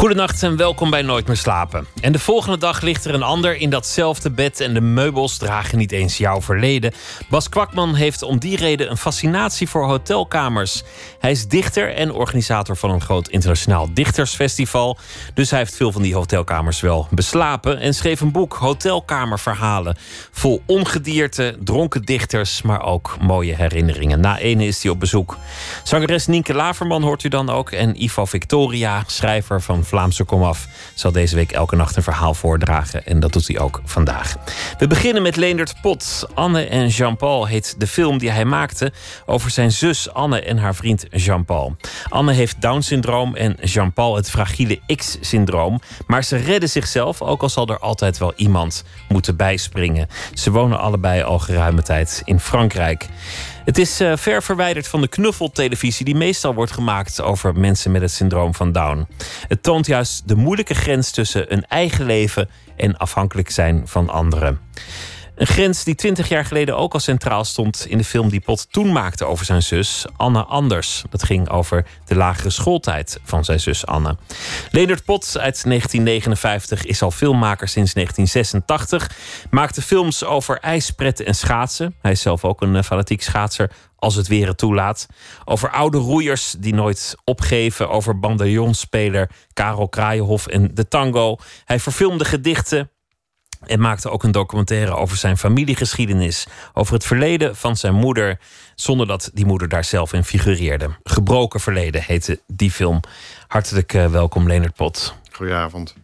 Goedenacht en welkom bij Nooit meer slapen. En de volgende dag ligt er een ander in datzelfde bed en de meubels dragen niet eens jouw verleden. Bas Kwakman heeft om die reden een fascinatie voor hotelkamers. Hij is dichter en organisator van een groot internationaal dichtersfestival. Dus hij heeft veel van die hotelkamers wel beslapen en schreef een boek Hotelkamerverhalen. Vol ongedierte, dronken dichters, maar ook mooie herinneringen. Na ene is hij op bezoek. Zangeres Nienke Laverman hoort u dan ook en Ivo Victoria, schrijver van Vlaamse Komaf zal deze week elke nacht een verhaal voordragen. En dat doet hij ook vandaag. We beginnen met Leendert Pot. Anne en Jean-Paul heet de film die hij maakte over zijn zus Anne en haar vriend Jean-Paul. Anne heeft Down-syndroom en Jean-Paul het fragiele X-syndroom. Maar ze redden zichzelf, ook al zal er altijd wel iemand moeten bijspringen. Ze wonen allebei al geruime tijd in Frankrijk. Het is uh, ver verwijderd van de knuffeltelevisie die meestal wordt gemaakt over mensen met het syndroom van Down. Het toont juist de moeilijke grens tussen een eigen leven en afhankelijk zijn van anderen. Een grens die twintig jaar geleden ook al centraal stond in de film die Pot toen maakte over zijn zus, Anne Anders. Dat ging over de lagere schooltijd van zijn zus Anne. Leonard Pot uit 1959 is al filmmaker sinds 1986. Maakte films over ijspretten en schaatsen. Hij is zelf ook een eh, fanatiek schaatser, als het weer het toelaat. Over oude roeiers die nooit opgeven. Over bandeillonspeler Karel Kraaienhof en de tango. Hij verfilmde gedichten en maakte ook een documentaire over zijn familiegeschiedenis. Over het verleden van zijn moeder. Zonder dat die moeder daar zelf in figureerde. Gebroken verleden heette die film. Hartelijk uh, welkom, Leonard Pot. Goedenavond.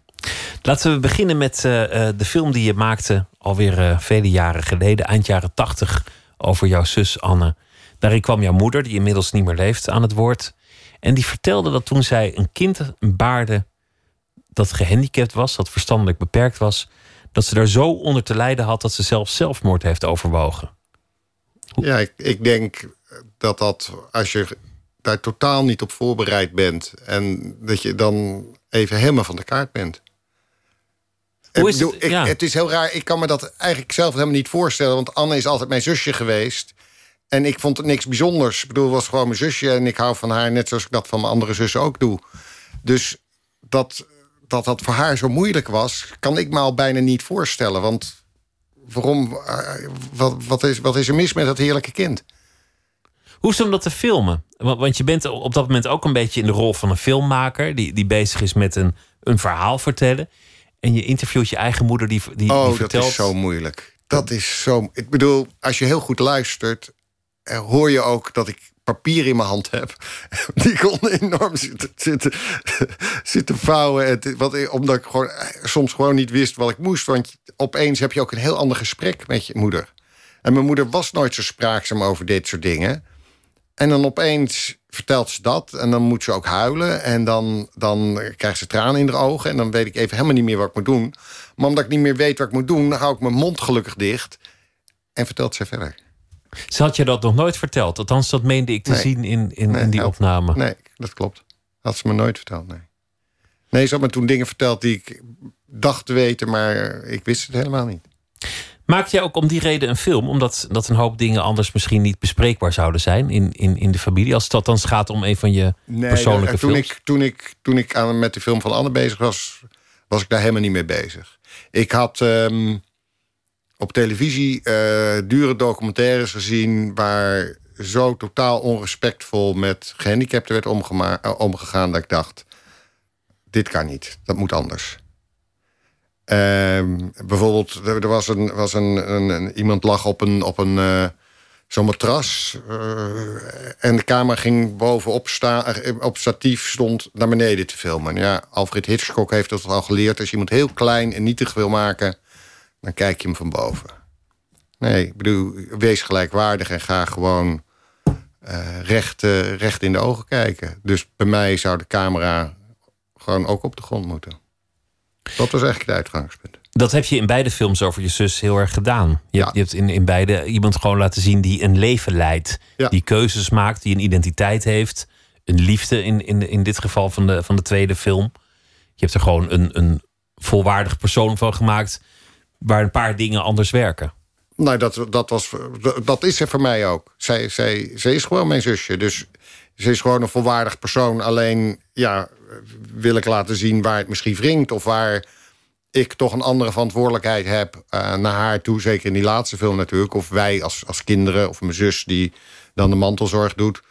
Laten we beginnen met uh, uh, de film die je maakte alweer vele jaren geleden, eind jaren tachtig, over jouw zus Anne. Daarin kwam jouw moeder, die inmiddels niet meer leeft, aan het woord. En die vertelde dat toen zij een kind baarde dat gehandicapt was, dat verstandelijk beperkt was, dat ze daar zo onder te lijden had dat ze zelf zelfmoord heeft overwogen. Ja, ik, ik denk dat dat als je daar totaal niet op voorbereid bent en dat je dan even helemaal van de kaart bent. Hoe is het? het? Ik, Ja. het is heel raar. Ik kan me dat eigenlijk zelf helemaal niet voorstellen. Want Anne is altijd mijn zusje geweest. En ik vond het niks bijzonders. Ik bedoel, het was gewoon mijn zusje. En ik hou van haar net zoals ik dat van mijn andere zussen ook doe. Dus dat dat dat voor haar zo moeilijk was, kan ik me al bijna niet voorstellen. Want waarom, uh, wat, wat, is, wat is er mis met dat heerlijke kind? Hoe is het om dat te filmen? Want, want je bent op dat moment ook een beetje in de rol van een filmmaker... die, die bezig is met een, een verhaal vertellen. En je interviewt je eigen moeder die, die, oh, die vertelt... dat is zo moeilijk. Dat is zo... Ik bedoel, als je heel goed luistert... hoor je ook dat ik papier in mijn hand heb. Die kon enorm zitten, zitten, vouwen. Het, wat, omdat ik gewoon, soms gewoon niet wist wat ik moest. Want opeens heb je ook een heel ander gesprek met je moeder. En mijn moeder was nooit zo spraakzaam over dit soort dingen. En dan opeens vertelt ze dat. En dan moet ze ook huilen. En dan, dan krijgt ze tranen in haar ogen. En dan weet ik even helemaal niet meer wat ik moet doen. Maar omdat ik niet meer weet wat ik moet doen... hou ik mijn mond gelukkig dicht. En vertelt ze verder. Ze had je dat nog nooit verteld. Althans, dat meende ik te Nee. zien in, in, Nee, in die had- opname. Nee, dat klopt. Had ze me nooit verteld, nee. Nee, ze had me toen dingen verteld die ik dacht te weten... maar ik wist het helemaal niet. Maak jij ook om die reden een film? Omdat dat een hoop dingen anders misschien niet bespreekbaar zouden zijn in, in, in de familie. Als het althans gaat om een van je Nee, persoonlijke en toen films. ik, toen ik, toen ik aan, met de film van Anne bezig was... was ik daar helemaal niet mee bezig. Ik had ehm, op televisie eh, dure documentaires gezien... waar zo totaal onrespectvol met gehandicapten werd eh, omgegaan... dat ik dacht, dit kan niet, dat moet anders. Ehm, bijvoorbeeld, er was, een, was een, een, iemand lag op een, op een eh, zo'n matras. en de camera ging bovenop staan, op statief stond naar beneden te filmen. Ja, Alfred Hitchcock heeft dat al geleerd. Als je iemand heel klein en nietig wil maken, dan kijk je hem van boven. Nee, ik bedoel, wees gelijkwaardig en ga gewoon eh, recht, eh, recht in de ogen kijken. Dus bij mij zou de camera gewoon ook op de grond moeten. Dat was eigenlijk het uitgangspunt. Dat heb je in beide films over je zus heel erg gedaan. Je, Ja. hebt, je hebt in, in beide iemand gewoon laten zien die een leven leidt. Ja. Die keuzes maakt, die een identiteit heeft. een liefde in, in, in dit geval van de, van de tweede film. Je hebt er gewoon een, een volwaardig persoon van gemaakt waar een paar dingen anders werken. Nou, dat, dat, was, dat is er voor mij ook. Zij, zij, zij is gewoon mijn zusje. Dus ze is gewoon een volwaardig persoon. Alleen, ja, wil ik laten zien waar het misschien wringt... of waar ik toch een andere verantwoordelijkheid heb uh, naar haar toe. Zeker in die laatste film natuurlijk. Of wij als, als kinderen, of mijn zus die dan de mantelzorg doet.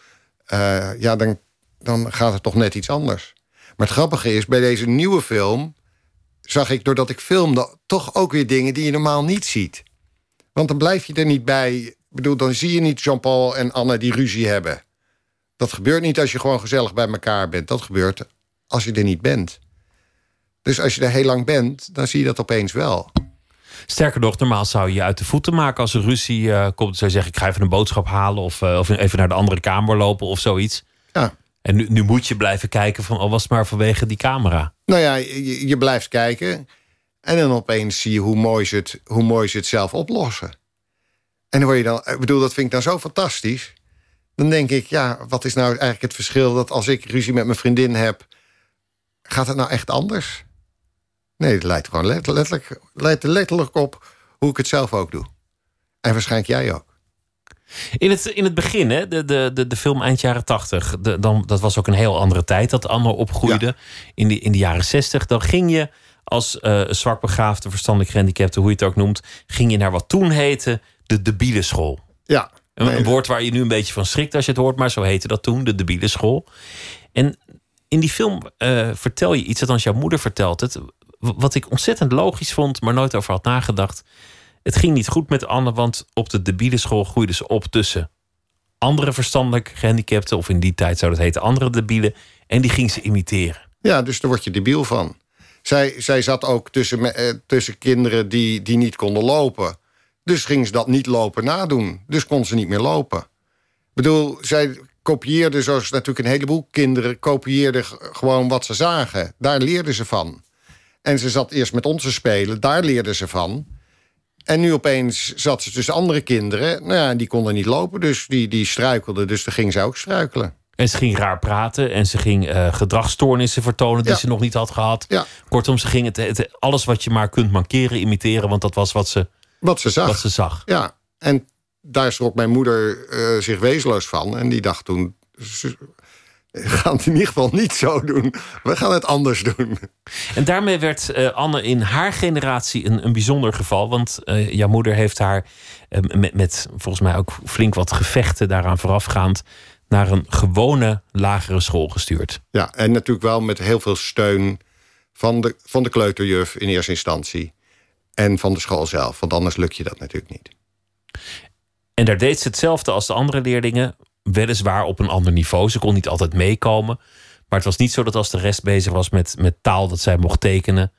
Uh, ja, dan, dan gaat het toch net iets anders. Maar het grappige is, bij deze nieuwe film... zag ik, doordat ik filmde, toch ook weer dingen die je normaal niet ziet. Want dan blijf je er niet bij. Ik bedoel, dan zie je niet Jean-Paul en Anne die ruzie hebben. Dat gebeurt niet als je gewoon gezellig bij elkaar bent. Dat gebeurt als je er niet bent. Dus als je er heel lang bent, dan zie je dat opeens wel. Sterker nog, normaal zou je je uit de voeten maken als er ruzie uh, komt. Zou je zeggen, ik ga even een boodschap halen of, uh, of even naar de andere kamer lopen of zoiets. Ja. En nu, nu moet je blijven kijken van, al was het maar vanwege die camera. Nou ja, je, blijft kijken. En dan opeens zie je hoe mooi ze het, hoe mooi het zelf oplossen. En dan word je dan, ik bedoel, dat vind ik dan zo fantastisch. Dan denk ik, ja, wat is nou eigenlijk het verschil dat als ik ruzie met mijn vriendin heb, gaat het nou echt anders? Nee, het leidt gewoon letterlijk, letterlijk op hoe ik het zelf ook doe. En waarschijnlijk jij ook. In het, in het begin, hè, de, de, de, de film eind jaren tachtig, dan, dat was ook een heel andere tijd dat Anne opgroeide. In, die, in de jaren zestig, dan ging je als uh, zwakbegaafde, verstandelijk gehandicapte, hoe je het ook noemt, ging je naar wat toen heette de debiele school. Ja. Een, woord waar je nu een beetje van schrikt als je het hoort, maar zo heette dat toen, de debiele school. En in die film uh, vertel je iets, althans jouw moeder vertelt het, wat ik ontzettend logisch vond, maar nooit over had nagedacht. Het ging niet goed met Anne, want op de debiele school groeide ze op tussen andere verstandelijk gehandicapten, of in die tijd zou dat heten andere debielen, en die ging ze imiteren. Ja, dus daar word je debiel van. Zij, zij zat ook tussen, eh, tussen kinderen die, die niet konden lopen. Dus ging ze dat niet lopen nadoen. Dus kon ze niet meer lopen. Ik bedoel, zij kopieerde, zoals natuurlijk een heleboel kinderen... kopieerden gewoon wat ze zagen. Daar leerden ze van. En ze zat eerst met ons te spelen, daar leerden ze van. En nu opeens zat ze tussen andere kinderen. Nou ja, die konden niet lopen, dus die, die struikelden. Dus dan ging ze ook struikelen. En ze ging raar praten en ze ging uh, gedragsstoornissen vertonen die ze nog niet had gehad. Ja. Kortom, ze ging het, het, alles wat je maar kunt mankeren, imiteren, want dat was wat ze, wat ze zag. Wat ze zag. Ja, en daar schrok mijn moeder uh, zich wezenloos van. En die dacht toen, gaan het in ieder geval niet zo doen. We gaan het anders doen. En daarmee werd uh, Anne in haar generatie een, een bijzonder geval. Want uh, jouw moeder heeft haar met, met volgens mij ook flink wat gevechten daaraan voorafgaand naar een gewone lagere school gestuurd. Ja, en natuurlijk wel met heel veel steun van de, van de kleuterjuf in eerste instantie. En van de school zelf, want anders lukt je dat natuurlijk niet. En daar deed ze hetzelfde als de andere leerlingen, weliswaar op een ander niveau. Ze kon niet altijd meekomen. Maar het was niet zo dat als de rest bezig was met, met taal dat zij mocht tekenen.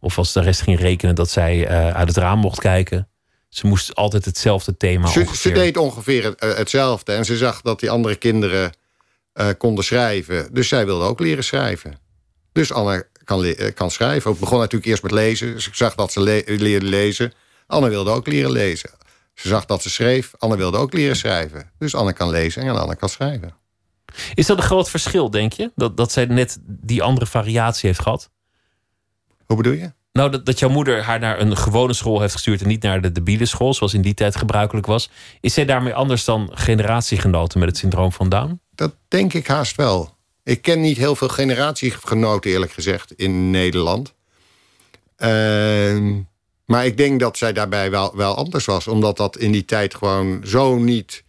Of als de rest ging rekenen dat zij uh, uit het raam mocht kijken. Ze moest altijd hetzelfde thema ze, ze deed ongeveer eh, hetzelfde. En ze zag dat die andere kinderen uh, konden schrijven. Dus zij wilde ook leren schrijven. Dus Anne kan, kan schrijven. Ik begon natuurlijk eerst met lezen. Dus ik zag dat ze le leerde lezen. Anne wilde ook leren lezen. Ze zag dat ze schreef. Anne wilde ook leren schrijven. Dus Anne kan lezen en Anne kan schrijven. Is dat een groot verschil, denk je? Dat, dat zij net die andere variatie heeft gehad? Hoe bedoel je? Nou, dat, dat jouw moeder haar naar een gewone school heeft gestuurd en niet naar de debiele school, zoals in die tijd gebruikelijk was. Is zij daarmee anders dan generatiegenoten met het syndroom van Down? Dat denk ik haast wel. Ik ken niet heel veel generatiegenoten, eerlijk gezegd, in Nederland. Uh, maar ik denk dat zij daarbij wel, wel anders was, omdat dat in die tijd gewoon zo niet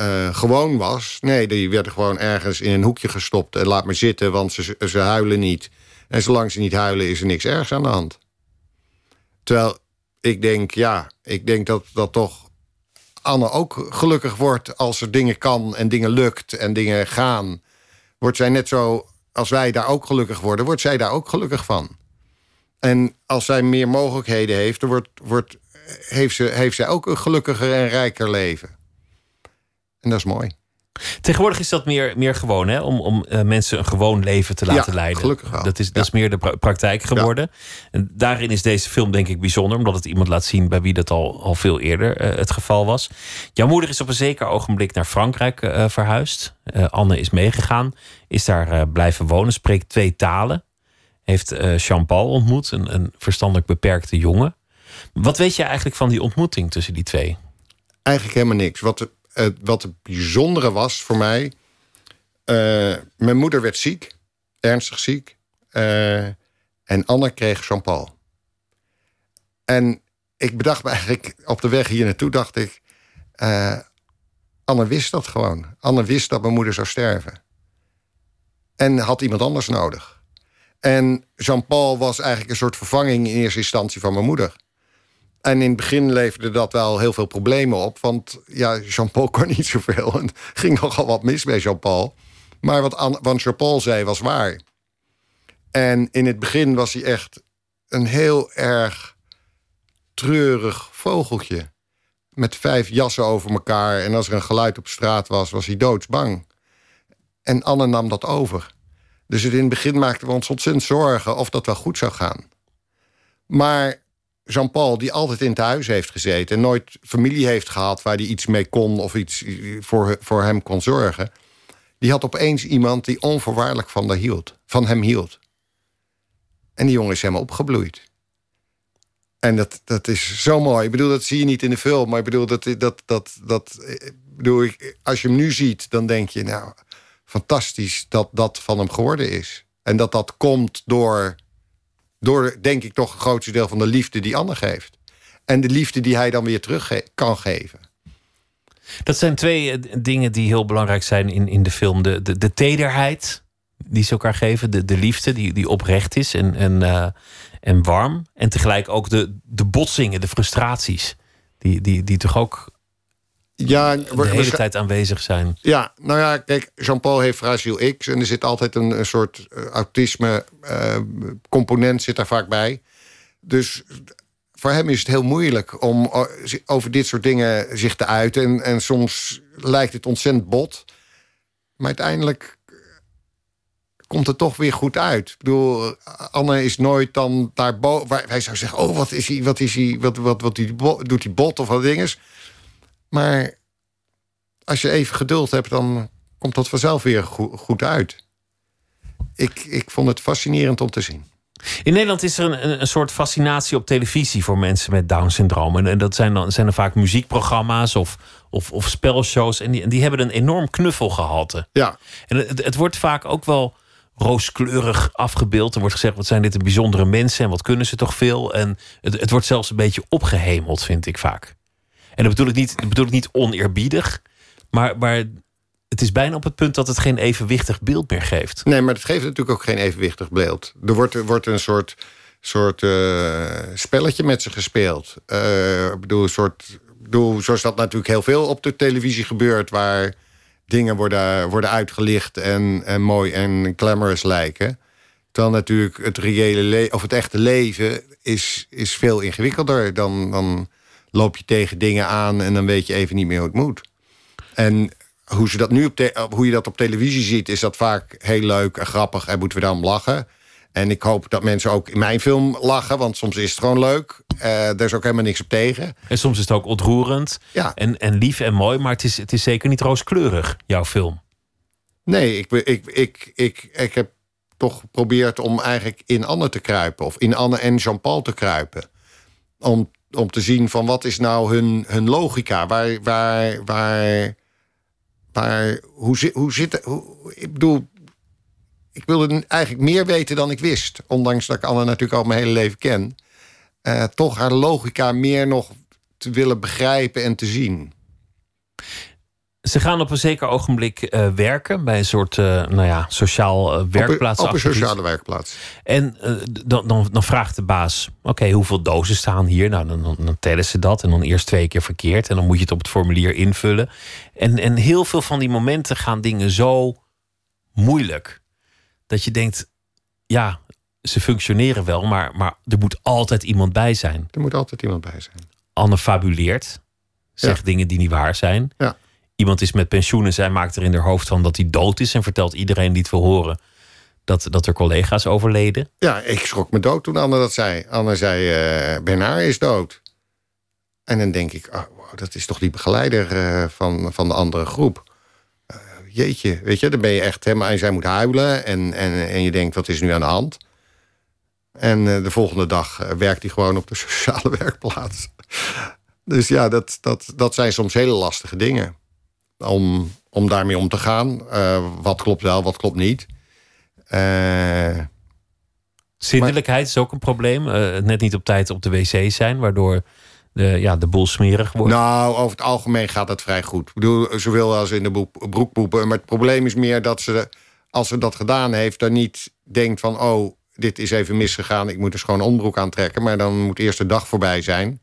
uh, gewoon was. Nee, die werden gewoon ergens in een hoekje gestopt en laat maar zitten, want ze, ze huilen niet. En zolang ze niet huilen, is er niks ergs aan de hand. Terwijl ik denk, ja, ik denk dat dat toch Anne ook gelukkig wordt als er dingen kan en dingen lukt en dingen gaan. Wordt zij net zo, als wij daar ook gelukkig worden, wordt zij daar ook gelukkig van. En als zij meer mogelijkheden heeft, dan wordt, wordt, heeft, ze, heeft zij ook een gelukkiger en rijker leven. En dat is mooi. Tegenwoordig is dat meer, meer gewoon, hè? Om, om uh, mensen een gewoon leven te laten Ja, leiden. gelukkig wel. Dat is, Ja. dat is meer de pra- praktijk geworden. En daarin is deze film denk ik bijzonder, omdat het iemand laat zien bij wie dat al, al veel eerder eh, het geval was. Jouw moeder is op een zeker ogenblik naar Frankrijk eh, verhuisd. Eh, Anne is meegegaan, is daar eh, blijven wonen, spreekt twee talen. Heeft eh, Jean-Paul ontmoet, een, een verstandelijk beperkte jongen. Wat weet je eigenlijk van die ontmoeting tussen die twee? Eigenlijk helemaal niks. Wat, eh, wat het bijzondere was voor mij... eh, mijn moeder werd ziek, ernstig ziek. en Anne kreeg Jean-Paul. En ik bedacht me eigenlijk op de weg hier naartoe, dacht ik... Anne wist dat gewoon. Anne wist dat mijn moeder zou sterven. En had iemand anders nodig. En Jean-Paul was eigenlijk een soort vervanging in eerste instantie van mijn moeder. En in het begin leverde dat wel heel veel problemen op. Want ja, Jean-Paul kon niet zoveel. En ging nogal wat mis bij Jean-Paul. Maar wat, wat Jean-Paul zei was waar. En in het begin was hij echt een heel erg treurig vogeltje. Met vijf jassen over elkaar. En als er een geluid op straat was, was hij doodsbang. En Anne nam dat over. Dus in het begin maakten we ons ontzettend zorgen of dat wel goed zou gaan. Maar Jean-Paul, die altijd in het huis heeft gezeten... en nooit familie heeft gehad waar hij iets mee kon... of iets voor, voor hem kon zorgen... die had opeens iemand die onvoorwaardelijk van, daar hield, van hem hield. En die jongen is helemaal opgebloeid. En dat, dat is zo mooi. Ik bedoel, dat zie je niet in de film... maar ik bedoel, dat, dat, dat, dat, ik bedoel ik, als je hem nu ziet... dan denk je, nou, fantastisch dat dat van hem geworden is. En dat dat komt door door, denk ik, toch het grootste deel van de liefde die Anne geeft. En de liefde die hij dan weer terug kan geven. Dat zijn twee eh, dingen die heel belangrijk zijn in, in de film. De, de, de tederheid die ze elkaar geven. De, de liefde die, die oprecht is en, en, eh, en warm. En tegelijk ook de, de botsingen, de frustraties. Die, die, die toch ook Ja, de hele tijd aanwezig zijn. ja, nou ja, kijk, Jean-Paul heeft Fragiel X... en er zit altijd een, een soort eh, autisme-component zit daar vaak bij. Dus voor hem is het heel moeilijk om o- over dit soort dingen zich te uiten. En, en soms lijkt het ontzettend bot. Maar uiteindelijk eh, komt het toch weer goed uit. Ik bedoel, Anne is nooit dan daarboven... Hij zou zeggen, oh, wat is hij, wat is hij, wat, wat, wat bo- doet hij bot of wat dinges. Maar als je even geduld hebt, dan komt dat vanzelf weer go- goed uit. Ik, ik vond het fascinerend om te zien. In Nederland is er een, een, soort fascinatie op televisie voor mensen met Down-syndroom. En, en dat zijn dan, zijn dan vaak muziekprogramma's of, of, of spelshows. En die, en die hebben een enorm knuffelgehalte. Ja, En het, het wordt vaak ook wel rooskleurig afgebeeld. Er wordt gezegd, wat zijn dit een bijzondere mensen en wat kunnen ze toch veel. En het, het wordt zelfs een beetje opgehemeld, vind ik vaak. En dat bedoel ik niet, dat bedoel ik niet oneerbiedig. Maar, maar het is bijna op het punt dat het geen evenwichtig beeld meer geeft. nee, maar het geeft natuurlijk ook geen evenwichtig beeld. Er wordt, er wordt een soort, soort eh, spelletje met ze gespeeld. Eh, bedoel, een soort, bedoel, zoals dat natuurlijk heel veel op de televisie gebeurt... waar dingen worden, worden uitgelicht en, en mooi en glamorous lijken. Terwijl natuurlijk het reële of het echte leven, is, is veel ingewikkelder. Dan, dan loop je tegen dingen aan en dan weet je even niet meer hoe het moet. En hoe, ze dat nu op te- hoe je dat op televisie ziet, is dat vaak heel leuk en grappig en moeten we dan lachen. En ik hoop dat mensen ook in mijn film lachen, want soms is het gewoon leuk. Eh daar is ook helemaal niks op tegen. En soms is het ook ontroerend Ja. en, en lief en mooi. Maar het is, het is zeker niet rooskleurig, jouw film. Nee, ik, ik, ik, ik, ik heb toch geprobeerd om eigenlijk in Anne te kruipen. Of in Anne en Jean-Paul te kruipen. Om, om te zien van wat is nou hun, hun logica. Waar, waar, waar, waar, hoe, zit, hoe hoe, Ik bedoel, ik wilde eigenlijk meer weten dan ik wist. Ondanks dat ik Anne natuurlijk al mijn hele leven ken. Eh, toch haar logica meer nog te willen begrijpen en te zien. Ze gaan op een zeker ogenblik eh, werken bij een soort eh, nou ja, sociaal eh, werkplaats. Op een, sociale werkplaats. En dan, dan, dan vraagt de baas: Oké, hoeveel dozen staan hier? Nou, dan, dan, dan tellen ze dat. En dan eerst twee keer verkeerd. En dan moet je het op het formulier invullen. En, en heel veel van die momenten gaan dingen zo moeilijk. Dat je denkt: Ja, ze functioneren wel, maar, maar er moet altijd iemand bij zijn. Er moet altijd iemand bij zijn. Anne fabuleert, zegt Ja. dingen die niet waar zijn. Ja. Iemand is met pensioen en zij maakt er in haar hoofd van dat hij dood is en vertelt iedereen die het wil horen dat, dat er collega's overleden. Ja, ik schrok me dood toen Anne dat zei. Anne zei, uh, Bernard is dood. En dan denk ik, oh, dat is toch die begeleider uh, van, van de andere groep. Uh, jeetje, weet je, dan ben je echt helemaal... En zij moet huilen en, en, en je denkt, wat is nu aan de hand? En de volgende dag werkt hij gewoon op de sociale werkplaats. Dus ja, dat, dat, dat zijn soms hele lastige dingen. Om, om daarmee om te gaan. wat klopt wel, wat klopt niet. Uh, Zindelijkheid is ook een probleem. Uh, net niet op tijd op de wc zijn, waardoor de, ja, de boel smerig wordt. Nou, over het algemeen gaat dat vrij goed. Ik bedoel, zowel als in de broek poepen. Maar het probleem is meer dat ze, als ze dat gedaan heeft, dan niet denkt van: oh, dit is even misgegaan, ik moet dus gewoon onderbroek aantrekken. Maar dan moet eerst de dag voorbij zijn.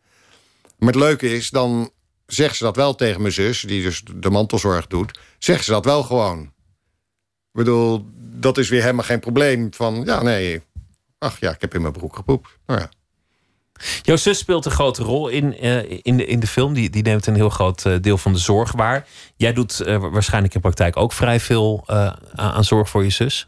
Maar het leuke is, dan zegt ze dat wel tegen mijn zus, die dus de mantelzorg doet. Zegt ze dat wel gewoon. Ik bedoel, dat is weer helemaal geen probleem. Van ja, nee, ach ja, ik heb in mijn broek gepoept. Nou ja. Jouw zus speelt een grote rol in, uh, in, de, in de film. Die, die neemt een heel groot uh, deel van de zorg waar. Jij doet uh, waarschijnlijk in praktijk ook vrij veel aan zorg voor je zus.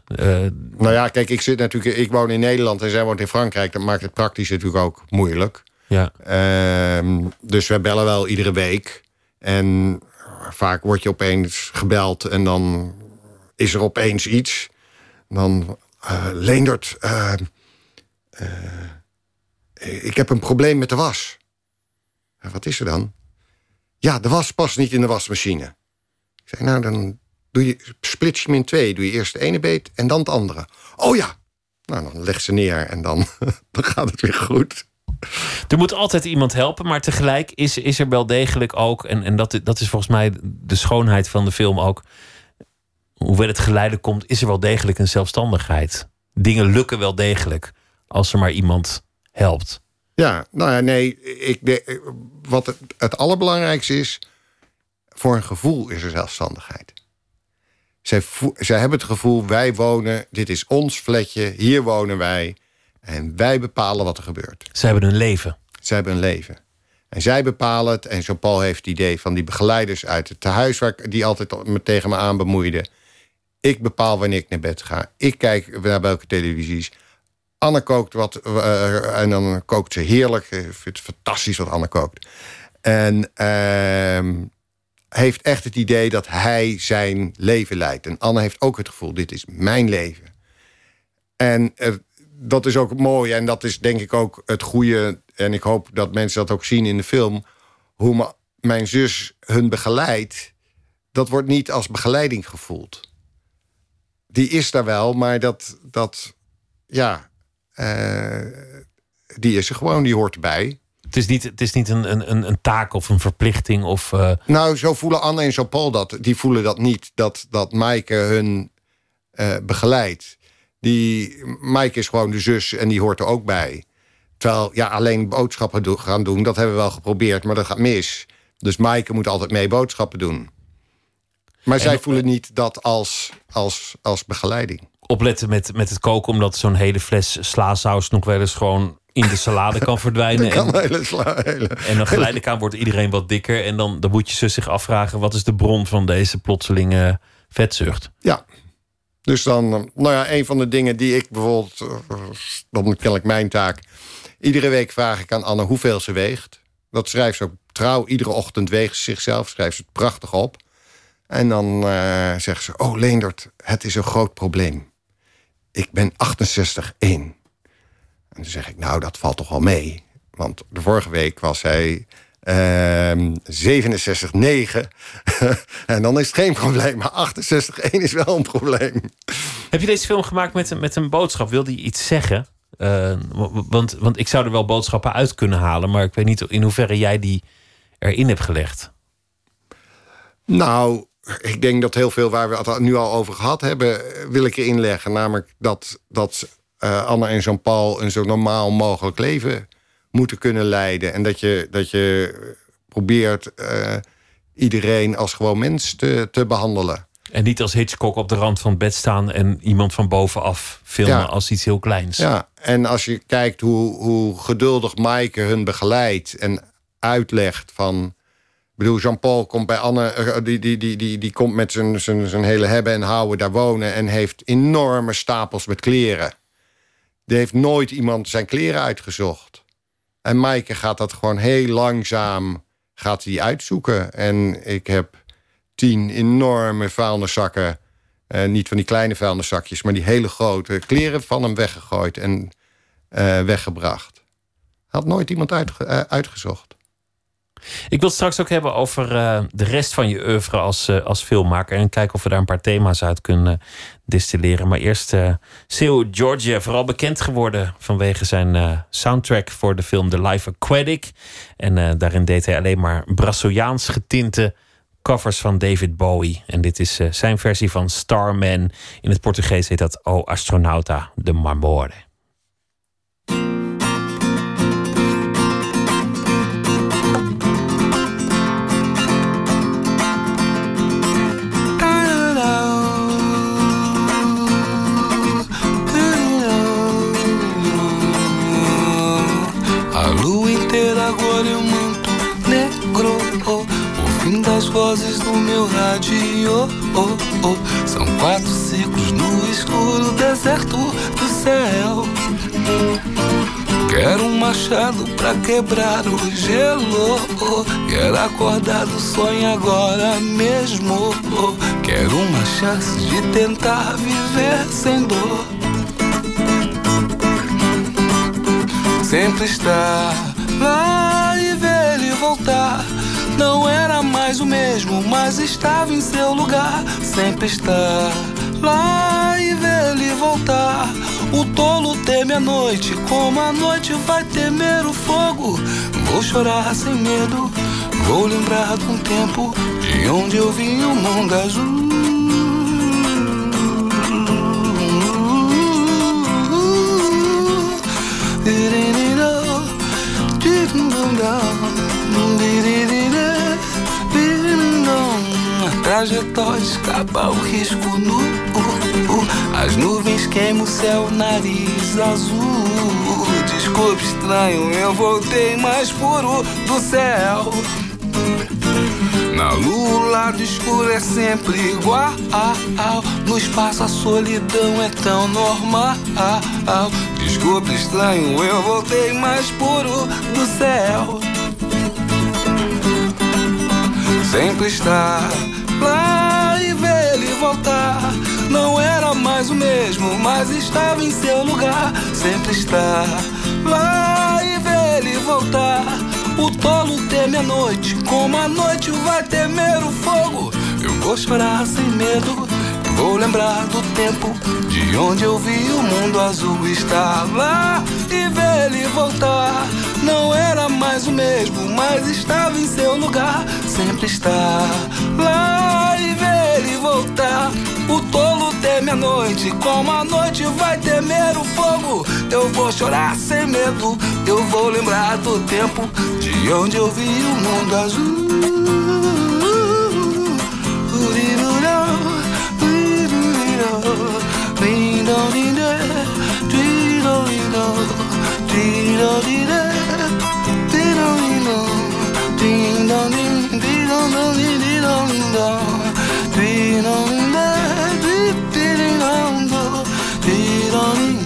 nou ja, kijk, ik zit natuurlijk. Ik woon in Nederland en zij woont in Frankrijk. Dat maakt het praktisch natuurlijk ook moeilijk. Ja. Ehm, dus we bellen wel iedere week. En vaak word je opeens gebeld en dan is er opeens iets. Dan uh, Leendert, uh, uh, ik heb een probleem met de was. wat is er dan? Ja, de was past niet in de wasmachine. Ik zei, nou, dan doe je, splits je hem in twee. Doe je eerst de ene beet en dan het andere. Oh ja! Nou, dan legt ze neer en dan, dan gaat het weer goed. Er moet altijd iemand helpen, maar tegelijk is, is er wel degelijk ook... en, en dat, dat is volgens mij de schoonheid van de film ook hoewel het geleidelijk komt, is er wel degelijk een zelfstandigheid. Dingen lukken wel degelijk als er maar iemand helpt. Ja, nou ja, nee, ik, wat het, het allerbelangrijkste is, voor een gevoel is er zelfstandigheid. Zij, zij hebben het gevoel, wij wonen, dit is ons fletje, hier wonen wij. En wij bepalen wat er gebeurt. Ze hebben een leven. Ze hebben een leven. En zij bepalen het. En Jean-Paul heeft het idee van die begeleiders uit het tehuis... Waar, die altijd me tegen me aan bemoeiden. Ik bepaal wanneer ik naar bed ga. Ik kijk naar welke televisies. Anne kookt wat. Uh, en dan kookt ze heerlijk. Ik vind het fantastisch wat Anne kookt. En uh, heeft echt het idee dat hij zijn leven leidt. En Anne heeft ook het gevoel: dit is mijn leven. En uh, dat is ook mooi. En dat is denk ik ook het goede. En ik hoop dat mensen dat ook zien in de film. Hoe mijn zus hun begeleidt. Dat wordt niet als begeleiding gevoeld die is daar wel, maar dat, dat ja, uh, die is er gewoon, die hoort erbij. Het is niet, het is niet een, een, een taak of een verplichting. Of, uh... Nou, zo voelen Anne en Jean-Paul dat. Die voelen dat niet, dat, dat Maaike hun uh, begeleidt. Die, Maaike is gewoon de zus en die hoort er ook bij. Terwijl, ja, alleen boodschappen do gaan doen, dat hebben we wel geprobeerd, maar dat gaat mis. Dus Maaike moet altijd mee boodschappen doen. Maar zij voelen niet dat als, als, als begeleiding. Opletten met, met het koken, omdat zo'n hele fles slaasaus nog wel eens gewoon in de salade kan verdwijnen. Kan en, hele sla, hele, en dan geleidelijk aan wordt iedereen wat dikker. En dan, dan moet je zich afvragen: wat is de bron van deze plotselinge vetzucht? Ja. Dus dan, nou ja, een van de dingen die ik bijvoorbeeld, eh, dan ken ik mijn taak. Iedere week vraag ik aan Anne hoeveel ze weegt. Dat schrijft ze trouw. Iedere ochtend weegt ze zichzelf, schrijft ze het prachtig op. En dan uh, zeggen ze: Oh, Leendert, het is een groot probleem. Ik ben 68-1. En dan zeg ik: Nou, dat valt toch wel mee. Want de vorige week was hij uh, ehm, 67-9. en dan is het geen probleem. Maar 68-1 is wel een probleem. Heb je deze film gemaakt met, met een boodschap? Wil die iets zeggen? Uh, want, want ik zou er wel boodschappen uit kunnen halen. Maar ik weet niet in hoeverre jij die erin hebt gelegd. Nou, ik denk dat heel veel waar we het nu al over gehad hebben, wil ik erin leggen. Namelijk dat, dat uh, Anne en Jean-Paul een zo normaal mogelijk leven moeten kunnen leiden. En dat je, dat je probeert uh, iedereen als gewoon mens te, te behandelen. En niet als Hitchcock op de rand van het bed staan en iemand van bovenaf filmen als iets heel kleins. Ja, en als je kijkt hoe, hoe geduldig Maaike hun begeleidt en uitlegt van bedoel, Jean-Paul komt bij Anne, eh, die, die, die, die, die komt met zijn, zijn, zijn hele hebben en houden daar wonen en heeft enorme stapels met kleren. Die heeft nooit iemand zijn kleren uitgezocht. En Maaike gaat dat gewoon heel langzaam gaat die uitzoeken. En ik heb tien enorme vuilniszakken. Uh, niet van die kleine vuilniszakjes, maar die hele grote kleren van hem weggegooid en uh, weggebracht. Had nooit iemand uh, uitgezocht. Ik wil het straks ook hebben over de rest van je oeuvre als, als filmmaker. En kijken of we daar een paar thema's uit kunnen distilleren. Maar eerst uh, Seu Georgia, vooral bekend geworden vanwege zijn soundtrack voor de film The Life Aquatic. En daarin deed hij alleen maar Braziliaans getinte covers van David Bowie. En dit is zijn versie van Starman. In het Portugees heet dat O Astronauta de Marmore. Das vozes do meu rádio. Oh, oh. São quatro ciclos no escuro deserto do céu. Quero um machado pra quebrar o gelo. Quero acordar do sonho agora mesmo. Quero uma chance de tentar viver sem dor. Sempre estar lá e ver ele voltar. Não era mais o mesmo, mas estava em seu lugar. Sempre estar lá e ver ele voltar. O tolo teme a noite, como a noite vai temer o fogo. Vou chorar sem medo, vou lembrar de um tempo de onde eu vi o mundo azul. Trajetória escapa o risco nu. Uh, uh. As nuvens queimam o céu, nariz azul. Desculpe, estranho, eu voltei mais puro do céu. Na lua, o lado escuro é sempre igual. No espaço, a solidão é tão normal. Desculpe, estranho, eu voltei mais puro do céu. Sempre estar lá e ver ele voltar. Não era mais o mesmo, mas estava em seu lugar. Sempre estar lá e ver ele voltar. O tolo teme a noite, como a noite vai temer o fogo. Eu vou chorar sem medo, vou lembrar do tempo de onde eu vi o mundo azul estar lá e ver ele voltar. Não era mais o mesmo, mas estava em seu lugar. Sempre estar lá voltar. O tolo teme a noite, como a noite vai temer o fogo. Eu vou chorar sem medo, eu vou lembrar do tempo de onde eu vi o mundo azul. been on the, we've on the, been on.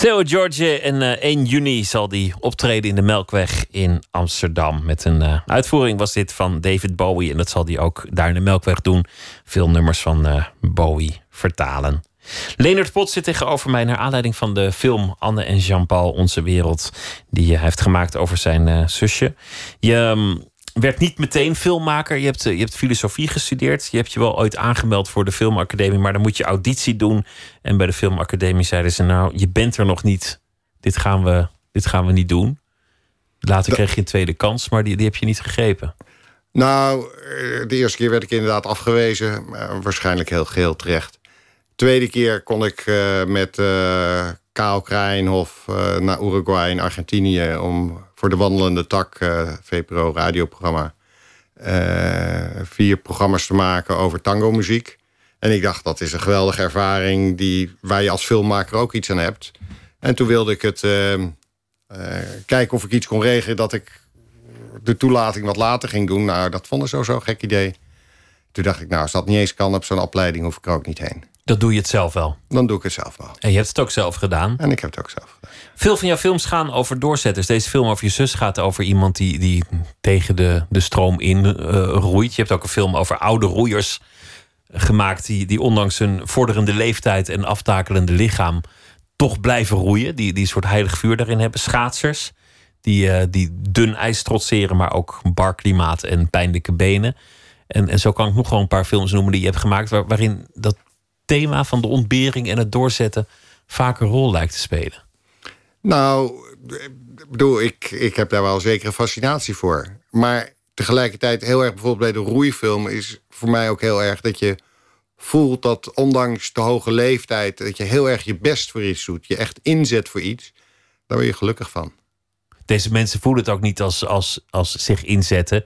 Theo George en uh, 1 juni zal die optreden in de Melkweg in Amsterdam. Met een uh, uitvoering was dit van David Bowie. En dat zal hij ook daar in de Melkweg doen. Veel nummers van uh, Bowie vertalen. Leonard Pot zit tegenover mij naar aanleiding van de film Anne en Jean-Paul Onze Wereld. Die hij heeft gemaakt over zijn zusje. Je um, werd niet meteen filmmaker. Je hebt, je hebt filosofie gestudeerd. Je hebt je wel ooit aangemeld voor de filmacademie, maar dan moet je auditie doen. En bij de filmacademie zeiden ze: Nou, je bent er nog niet. Dit gaan we, dit gaan we niet doen. Later kreeg je een tweede kans, maar die, die heb je niet gegrepen. Nou, de eerste keer werd ik inderdaad afgewezen. Waarschijnlijk heel geheel terecht. Tweede keer kon ik uh, met uh, Kaal Krijnhof uh, naar Uruguay en Argentinië... om voor de Wandelende Tak, uh, VPRO radioprogramma... eh, vier programma's te maken over tango muziek. En ik dacht, dat is een geweldige ervaring die, waar je als filmmaker ook iets aan hebt. En toen wilde ik het eh, kijken of ik iets kon regelen dat ik de toelating wat later ging doen. Nou, dat vonden ze zo zo'n gek idee. Toen dacht ik, nou, als dat niet eens kan op zo'n opleiding, hoef ik er ook niet heen. Dat doe je het zelf wel. Dan doe ik het zelf wel. En je hebt het ook zelf gedaan. En ik heb het ook zelf gedaan. Veel van jouw films gaan over doorzetters. Deze film over je zus gaat over iemand die, die tegen de, de stroom in uh, roeit. Je hebt ook een film over oude roeiers gemaakt... die, die ondanks hun vorderende leeftijd en aftakelende lichaam... toch blijven roeien. Die, die een soort heilig vuur daarin hebben. Schaatsers die, uh, die dun ijs trotseren... maar ook bar klimaat en pijnlijke benen. En, en zo kan ik nog gewoon een paar films noemen die je hebt gemaakt... Waar, waarin dat thema van de ontbering en het doorzetten... vaak een rol lijkt te spelen. Nou, ik bedoel, ik, ik heb daar wel zeker een fascinatie voor. Maar tegelijkertijd heel erg bijvoorbeeld bij de roeifilm... is voor mij ook heel erg dat je voelt dat ondanks de hoge leeftijd... dat je heel erg je best voor iets doet. Je echt inzet voor iets. Daar word je gelukkig van. Deze mensen voelen het ook niet als, als, als zich inzetten.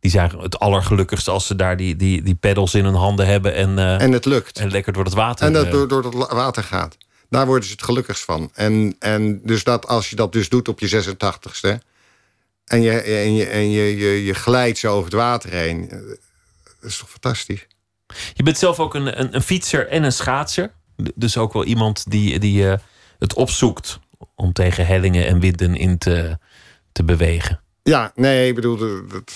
Die zijn het allergelukkigste als ze daar die, die, die pedals in hun handen hebben. En, uh, en het lukt. En lekker door het water. En dat door, door het water gaat. Daar worden ze het gelukkigst van. En, en dus dat als je dat dus doet op je 86ste... en je, en je, en je, je, je glijdt zo over het water heen... dat is toch fantastisch. Je bent zelf ook een, een, een fietser en een schaatser. Dus ook wel iemand die, die uh, het opzoekt... om tegen hellingen en winden in te, te bewegen. Ja, nee, ik bedoel, dat,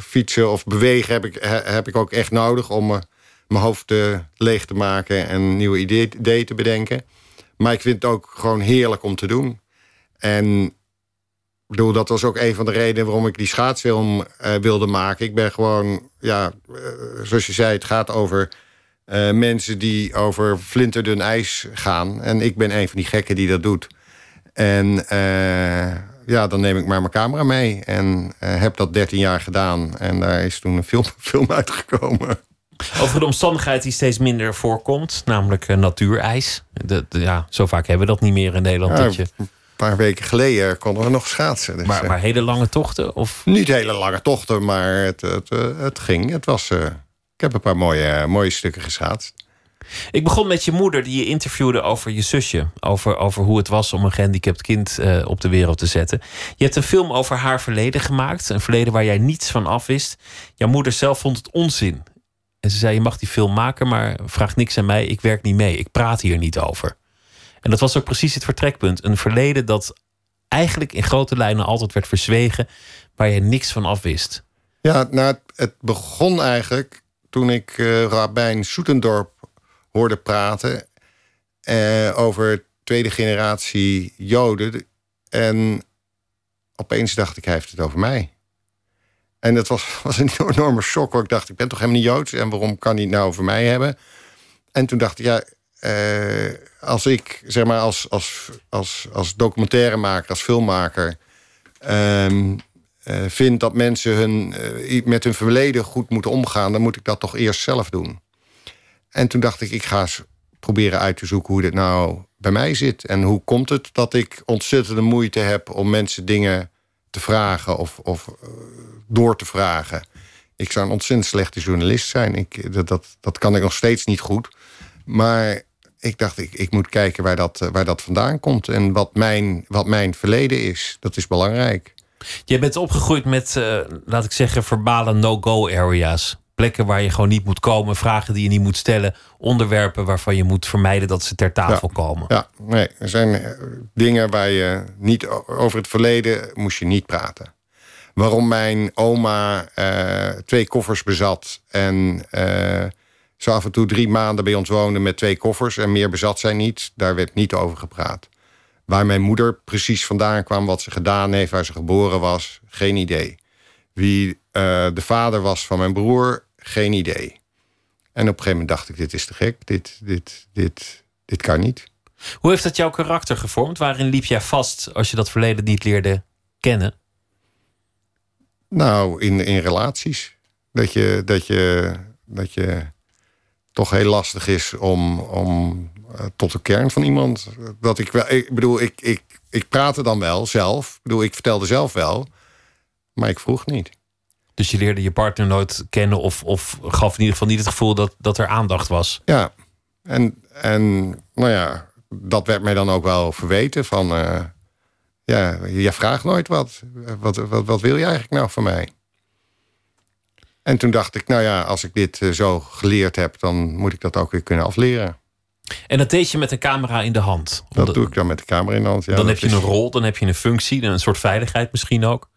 fietsen of bewegen heb ik, heb ik ook echt nodig... om mijn hoofd leeg te maken en nieuwe ideeën idee te bedenken. Maar ik vind het ook gewoon heerlijk om te doen. En bedoel, dat was ook een van de redenen waarom ik die schaatsfilm uh, wilde maken. Ik ben gewoon, ja, uh, zoals je zei, het gaat over uh, mensen die over flinterdun ijs gaan. En ik ben een van die gekken die dat doet. En ja, dan neem ik maar mijn camera mee. En heb dat 13 jaar gedaan. En daar is toen een film, film uitgekomen. Over de omstandigheid die steeds minder voorkomt, namelijk uh, natuurijs. De, de, ja, zo vaak hebben we dat niet meer in Nederland. Ja, dat je... Een paar weken geleden konden we nog schaatsen. Dus, maar, maar, hele lange tochten? Of? Niet hele lange tochten, maar het, het, het, het ging. Het was, uh, ik heb een paar mooie, mooie stukken geschaatst. Ik begon met je moeder die je interviewde over je zusje. Over, over hoe het was om een gehandicapt kind uh, op de wereld te zetten. Je hebt een film over haar verleden gemaakt. Een verleden waar jij niets van af wist. Jouw moeder zelf vond het onzin. En ze zei: Je mag die film maken, maar vraag niks aan mij. Ik werk niet mee. Ik praat hier niet over. En dat was ook precies het vertrekpunt. Een verleden dat eigenlijk in grote lijnen altijd werd verzwegen, waar je niks van af wist. Ja, nou, het begon eigenlijk toen ik uh, Rabijn Soetendorp hoorde praten uh, over tweede generatie Joden. En opeens dacht ik, hij heeft het over mij. En dat was, was een enorme shock. Hoor. Ik dacht, ik ben toch helemaal niet Joods? En waarom kan hij nou over mij hebben? En toen dacht ik, ja, uh, als ik, zeg maar, als, als, als, als documentairemaker, als filmmaker... Um, uh, vind dat mensen hun, uh, met hun verleden goed moeten omgaan... dan moet ik dat toch eerst zelf doen. En toen dacht ik, ik ga eens proberen uit te zoeken hoe dit nou bij mij zit. En hoe komt het dat ik ontzettende moeite heb om mensen dingen te vragen of, of uh, door te vragen. Ik zou een ontzettend slechte journalist zijn. Ik, dat, dat, dat kan ik nog steeds niet goed. Maar ik dacht, ik, ik moet kijken waar dat, waar dat vandaan komt. En wat mijn, wat mijn verleden is. Dat is belangrijk. Jij bent opgegroeid met, uh, laat ik zeggen, verbale no-go areas. Plekken waar je gewoon niet moet komen, vragen die je niet moet stellen, onderwerpen waarvan je moet vermijden dat ze ter tafel ja, komen. Ja, nee, er zijn dingen waar je niet over het verleden moest je niet praten. Waarom mijn oma uh, twee koffers bezat en uh, ze af en toe drie maanden bij ons woonde met twee koffers en meer bezat zij niet, daar werd niet over gepraat. Waar mijn moeder precies vandaan kwam, wat ze gedaan heeft, waar ze geboren was, geen idee. Wie uh, de vader was van mijn broer, geen idee. En op een gegeven moment dacht ik, dit is te gek, dit, dit, dit, dit kan niet. Hoe heeft dat jouw karakter gevormd? Waarin liep jij vast als je dat verleden niet leerde kennen? Nou, in, in relaties. Dat je, dat, je, dat je toch heel lastig is om, om uh, tot de kern van iemand. Dat ik, wel, ik bedoel, ik, ik, ik praatte dan wel zelf. Ik bedoel, ik vertelde zelf wel. Maar ik vroeg niet. Dus je leerde je partner nooit kennen of, of gaf in ieder geval niet het gevoel dat, dat er aandacht was. Ja, en, en nou ja, dat werd mij dan ook wel verweten van... Uh, ja, jij vraagt nooit wat. wat. Wat, wat. wil je eigenlijk nou van mij? En toen dacht ik, nou ja, als ik dit eh, zo geleerd heb... dan moet ik dat ook weer kunnen afleren. En dat deed je met een camera in de hand? Dat doe ik dan met de camera in de hand, ja. Dan heb je een rol, dan heb je een functie... een soort veiligheid misschien ook?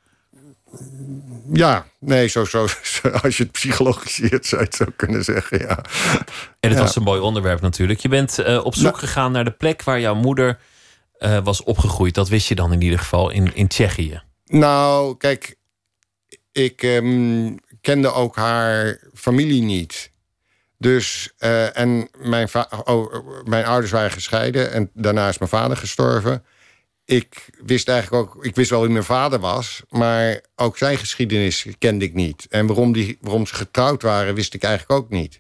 Ja, nee, zo, zo, als je het psychologiseert zou je het zo kunnen zeggen, ja. En het was een mooi onderwerp natuurlijk. Je bent uh, op zoek nou, gegaan naar de plek waar jouw moeder uh, was opgegroeid. Dat wist je dan in ieder geval in, in Tsjechië. Nou, kijk, ik um, kende ook haar familie niet. Dus, uh, en mijn, oh, mijn ouders waren gescheiden en daarna is mijn vader gestorven ik wist eigenlijk ook, ik wist wel wie mijn vader was, maar ook zijn geschiedenis kende ik niet. En waarom, die, waarom ze getrouwd waren, wist ik eigenlijk ook niet.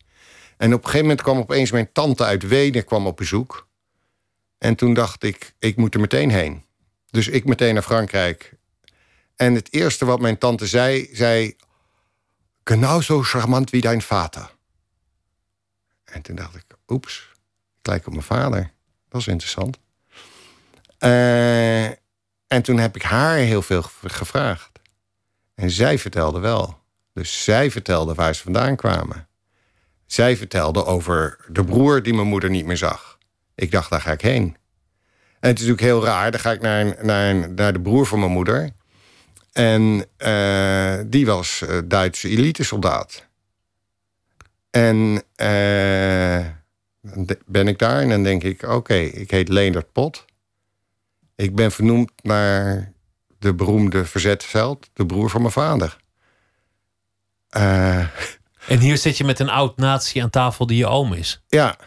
En op een gegeven moment kwam opeens mijn tante uit Wenen kwam op bezoek. En toen dacht ik, ik moet er meteen heen. Dus ik meteen naar Frankrijk. En het eerste wat mijn tante zei, zei... Genau zo charmant wie dein vader. En toen dacht ik, oeps, ik lijk op mijn vader. Dat is interessant. Uh, en toen heb ik haar heel veel gevraagd. En zij vertelde wel. Dus zij vertelde waar ze vandaan kwamen. Zij vertelde over de broer die mijn moeder niet meer zag. Ik dacht, daar ga ik heen. En het is natuurlijk heel raar. Dan ga ik naar, naar, naar de broer van mijn moeder. En uh, die was uh, Duitse elite-soldaat. En ben ik daar en dan denk ik... oké, ik heet Leendert Pot. Ik ben vernoemd naar de beroemde verzetsheld, de broer van mijn vader. Uh, en hier zit je met een oud natie aan tafel die je oom is. Ja.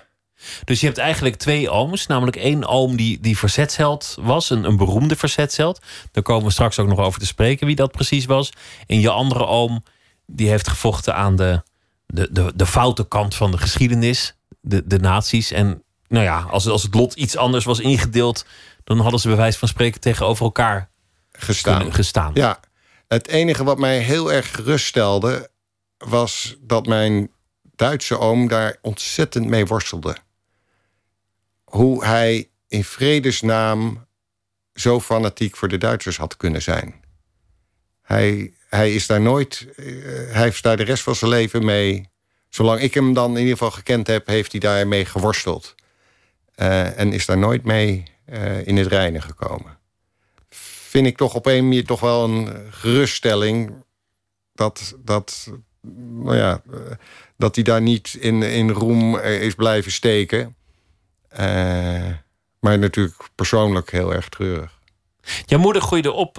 Dus je hebt eigenlijk twee ooms. Namelijk één oom die, die verzetsheld was. Een, een beroemde verzetsheld. Daar komen we straks ook nog over te spreken wie dat precies was. En je andere oom die heeft gevochten aan de, de, de, de foute kant van de geschiedenis. De, de naties. En nou ja, als, als het lot iets anders was ingedeeld dan hadden ze bij wijze van spreken tegenover elkaar gestaan. gestaan. Ja, het enige wat mij heel erg geruststelde... was dat mijn Duitse oom daar ontzettend mee worstelde. Hoe hij in vredesnaam zo fanatiek voor de Duitsers had kunnen zijn. Hij, hij is daar nooit. Eh, hij heeft daar de rest van zijn leven mee. Zolang ik hem dan in ieder geval gekend heb, heeft hij daarmee geworsteld. Uh, en is daar nooit mee uh, in het reinen gekomen. Vind ik toch op een manier toch wel een geruststelling dat, dat, nou ja, dat hij daar niet in, in roem is blijven steken. Uh, maar natuurlijk persoonlijk heel erg treurig. Jouw moeder groeide op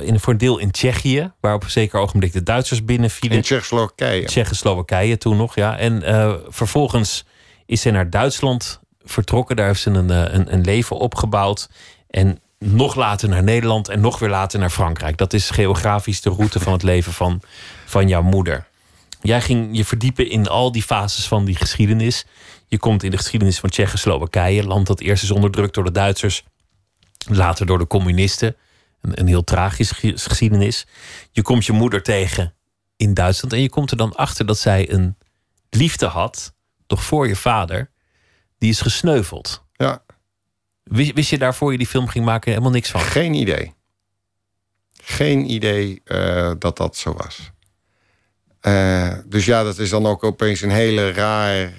in, voor een deel in Tsjechië, waar op een zeker ogenblik de Duitsers binnenvielen. In Tsjechoslowakije. Tsjechoslowakije toen nog, ja. En vervolgens is ze naar Duitsland vertrokken. Daar heeft ze een, eh, een, een leven opgebouwd. En nog later naar Nederland en nog weer later naar Frankrijk. Dat is geografisch de route van het leven van, van jouw moeder. Jij ging je verdiepen in al die fases van die geschiedenis. Je komt in de geschiedenis van Tsjechoslowakije, land dat eerst is onderdrukt door de Duitsers, later door de communisten. Een, een heel tragische geschiedenis. Je komt je moeder tegen in Duitsland en je komt er dan achter dat zij een liefde had, toch voor je vader, die is gesneuveld. Ja. Wist, wist je daarvoor je die film ging maken helemaal niks van? Geen idee. Geen idee uh, dat dat zo was. Uh, dus ja, dat is dan ook opeens een hele raar,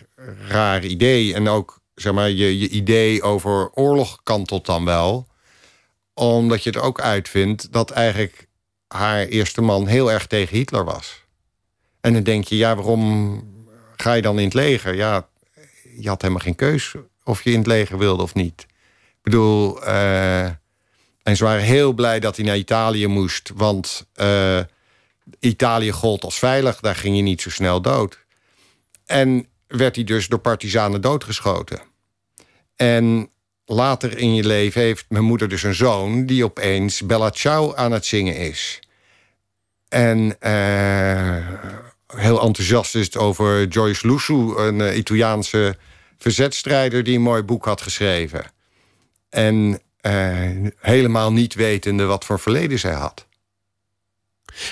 raar idee. En ook, zeg maar, je, je idee over oorlog kantelt dan wel. Omdat je er ook uitvindt dat eigenlijk haar eerste man heel erg tegen Hitler was. En dan denk je, ja, waarom ga je dan in het leger? Ja, je had helemaal geen keus of je in het leger wilde of niet. Ik bedoel, uh, en ze waren heel blij dat hij naar Italië moest, want uh, Italië gold als veilig, daar ging je niet zo snel dood. En werd hij dus door partizanen doodgeschoten. En later in je leven heeft mijn moeder dus een zoon die opeens Bella Ciao aan het zingen is. En uh, heel enthousiast is over Joyce Lusu, een uh, Italiaanse verzetstrijder die een mooi boek had geschreven. En uh, helemaal niet wetende wat voor verleden zij had.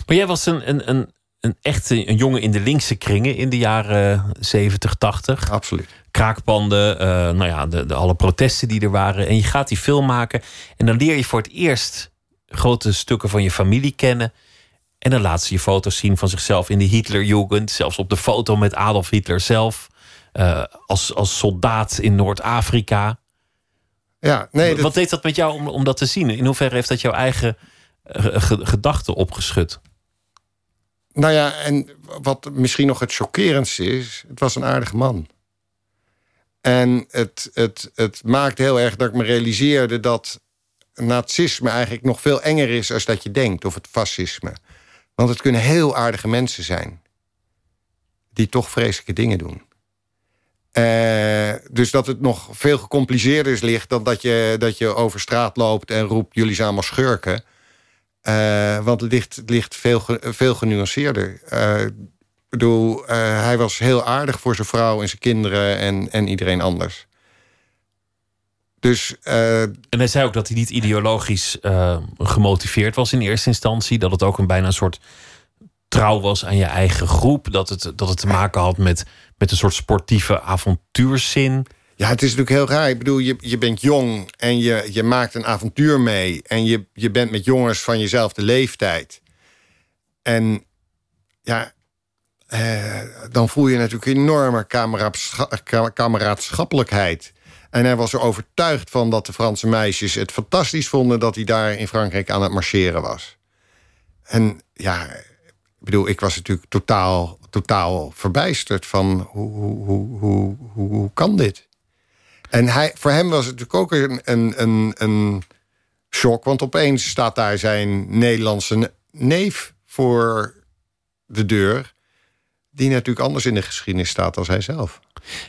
Maar jij was een, een, een, een echte een jongen in de linkse kringen in de jaren 70, 80. Absoluut. Kraakpanden, uh, nou ja, de, de, alle protesten die er waren. En je gaat die film maken. En dan leer je voor het eerst grote stukken van je familie kennen. En dan laat ze je foto's zien van zichzelf in de Hitlerjugend. Zelfs op de foto met Adolf Hitler zelf. Uh, als, als soldaat in Noord-Afrika. Ja, nee, Wat dat... deed dat met jou om, om dat te zien? In hoeverre heeft dat jouw eigen uh, gedachten opgeschud? Nou ja, en wat misschien nog het chockerendste is... het was een aardige man. En het, het, het maakt heel erg dat ik me realiseerde... dat nazisme eigenlijk nog veel enger is als dat je denkt. Of het fascisme. Want het kunnen heel aardige mensen zijn. Die toch vreselijke dingen doen. Uh, dus dat het nog veel gecompliceerder is ligt... dan dat je, dat je over straat loopt en roept... jullie zijn allemaal schurken. Uh, want het ligt, ligt veel, veel genuanceerder. Uh, ik bedoel, hij was heel aardig voor zijn vrouw en zijn kinderen... en, en iedereen anders. Dus, en hij zei ook dat hij niet ideologisch gemotiveerd was in eerste instantie. Dat het ook een bijna een soort trouw was aan je eigen groep. Dat het, dat het te maken had met, met een soort sportieve avontuurzin. Ja, het is natuurlijk heel raar. Ik bedoel, je, je bent jong en je, je maakt een avontuur mee. En je, je bent met jongens van jezelfde leeftijd. En ja, eh, dan voel je natuurlijk enorme kameraadschappelijkheid. En hij was er overtuigd van dat de Franse meisjes het fantastisch vonden... dat hij daar in Frankrijk aan het marcheren was. En ja, ik bedoel, ik was natuurlijk totaal, totaal verbijsterd van hoe, hoe, hoe, hoe, hoe kan dit? En hij, voor hem was het natuurlijk ook een, een, een, een shock, want opeens staat daar zijn Nederlandse neef voor de deur, die natuurlijk anders in de geschiedenis staat als hij zelf.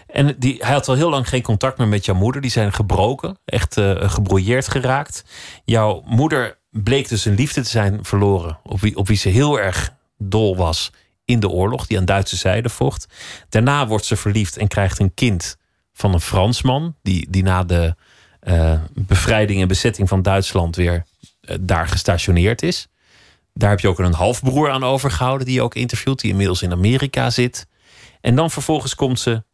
En die, hij had al heel lang geen contact meer met jouw moeder. Die zijn gebroken, echt uh, geraakt. Jouw moeder bleek dus een liefde te zijn verloren, op wie, op wie ze heel erg dol was in de oorlog, die aan Duitse zijde vocht. Daarna wordt ze verliefd en krijgt een kind van een Fransman, die, die na de uh, bevrijding en bezetting van Duitsland weer uh, daar gestationeerd is. Daar heb je ook een halfbroer aan overgehouden, die je ook interviewt, die inmiddels in Amerika zit. En dan vervolgens komt ze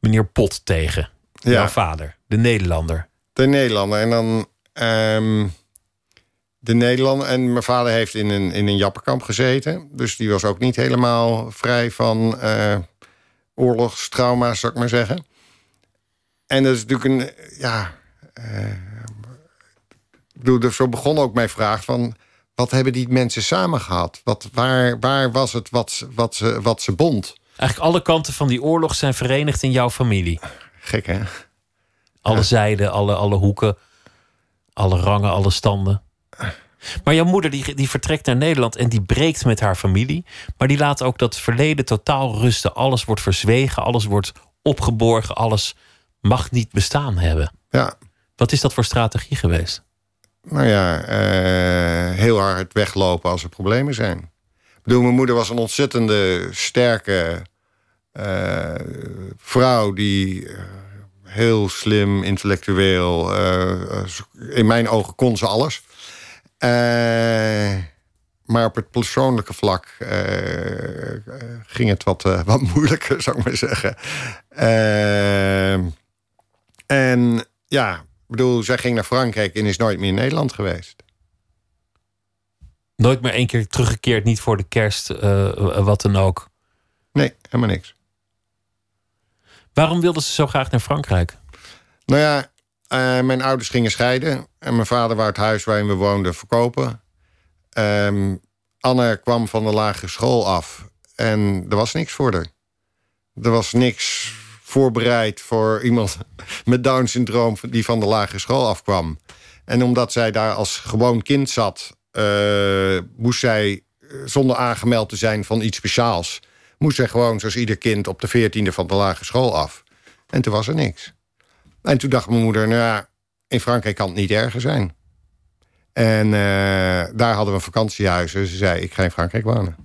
meneer Pot tegen, ja. jouw vader, de Nederlander. De Nederlander. En dan. Um de Nederlander. En mijn vader heeft in een, in een jappenkamp gezeten. Dus die was ook niet helemaal vrij van uh, oorlogstrauma's, zou ik maar zeggen. En dat is natuurlijk een. Ja. Uh, zo begon ook mijn vraag van. Wat hebben die mensen samen gehad? Wat, waar, waar was het wat, wat, ze, wat ze bond? Eigenlijk alle kanten van die oorlog zijn verenigd in jouw familie. Gek, hè? Alle ja. zijden, alle, alle hoeken, alle rangen, alle standen. Maar jouw moeder die, die vertrekt naar Nederland en die breekt met haar familie. Maar die laat ook dat verleden totaal rusten. Alles wordt verzwegen, alles wordt opgeborgen, alles mag niet bestaan hebben. Ja. Wat is dat voor strategie geweest? Nou ja, uh, heel hard weglopen als er problemen zijn. Mijn moeder was een ontzettende sterke uh, vrouw die uh, heel slim, intellectueel. in mijn ogen kon ze alles. Uh, maar op het persoonlijke vlak uh, ging het wat, uh, wat moeilijker, zou ik maar zeggen. en ja, ik bedoel, zij ging naar Frankrijk en is nooit meer in Nederland geweest. Nooit meer één keer teruggekeerd, niet voor de kerst, wat dan ook? Nee, helemaal niks. Waarom wilde ze zo graag naar Frankrijk? Nou ja, uh, mijn ouders gingen scheiden. En mijn vader wou het huis waarin we woonden verkopen. Um, Anne kwam van de lagere school af. En er was niks voor haar. Er was niks voorbereid voor iemand met Down-syndroom... die van de lagere school afkwam. En omdat zij daar als gewoon kind zat... Uh, moest zij, zonder aangemeld te zijn van iets speciaals... moest zij gewoon, zoals ieder kind, op de veertiende van de lagere school af. En toen was er niks. En toen dacht mijn moeder, nou ja, in Frankrijk kan het niet erger zijn. En uh, daar hadden we een vakantiehuis. Dus ze zei, ik ga in Frankrijk wonen.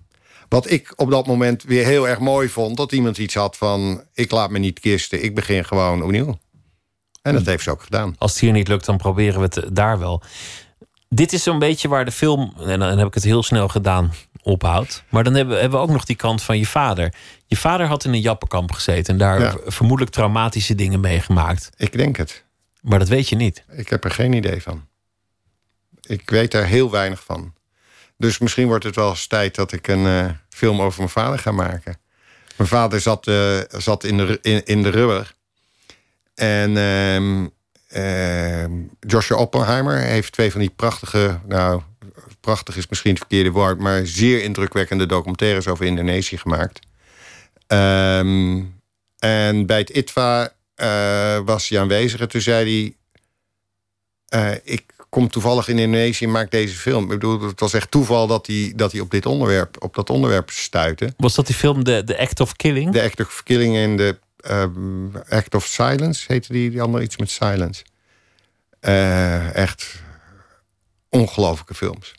Wat ik op dat moment weer heel erg mooi vond... dat iemand iets had van, ik laat me niet kisten. Ik begin gewoon opnieuw. En dat heeft ze ook gedaan. Als het hier niet lukt, dan proberen we het daar wel. Dit is zo'n beetje waar de film, en dan heb ik het heel snel gedaan... ophoudt. Maar dan hebben, hebben we ook nog die kant van je vader. Je vader had in een jappenkamp gezeten en daar Ja. vermoedelijk traumatische dingen meegemaakt. Ik denk het. Maar dat weet je niet. Ik heb er geen idee van. Ik weet daar heel weinig van. Dus misschien wordt het wel eens tijd dat ik een eh, film over mijn vader ga maken. Mijn vader zat, eh, zat in, de, in, in de rubber. En ehm, ehm, Joshua Oppenheimer heeft twee van die prachtige... Nou, prachtig is misschien het verkeerde woord... maar zeer indrukwekkende documentaires over Indonesië gemaakt. Ehm, en bij het ITVA eh, was hij aanwezig. En toen zei hij... eh, ik kom toevallig in Indonesië en maak deze film. Ik bedoel, het was echt toeval dat hij, dat hij op, dit onderwerp, op dat onderwerp stuitte. Was dat die film The, The Act of Killing? De Act of Killing en de ehm, Act of Silence heette die, die andere iets met Silence. Eh, echt ongelooflijke films.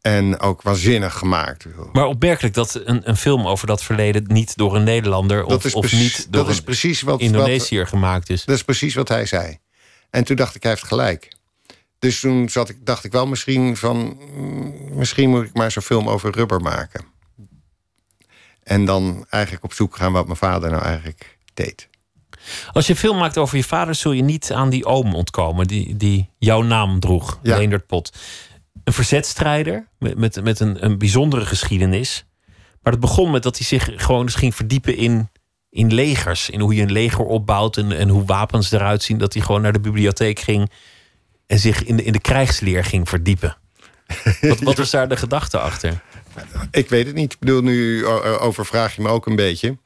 En ook waanzinnig gemaakt. Maar opmerkelijk dat een, een film over dat verleden niet door een Nederlander of, of niet door dat is een precies wat, wat, Indonesiër gemaakt is. dat is precies wat hij zei. En toen dacht ik, hij heeft gelijk. Dus toen zat ik, dacht ik wel misschien van... mm, misschien moet ik maar zo'n film over rubber maken. En dan eigenlijk op zoek gaan wat mijn vader nou eigenlijk deed. Als je film maakt over je vader, zul je niet aan die oom ontkomen die, die jouw naam droeg, Ja. Leendert Pot. Een verzetstrijder met, met, met een, een bijzondere geschiedenis. Maar het begon met dat hij zich gewoon eens ging verdiepen in, in legers. In hoe je een leger opbouwt en, en hoe wapens eruit zien. Dat hij gewoon naar de bibliotheek ging en zich in de, in de krijgsleer ging verdiepen. Wat, wat was daar de gedachte achter? Ik weet het niet. Ik bedoel, nu o- o- overvraag je me ook een beetje.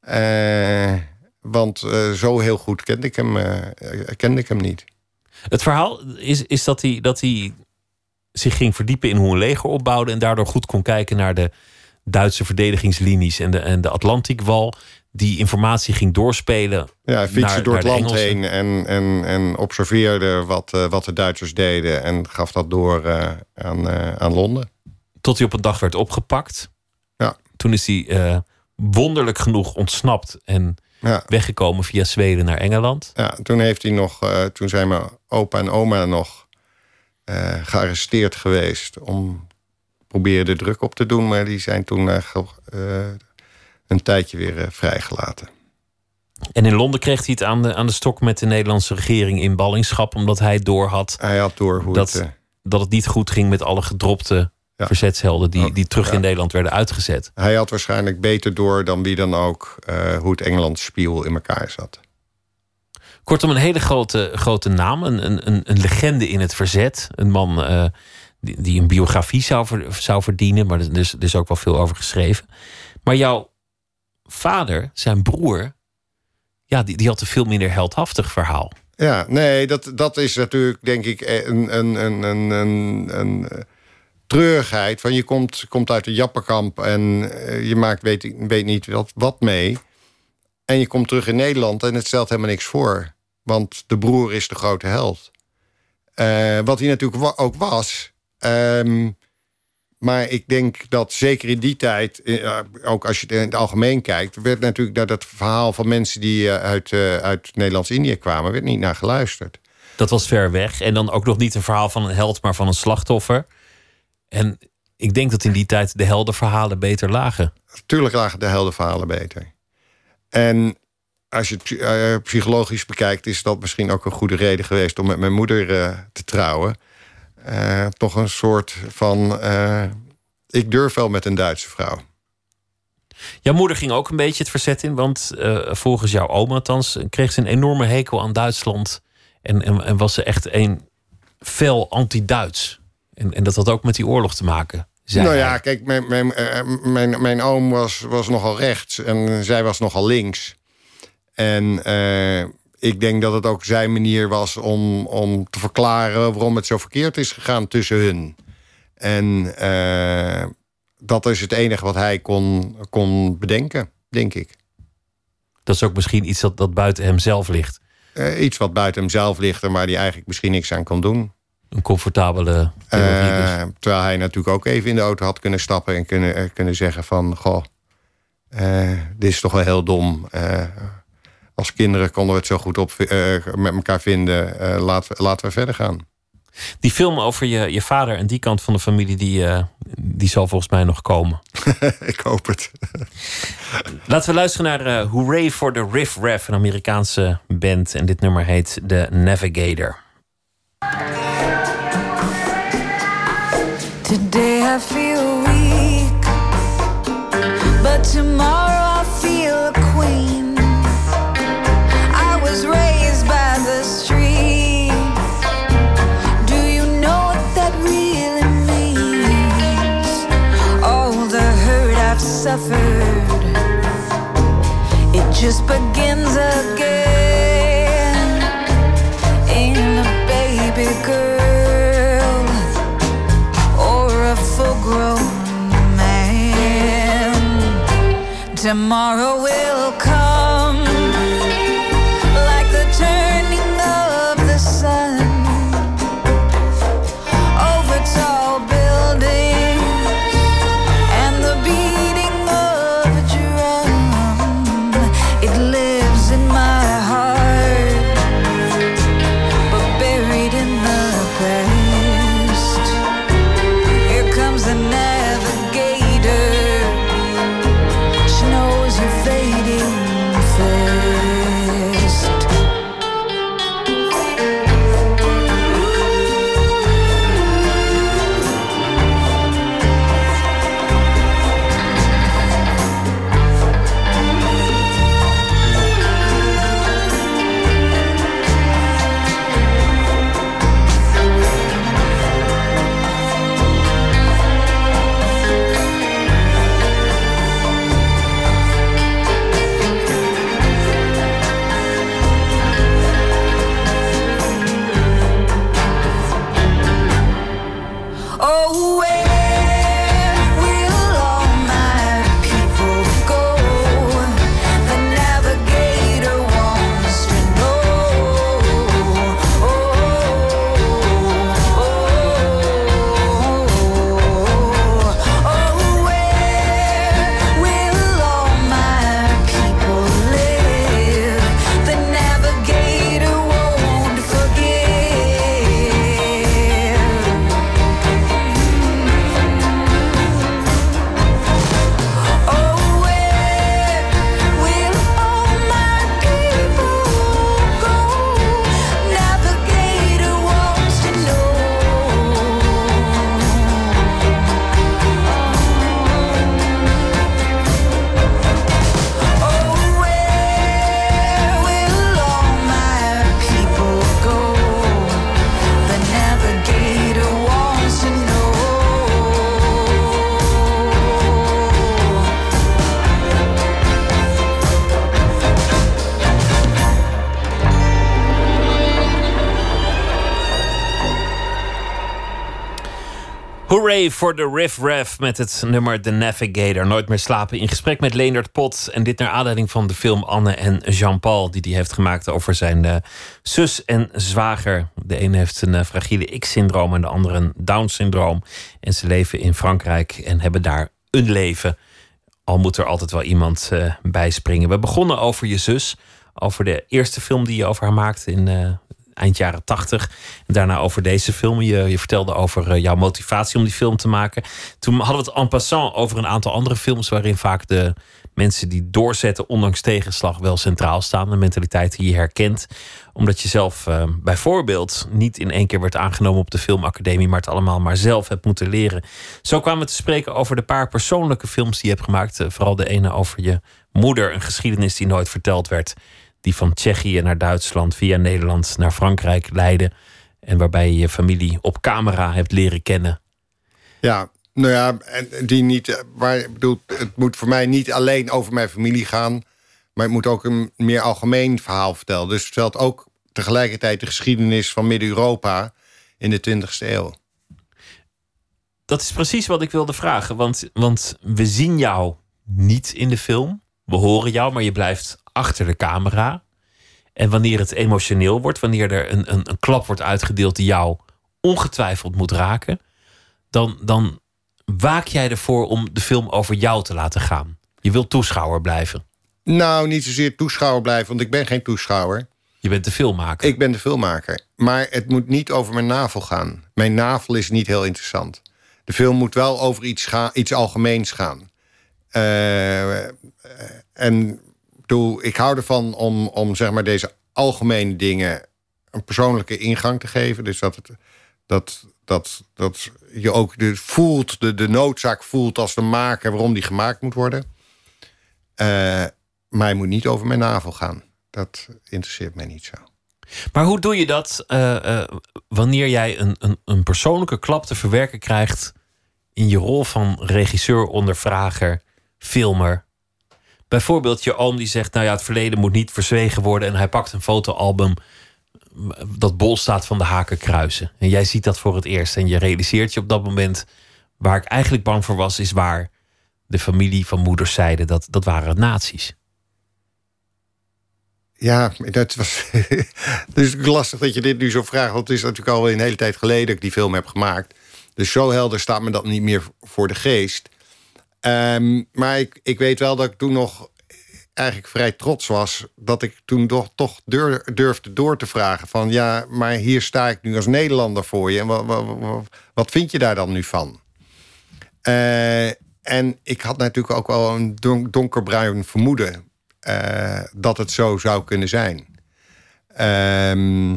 Eh, want eh, zo heel goed kende ik hem, eh, kende ik hem niet. Het verhaal is, is dat, hij, dat hij zich ging verdiepen in hoe een leger opbouwde. En daardoor goed kon kijken naar de Duitse verdedigingslinies en de, en de Atlantiekwal. Die informatie ging doorspelen. Ja, hij fietste naar- door het naar land Engelsen. heen en, en, en observeerde wat, eh, wat de Duitsers deden. En gaf dat door eh, aan, eh, aan Londen. Tot hij op een dag werd opgepakt. Ja. Toen is hij eh, wonderlijk genoeg ontsnapt en Ja, weggekomen via Zweden naar Engeland. ja, toen heeft hij nog, eh, toen zijn mijn opa en oma nog eh, gearresteerd geweest om proberen de druk op te doen, maar die zijn toen een tijdje weer vrijgelaten. En in Londen kreeg hij het aan de, aan de stok met de Nederlandse regering in ballingschap. Omdat hij doorhad Hij had door hoe dat, het. dat het niet goed ging met alle gedropte Ja. verzetshelden die, Oh, die terug ja. in Nederland werden uitgezet. hij had waarschijnlijk beter door dan wie dan ook eh, hoe het Engeland spiel in elkaar zat. Kortom, een hele grote, grote naam. Een, een, een, een legende in het verzet. Een man eh, die, die een biografie zou, ver- zou verdienen. Maar er is, er is ook wel veel over geschreven. Maar jouw vader, zijn broer... Ja, die, die had een veel minder heldhaftig verhaal. Ja, nee, dat, dat is natuurlijk denk ik een, een, een, een, een, een eh, treurigheid. Van je komt, komt uit een jappenkamp en eh, je maakt weet, weet niet wat, wat mee. En je komt terug in Nederland en het stelt helemaal niks voor. Want de broer is de grote held. Eh, wat hij natuurlijk ook was. Ehm, maar ik denk dat zeker in die tijd, eh, ook als je het in het algemeen kijkt, werd natuurlijk naar dat verhaal van mensen die uit, uit Nederlands-Indië kwamen, werd niet naar geluisterd. Dat was ver weg. En dan ook nog niet een verhaal van een held, maar van een slachtoffer. En ik denk dat in die tijd de heldenverhalen beter lagen. Tuurlijk lagen de heldenverhalen beter. En als je het eh, psychologisch bekijkt, is dat misschien ook een goede reden geweest om met mijn moeder eh, te trouwen. Eh, toch een soort van. ik durf wel met een Duitse vrouw. Jouw moeder ging ook een beetje het verzet in, want volgens jouw oma althans kreeg ze een enorme hekel aan Duitsland. En, en, en was ze echt een fel anti-Duits. En, en dat had ook met die oorlog te maken. zei nou ja, kijk, mijn, mijn, eh, mijn, mijn oom was, was nogal rechts en zij was nogal links. En eh, ik denk dat het ook zijn manier was om, om te verklaren waarom het zo verkeerd is gegaan tussen hun. En eh, dat is het enige wat hij kon, kon bedenken, denk ik. Dat is ook misschien iets dat, dat buiten hemzelf ligt. Iets wat buiten hemzelf ligt en waar hij eigenlijk misschien niks aan kon doen. Een comfortabele theorie. dus. Eh, terwijl hij natuurlijk ook even in de auto had kunnen stappen en kunnen, eh, kunnen zeggen van... Goh, eh, dit is toch wel heel dom. Eh, als kinderen konden we het zo goed op, met elkaar vinden. Laten, we, laten we verder gaan. Die film over je, je vader en die kant van de familie, die, die zal volgens mij nog komen. Ik hoop het. Laten we luisteren naar Hooray for the Riff Raff, een Amerikaanse band. En dit nummer heet The Navigator. Today I feel weak, but tomorrow I feel a queen. I was raised by the street. Do you know what that really means? All the hurt I've suffered, it just begins again Tomorrow will come Hooray for the Riff Raff met het nummer The Navigator. Nooit meer slapen. In gesprek met Leendert Pot. En dit naar aanleiding van de film Anne en Jean-Paul. Die hij heeft gemaakt over zijn eh, zus en zwager. De ene heeft een eh, fragiele X-syndroom en de andere een Down-syndroom. En ze leven in Frankrijk en hebben daar een leven. Al moet er altijd wel iemand eh bij springen. We begonnen over je zus. Over de eerste film die je over haar maakte in eind jaren tachtig. Daarna over deze film. Je, je vertelde over eh, jouw motivatie om die film te maken. Toen hadden we het en passant over een aantal andere films... waarin vaak de mensen die doorzetten ondanks tegenslag wel centraal staan. De mentaliteit die je herkent. Omdat je zelf eh, bijvoorbeeld niet in één keer werd aangenomen op de filmacademie... maar het allemaal maar zelf hebt moeten leren. Zo kwamen we te spreken over de paar persoonlijke films die je hebt gemaakt. Eh, vooral de ene over je moeder. Een geschiedenis die nooit verteld werd die van Tsjechië naar Duitsland, via Nederland naar Frankrijk leidde. En waarbij je je familie op camera hebt leren kennen. Ja, nou ja, en die niet. eh, Maar ik bedoel, het moet voor mij niet alleen over mijn familie gaan. Maar het moet ook een meer algemeen verhaal vertellen. Dus het vertelt ook tegelijkertijd de geschiedenis van Midden-Europa in de 20e eeuw. Dat is precies wat ik wilde vragen. Want, want we zien jou niet in de film. We horen jou, maar je blijft achter de camera. En wanneer het emotioneel wordt, wanneer er een, een, een klap wordt uitgedeeld die jou ongetwijfeld moet raken, dan, dan waak jij ervoor om de film over jou te laten gaan. Je wilt toeschouwer blijven. Nou, niet zozeer toeschouwer blijven, want ik ben geen toeschouwer. Je bent de filmmaker. Ik ben de filmmaker. Maar het moet niet over mijn navel gaan. Mijn navel is niet heel interessant. De film moet wel over iets, gaan, iets algemeens gaan. Eh, eh, en ik hou ervan om, om zeg maar deze algemene dingen een persoonlijke ingang te geven. Dus dat, het, dat, dat, dat je ook de, voelt, de, de noodzaak voelt als de maker waarom die gemaakt moet worden. Eh, maar moet niet over mijn navel gaan. Dat interesseert mij niet zo. Maar hoe doe je dat eh, eh, wanneer jij een, een, een persoonlijke klap te verwerken krijgt in je rol van regisseur, ondervrager, filmer? Bijvoorbeeld je oom die zegt, nou ja, het verleden moet niet verzwegen worden en hij pakt een fotoalbum dat bol staat van de hakenkruisen. En jij ziet dat voor het eerst en je realiseert je op dat moment waar ik eigenlijk bang voor was, is waar de familie van moeders zeiden dat dat waren nazi's. Ja, dat was. is lastig dat je dit nu zo vraagt. Want het is natuurlijk al een hele tijd geleden dat ik die film heb gemaakt. Dus zo helder staat me dat niet meer voor de geest. Ehm, maar ik, weet wel dat ik toen nog eigenlijk vrij trots was. Dat ik toen toch, toch dur- durfde door te vragen: van ja, maar hier sta ik nu als Nederlander voor je. En wat, vind je daar dan nu van? Eh, en ik had natuurlijk ook wel een don- donkerbruin vermoeden eh, dat het zo zou kunnen zijn. Ehm,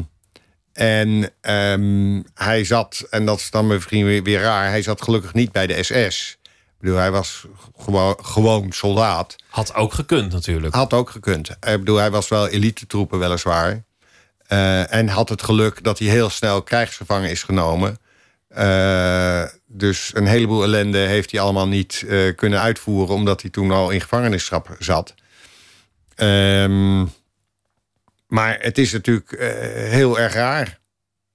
en ehm, hij zat, en dat is dan misschien weer, weer raar, hij zat gelukkig niet bij de SS. Bedoel, hij was gewoon, gewoon soldaat. Had ook gekund natuurlijk. Had ook gekund. Ik bedoel, hij was wel elite troepen weliswaar. Eh, en had het geluk dat hij heel snel krijgsgevangen is genomen. Eh, dus een heleboel ellende heeft hij allemaal niet eh, kunnen uitvoeren... omdat hij toen al in gevangenisschap zat. Ehm, maar het is natuurlijk heel erg raar.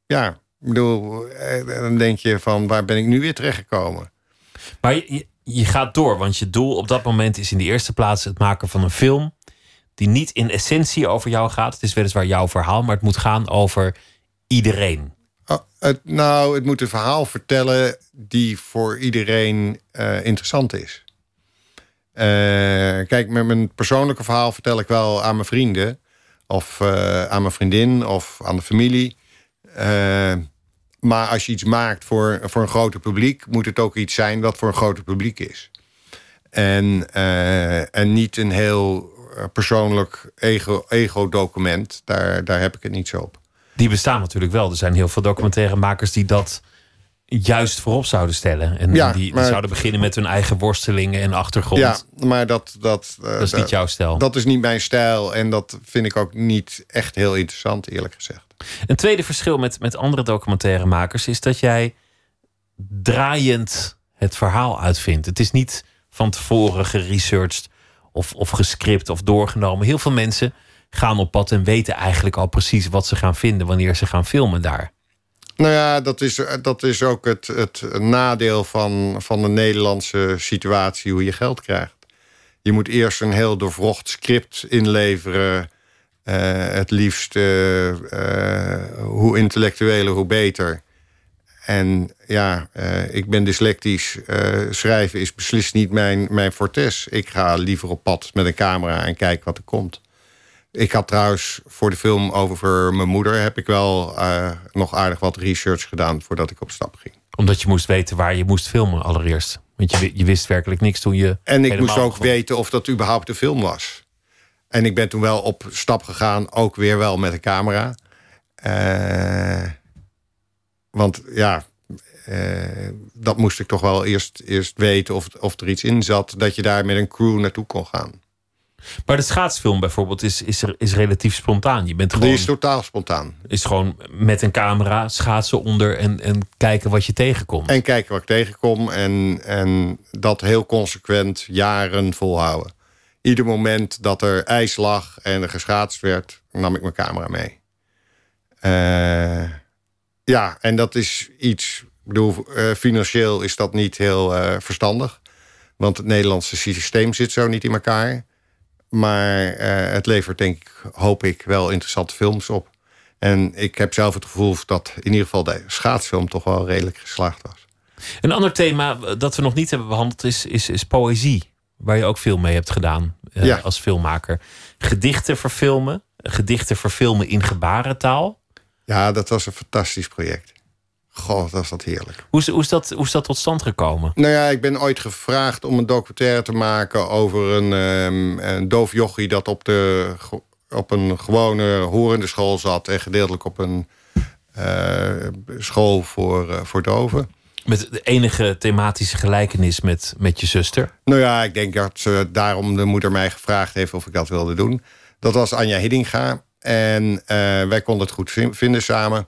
Ja, ik bedoel, dan denk je van... waar ben ik nu weer terechtgekomen? Maar je, je- gaat door, want je doel op dat moment is in de eerste plaats het maken van een film die niet in essentie over jou gaat. Het is weliswaar jouw verhaal, maar het moet gaan over iedereen. Oh, nou, het moet een verhaal vertellen die voor iedereen eh, interessant is. Eh, kijk, met mijn persoonlijke verhaal vertel ik wel aan mijn vrienden. Of eh, aan mijn vriendin of aan de familie. Maar als je iets maakt voor, voor een groter publiek... moet het ook iets zijn wat voor een groter publiek is. En, eh, en niet een heel eh, persoonlijk ego- ego-document. daar, daar heb ik het niet zo op. Die bestaan natuurlijk wel. Er zijn heel veel documentairemakers die dat juist voorop zouden stellen. En Ja, die, die zouden beginnen met hun eigen worstelingen en achtergrond. Ja, maar dat... Dat, eh, dat is niet jouw stijl. Dat is niet mijn stijl en dat vind ik ook niet echt heel interessant, eerlijk gezegd. Een tweede verschil met, met andere documentairemakers is dat jij draaiend het verhaal uitvindt. Het is niet van tevoren geresearched of, of gescript of doorgenomen. Heel veel mensen gaan op pad en weten eigenlijk al precies wat ze gaan vinden wanneer ze gaan filmen daar. Nou ja, dat is, dat is ook het, het nadeel van, van de Nederlandse situatie, hoe je geld krijgt. Je moet eerst een heel doorvrocht script inleveren. Eh, het liefst eh, eh, hoe intellectueler, hoe beter. En ja, ik ben dyslectisch. Schrijven is beslist niet mijn, mijn fortes. Ik ga liever op pad met een camera en kijk wat er komt. Ik had trouwens voor de film over mijn moeder... heb ik wel nog aardig wat research gedaan voordat ik op stap ging. Omdat je moest weten waar je moest filmen allereerst. Want je, je wist werkelijk niks toen je. En ik moest ook weten of dat überhaupt een film was. En ik ben toen wel op stap gegaan, ook weer wel met een camera. Eh, want ja, eh, dat moest ik toch wel eerst, eerst weten of, of er iets in zat... dat je daar met een crew naartoe kon gaan. Maar de schaatsfilm bijvoorbeeld is, is, er- is relatief spontaan. Je bent gewoon, Die is totaal spontaan. is gewoon met een camera schaatsen onder en, en kijken wat je tegenkomt. En kijken wat ik tegenkom en, en dat heel consequent jaren volhouden. Ieder moment dat er ijs lag en er geschaatst werd, nam ik mijn camera mee. Eh, ja, en dat is iets, ik bedoel, eh, financieel is dat niet heel eh, verstandig. Want het Nederlandse systeem zit zo niet in elkaar. Maar het levert, denk ik, hoop ik, wel interessante films op. En ik heb zelf het gevoel dat in ieder geval de schaatsfilm toch wel redelijk geslaagd was. Een ander thema dat we nog niet hebben behandeld is, is poëzie. Waar je ook veel mee hebt gedaan eh, Ja. als filmmaker. Gedichten verfilmen. gedichten verfilmen in gebarentaal. Ja, dat was een fantastisch project. Wat was dat heerlijk. Hoe is, hoe, is dat, hoe is dat tot stand gekomen? Nou ja, ik ben ooit gevraagd om een documentaire te maken... over een, ehm, een doof jochie dat op, de, op een gewone horende school zat... en gedeeltelijk op een eh, school voor, eh, voor doven. Met de enige thematische gelijkenis met, met je zuster. Nou ja, ik denk dat ze daarom de moeder mij gevraagd heeft of ik dat wilde doen. Dat was Anja Hiddinga. En eh, wij konden het goed vin- vinden samen.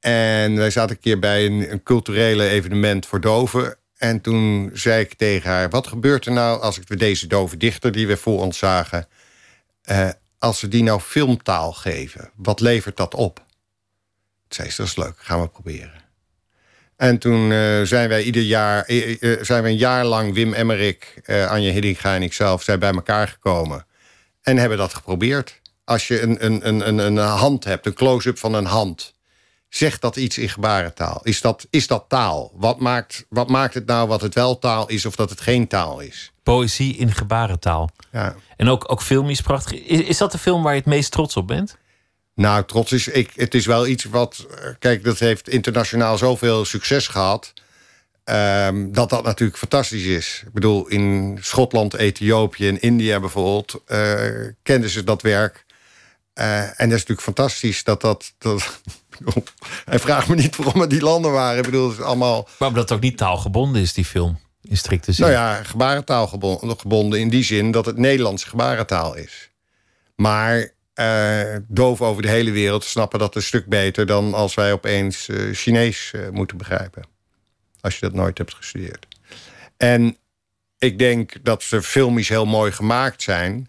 En wij zaten een keer bij een, culturele evenement voor doven. En toen zei ik tegen haar: Wat gebeurt er nou als ik deze dove dichter die we voor ons zagen. eh, als we die nou filmtaal geven, wat levert dat op? Zei ze: Dat is leuk, gaan we proberen. En toen eh, zijn wij ieder jaar, eh, eh, zijn we een jaar lang, Wim Emmerik, Anja Hiddinga en ikzelf, zijn bij elkaar gekomen. En hebben dat geprobeerd. Als je een, een, een, een, een hand hebt, een close-up van een hand. Zegt dat iets in gebarentaal? Is dat, is dat taal? Wat maakt, wat maakt het nou wat het wel taal is of dat het geen taal is? Poëzie in gebarentaal. Ja. En ook, ook filmisch prachtig. Is, is dat de film waar je het meest trots op bent? Nou, trots is. Ik, het is wel iets wat. eh, Kijk, dat heeft internationaal zoveel succes gehad. ehm, dat dat natuurlijk fantastisch is. Ik bedoel, in Schotland, Ethiopië en India bijvoorbeeld. eh, kenden ze dat werk. Eh, en dat is natuurlijk fantastisch dat dat. dat hij vraagt me niet waarom het die landen waren. Ik bedoel, het is allemaal. Maar omdat het ook niet taalgebonden is, die film. In strikte zin. Nou ja, gebarentaal gebonden in die zin dat het Nederlands gebarentaal is. Maar eh doof over de hele wereld snappen dat een stuk beter dan als wij opeens eh, Chinees eh, moeten begrijpen. Als je dat nooit hebt gestudeerd. En ik denk dat ze filmisch heel mooi gemaakt zijn.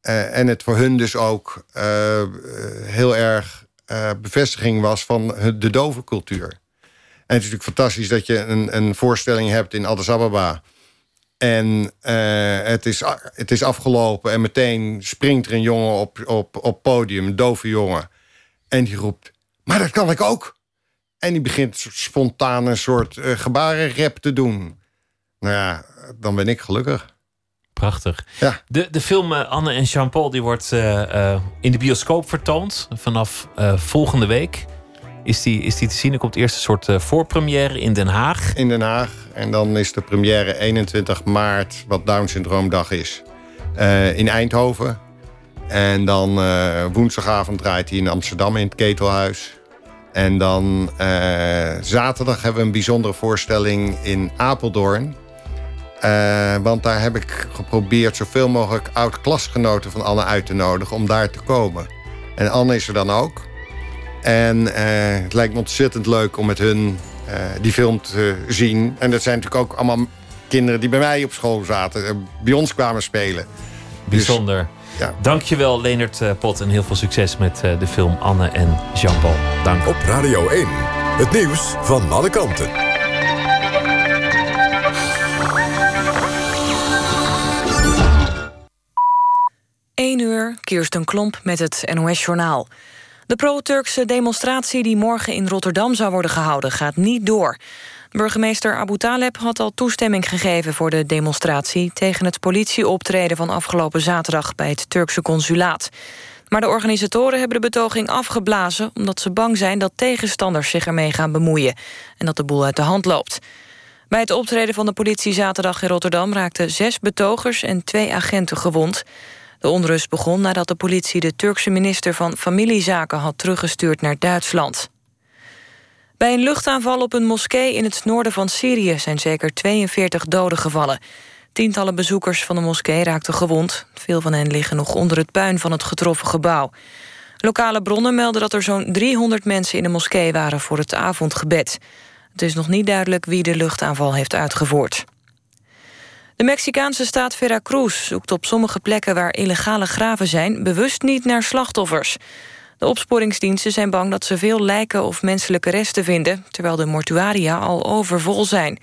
En het voor hun dus ook heel erg bevestiging was van de dove cultuur. En het is natuurlijk fantastisch dat je een, een voorstelling hebt in Addis Ababa. En eh, het, is, het is afgelopen en meteen springt er een jongen op, op, op podium, een dove jongen. En die roept, maar dat kan ik ook. En die begint spontaan een soort eh, gebarenrap te doen. Nou ja, dan ben ik gelukkig. Prachtig. Ja. De, de film eh, Anne en Jean-Paul die wordt in de bioscoop vertoond. Vanaf volgende week is die, is die te zien. Er komt eerst een soort eh, voorpremière in Den Haag. In Den Haag. En dan is de première 21 maart, wat Down Syndroomdag is, eh, in Eindhoven. En dan eh, woensdagavond draait hij in Amsterdam in het Ketelhuis. En dan zaterdag hebben we een bijzondere voorstelling in Apeldoorn. Want daar heb ik geprobeerd zoveel mogelijk oud-klasgenoten van Anne uit te nodigen om daar te komen. En Anne is er dan ook. En eh, het lijkt me ontzettend leuk om met hun eh, die film te zien. En dat zijn natuurlijk ook allemaal kinderen die bij mij op school zaten. eh, bij ons kwamen spelen. Bijzonder. ja. Dankjewel Leonard Pot en heel veel succes met eh, de film Anne en Jean-Paul. Dank. Op Radio 1. Het nieuws van alle kanten. Eén uur, Kirsten Klomp met het NOS-journaal. De pro-Turkse demonstratie die morgen in Rotterdam zou worden gehouden... gaat niet door. Burgemeester Abu Taleb had al toestemming gegeven voor de demonstratie... tegen het politieoptreden van afgelopen zaterdag bij het Turkse consulaat. Maar de organisatoren hebben de betoging afgeblazen... omdat ze bang zijn dat tegenstanders zich ermee gaan bemoeien... en dat de boel uit de hand loopt. Bij het optreden van de politie zaterdag in Rotterdam... raakten zes betogers en twee agenten gewond... De onrust begon nadat de politie de Turkse minister van Familiezaken had teruggestuurd naar Duitsland. Bij een luchtaanval op een moskee in het noorden van Syrië zijn zeker 42 doden gevallen. Tientallen bezoekers van de moskee raakten gewond. Veel van hen liggen nog onder het puin van het getroffen gebouw. Lokale bronnen melden dat er zo'n 300 mensen in de moskee waren voor het avondgebed. Het is nog niet duidelijk wie de luchtaanval heeft uitgevoerd. De Mexicaanse staat Veracruz zoekt op sommige plekken waar illegale graven zijn... bewust niet naar slachtoffers. De opsporingsdiensten zijn bang dat ze veel lijken of menselijke resten vinden... terwijl de mortuaria al overvol zijn.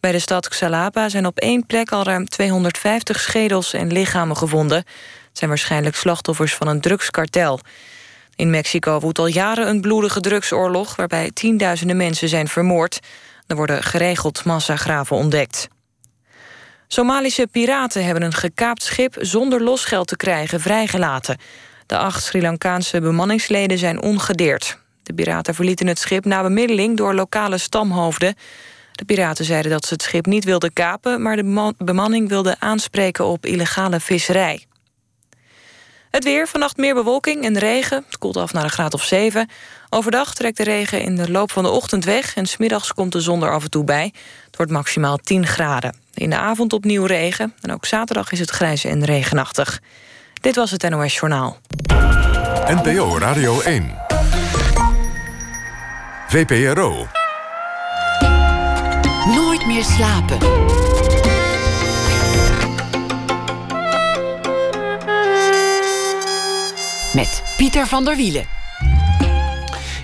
Bij de stad Xalapa zijn op één plek al ruim 250 schedels en lichamen gevonden. Het zijn waarschijnlijk slachtoffers van een drugskartel. In Mexico woedt al jaren een bloedige drugsoorlog... waarbij tienduizenden mensen zijn vermoord. Er worden geregeld massagraven ontdekt. Somalische piraten hebben een gekaapt schip zonder losgeld te krijgen vrijgelaten. De acht Sri Lankaanse bemanningsleden zijn ongedeerd. De piraten verlieten het schip na bemiddeling door lokale stamhoofden. De piraten zeiden dat ze het schip niet wilden kapen... maar de bema- bemanning wilde aanspreken op illegale visserij. Het weer, vannacht meer bewolking en regen. Het koelt af naar een graad of 7. Overdag trekt de regen in de loop van de ochtend weg... en smiddags komt de zon er af en toe bij. Het wordt maximaal 10 graden. In de avond opnieuw regen. En ook zaterdag is het grijs en regenachtig. Dit was het NOS Journaal. NPO Radio 1. VPRO. Nooit meer slapen. Met Pieter van der Wielen.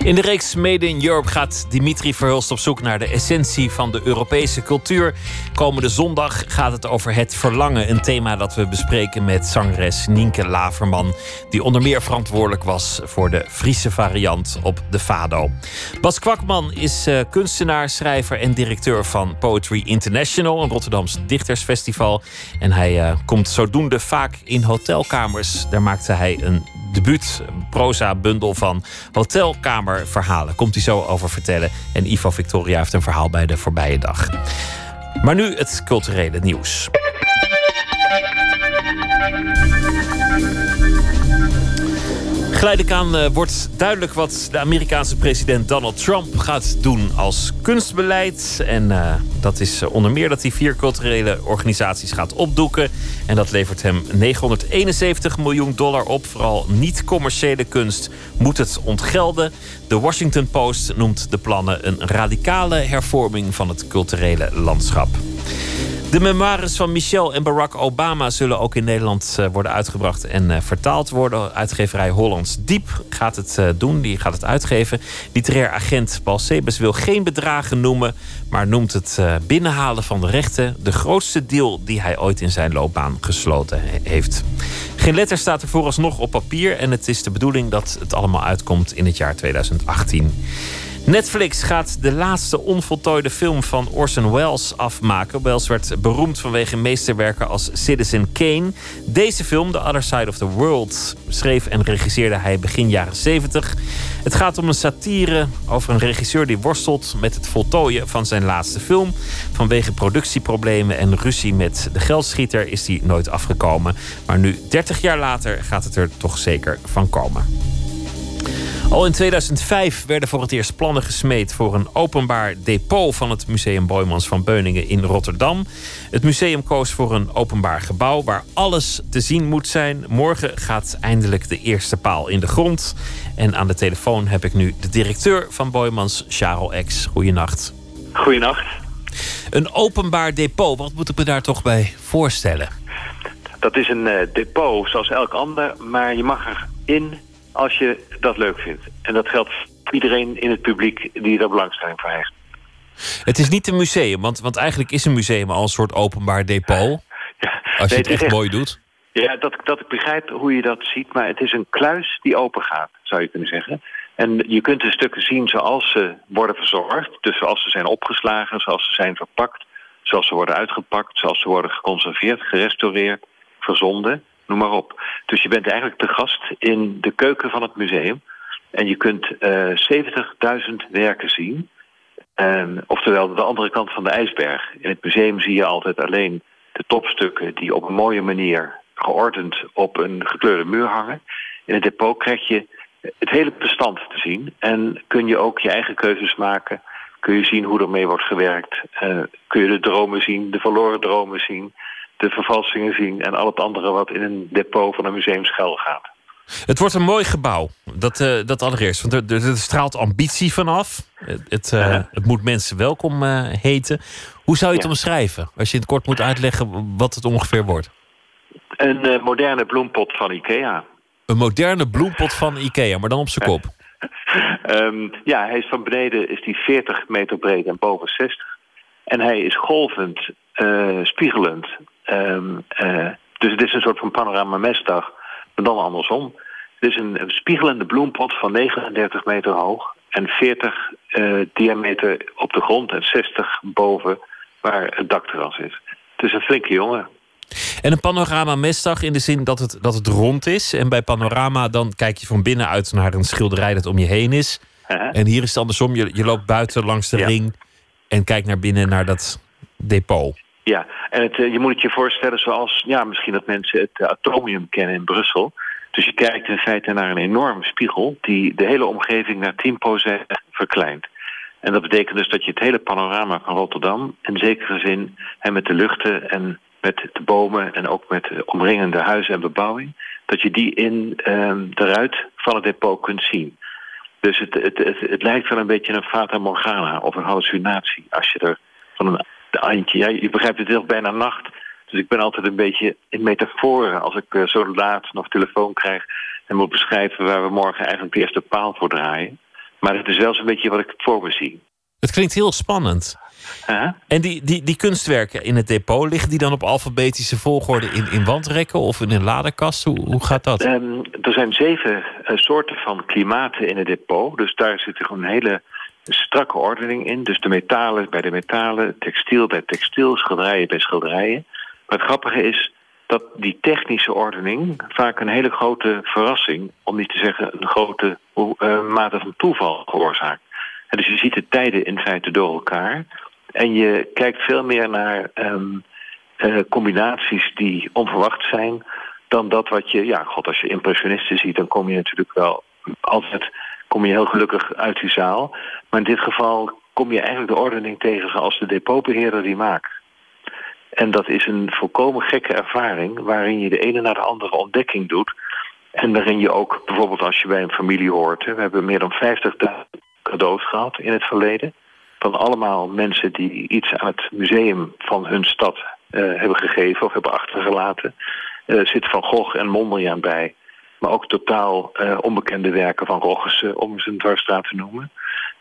In de reeks Made in Europe gaat Dimitri Verhulst op zoek naar de essentie van de Europese cultuur. Komende zondag gaat het over het verlangen. Een thema dat we bespreken met zangeres Nienke Laverman. Die onder meer verantwoordelijk was voor de Friese variant op de Fado. Bas Kwakman is eh, kunstenaar, schrijver en directeur van Poetry International. Een Rotterdams dichtersfestival. En hij eh, komt zodoende vaak in hotelkamers. Daar maakte hij een debuut proza-bundel van hotelkamerverhalen. Komt hij zo over vertellen. En Ivo Victoria heeft een verhaal bij de voorbije dag. Maar nu het culturele nieuws. Geleidelijk aan eh, wordt duidelijk wat de Amerikaanse president Donald Trump gaat doen als kunstbeleid. En eh, dat is eh, onder meer dat hij vier culturele organisaties gaat opdoeken. En dat levert hem 971 miljoen dollar op. Vooral niet-commerciële kunst moet het ontgelden. De Washington Post noemt de plannen een radicale hervorming van het culturele landschap. De memoires van Michelle en Barack Obama zullen ook in Nederland worden uitgebracht en vertaald worden. Uitgeverij Diep gaat het eh, doen, die gaat het uitgeven. Literair agent Paul Sebes wil geen bedragen noemen, maar noemt het eh, binnenhalen van de rechten de grootste deal die hij ooit in zijn loopbaan gesloten he- heeft. Geen letter staat er vooralsnog op papier en het is de bedoeling dat het allemaal uitkomt in het jaar 2018. Netflix gaat de laatste onvoltooide film van Orson Welles afmaken. Welles werd beroemd vanwege meesterwerken als Citizen Kane. Deze film, The Other Side of the World, schreef en regisseerde hij begin jaren 70. Het gaat om een satire over een regisseur die worstelt met het voltooien van zijn laatste film. Vanwege productieproblemen en ruzie met de geldschieter is die nooit afgekomen. Maar nu, 30 jaar later, gaat het er toch zeker van komen. Al in 2005 werden voor het eerst plannen gesmeed voor een openbaar depot van het Museum Boijmans van Beuningen in Rotterdam. Het museum koos voor een openbaar gebouw waar alles te zien moet zijn. Morgen gaat eindelijk de eerste paal in de grond. En aan de telefoon heb ik nu de directeur van Boijmans, Charles X. Goeienacht. Goeienacht. Een openbaar depot, wat moet ik me daar toch bij voorstellen? Dat is een eh, depot zoals elk ander, maar je mag erin als je dat leuk vindt. En dat geldt voor iedereen in het publiek die daar belangstelling voor heeft. Het is niet een museum, want, want eigenlijk is een museum al een soort openbaar depot. Ja, Als je nee, het echt mooi doet. Ja, dat, dat ik begrijp hoe je dat ziet, maar het is een kluis die open gaat, zou je kunnen zeggen. En je kunt de stukken zien zoals ze worden verzorgd. Dus zoals ze zijn opgeslagen, zoals ze zijn verpakt, zoals ze worden uitgepakt, zoals ze worden geconserveerd, gerestaureerd, verzonden, noem maar op. Dus je bent eigenlijk te gast in de keuken van het museum. En je kunt eh 70.000 werken zien. En, oftewel de andere kant van de ijsberg. In het museum zie je altijd alleen de topstukken die op een mooie manier geordend op een gekleurde muur hangen. In het depot krijg je het hele bestand te zien. En kun je ook je eigen keuzes maken. Kun je zien hoe ermee wordt gewerkt. Eh, kun je de dromen zien, de verloren dromen zien. De vervalsingen zien en al het andere wat in een depot van een museum schuil gaat. Het wordt een mooi gebouw. Dat, eh, dat allereerst. Want er, er, er straalt ambitie vanaf. Het, het, eh, Ja. het moet mensen welkom eh, heten. Hoe zou je het Ja. omschrijven? Als je in het kort moet uitleggen wat het ongeveer wordt. Een moderne bloempot van Ikea. Een moderne bloempot van Ikea, maar dan op zijn kop. Ehm, ja, hij is van beneden is die 40 meter breed en boven 60. En hij is golvend, spiegelend. Ehm, eh, dus het is een soort van panorama mesdag, maar dan andersom. Het is een, spiegelende bloempot van 39 meter hoog en 40 eh, diameter op de grond en 60 boven waar het dakterras is. Het is een flinke jongen. En een panorama mesdag in de zin dat het, dat het rond is. En bij panorama dan kijk je van binnenuit naar een schilderij dat om je heen is. En hier is het andersom. Je, je loopt buiten langs de Ja. ring en kijkt naar binnen naar dat depot. Ja, en eh, je moet het je voorstellen zoals ja, misschien dat mensen het eh, atomium kennen in Brussel. Dus je kijkt in feite naar een enorme spiegel die de hele omgeving naar 10% verkleint. En dat betekent dus dat je het hele panorama van Rotterdam, in zekere zin, en met de luchten en met de bomen en ook met de omringende huizen en bebouwing, dat je die in ruit van het depot kunt zien. Dus het, het, het, het lijkt wel een beetje een fata morgana of een hallucinatie als je er van een eindje. Ja, je begrijpt het heel bijna nacht. Dus ik ben altijd een beetje in metaforen als ik eh, zo laat nog telefoon krijg en moet beschrijven waar we morgen eigenlijk de eerste paal voor draaien. Maar het is wel zo'n beetje wat ik voor me zie. Het klinkt heel spannend. Huh? En die, die, die kunstwerken in het depot, liggen die dan op alfabetische volgorde in, in wandrekken of in een ladekast? Hoe, hoe gaat dat? Ehm, er zijn zeven eh, soorten van klimaten in het depot. Dus daar zit er gewoon een hele strakke ordening in. Dus de metalen bij de metalen, textiel bij textiel, schilderijen bij schilderijen. Maar het grappige is dat die technische ordening vaak een hele grote verrassing, om niet te zeggen een grote eh, mate van toeval veroorzaakt. En dus je ziet de tijden in feite door elkaar. En je kijkt veel meer naar ehm, eh, combinaties die onverwacht zijn dan dat wat je, ja, god, als je impressionisten ziet, dan kom je natuurlijk wel altijd, kom je heel gelukkig uit die zaal. Maar in dit geval kom je eigenlijk de ordening tegen zoals de depotbeheerder die maakt. En dat is een volkomen gekke ervaring waarin je de ene naar de andere ontdekking doet. En waarin je ook, bijvoorbeeld als je bij een familie hoort, hè, we hebben meer dan 50.000 cadeaus gehad in het verleden. Van allemaal mensen die iets aan het museum van hun stad eh, hebben gegeven of hebben achtergelaten. Eh, zit Van Gogh en Mondriaan bij. Maar ook totaal eh, onbekende werken van Roggesen, om ze een dwarsstraat te noemen.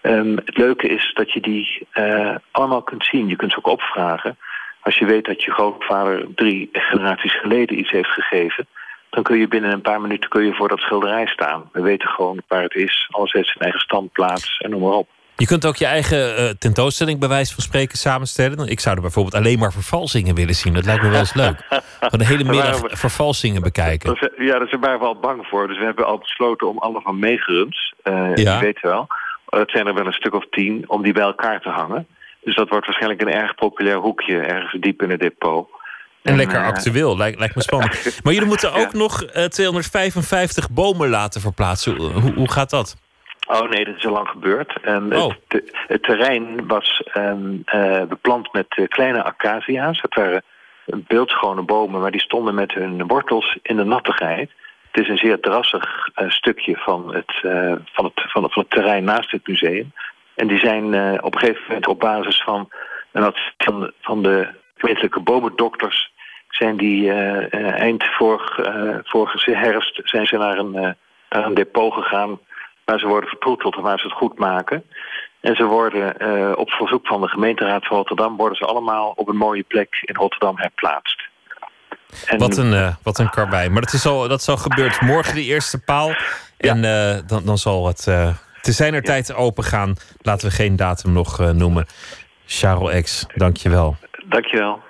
Ehm, het leuke is dat je die eh, allemaal kunt zien. Je kunt ze ook opvragen. Als je weet dat je grootvader drie generaties geleden iets heeft gegeven... dan kun je binnen een paar minuten kun je voor dat schilderij staan. We weten gewoon waar het is. Alles heeft zijn eigen standplaats en noem maar op. Je kunt ook je eigen eh, tentoonstelling bij wijze van spreken samenstellen. Ik zou er bijvoorbeeld alleen maar vervalsingen willen zien. Dat lijkt me wel eens leuk. Van de hele middag we- vervalsingen bekijken. Ja, daar waren we al bang voor. Dus we hebben al besloten om alle van meegeruns, eh Ja. je weet wel, het zijn er wel een stuk of tien, om die bij elkaar te hangen. Dus dat wordt waarschijnlijk een erg populair hoekje ergens diep in het depot. En lekker eh, actueel, lijkt, lijkt me spannend. Maar jullie moeten ook nog eh, 255 bomen laten verplaatsen. Hoe, hoe gaat dat? Oh nee, dat is al lang gebeurd. Oh. het, te- het terrein was eh, beplant met eh, kleine acacia's. Het waren beeldschone bomen, maar die stonden met hun wortels in de nattigheid. Het is een zeer drassig eh, stukje van het, eh, van, het, van, het, van het terrein naast het museum. En die zijn op een gegeven moment op basis van een van, van de gemeentelijke bomendokters... zijn die eind vorig, vorige herfst zijn ze naar een, naar een depot gegaan waar ze worden vertroeteld en waar ze het goed maken. En ze worden eh, op verzoek van de gemeenteraad van Rotterdam... worden ze allemaal op een mooie plek in Rotterdam herplaatst. En Wat een, eh wat een karwei. Maar dat is al, dat is al gebeurd. Morgen de eerste paal. En eh, dan, dan zal het te zijner tijd open gaan. Laten we geen datum nog noemen. Charles X, dank je wel. Dankjewel.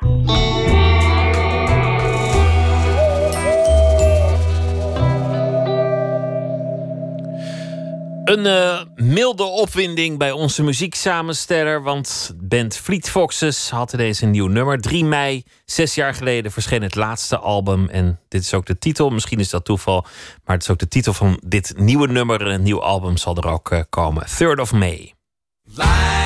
Een eh, milde opwinding bij onze muzieksamensteller. Want band Fleet Foxes had ineens een nieuw nummer. 3 mei, zes jaar geleden, verscheen het laatste album. En dit is ook de titel. Misschien is dat toeval. Maar het is ook de titel van dit nieuwe nummer. Een nieuw album zal er ook eh, komen. 3rd of May. And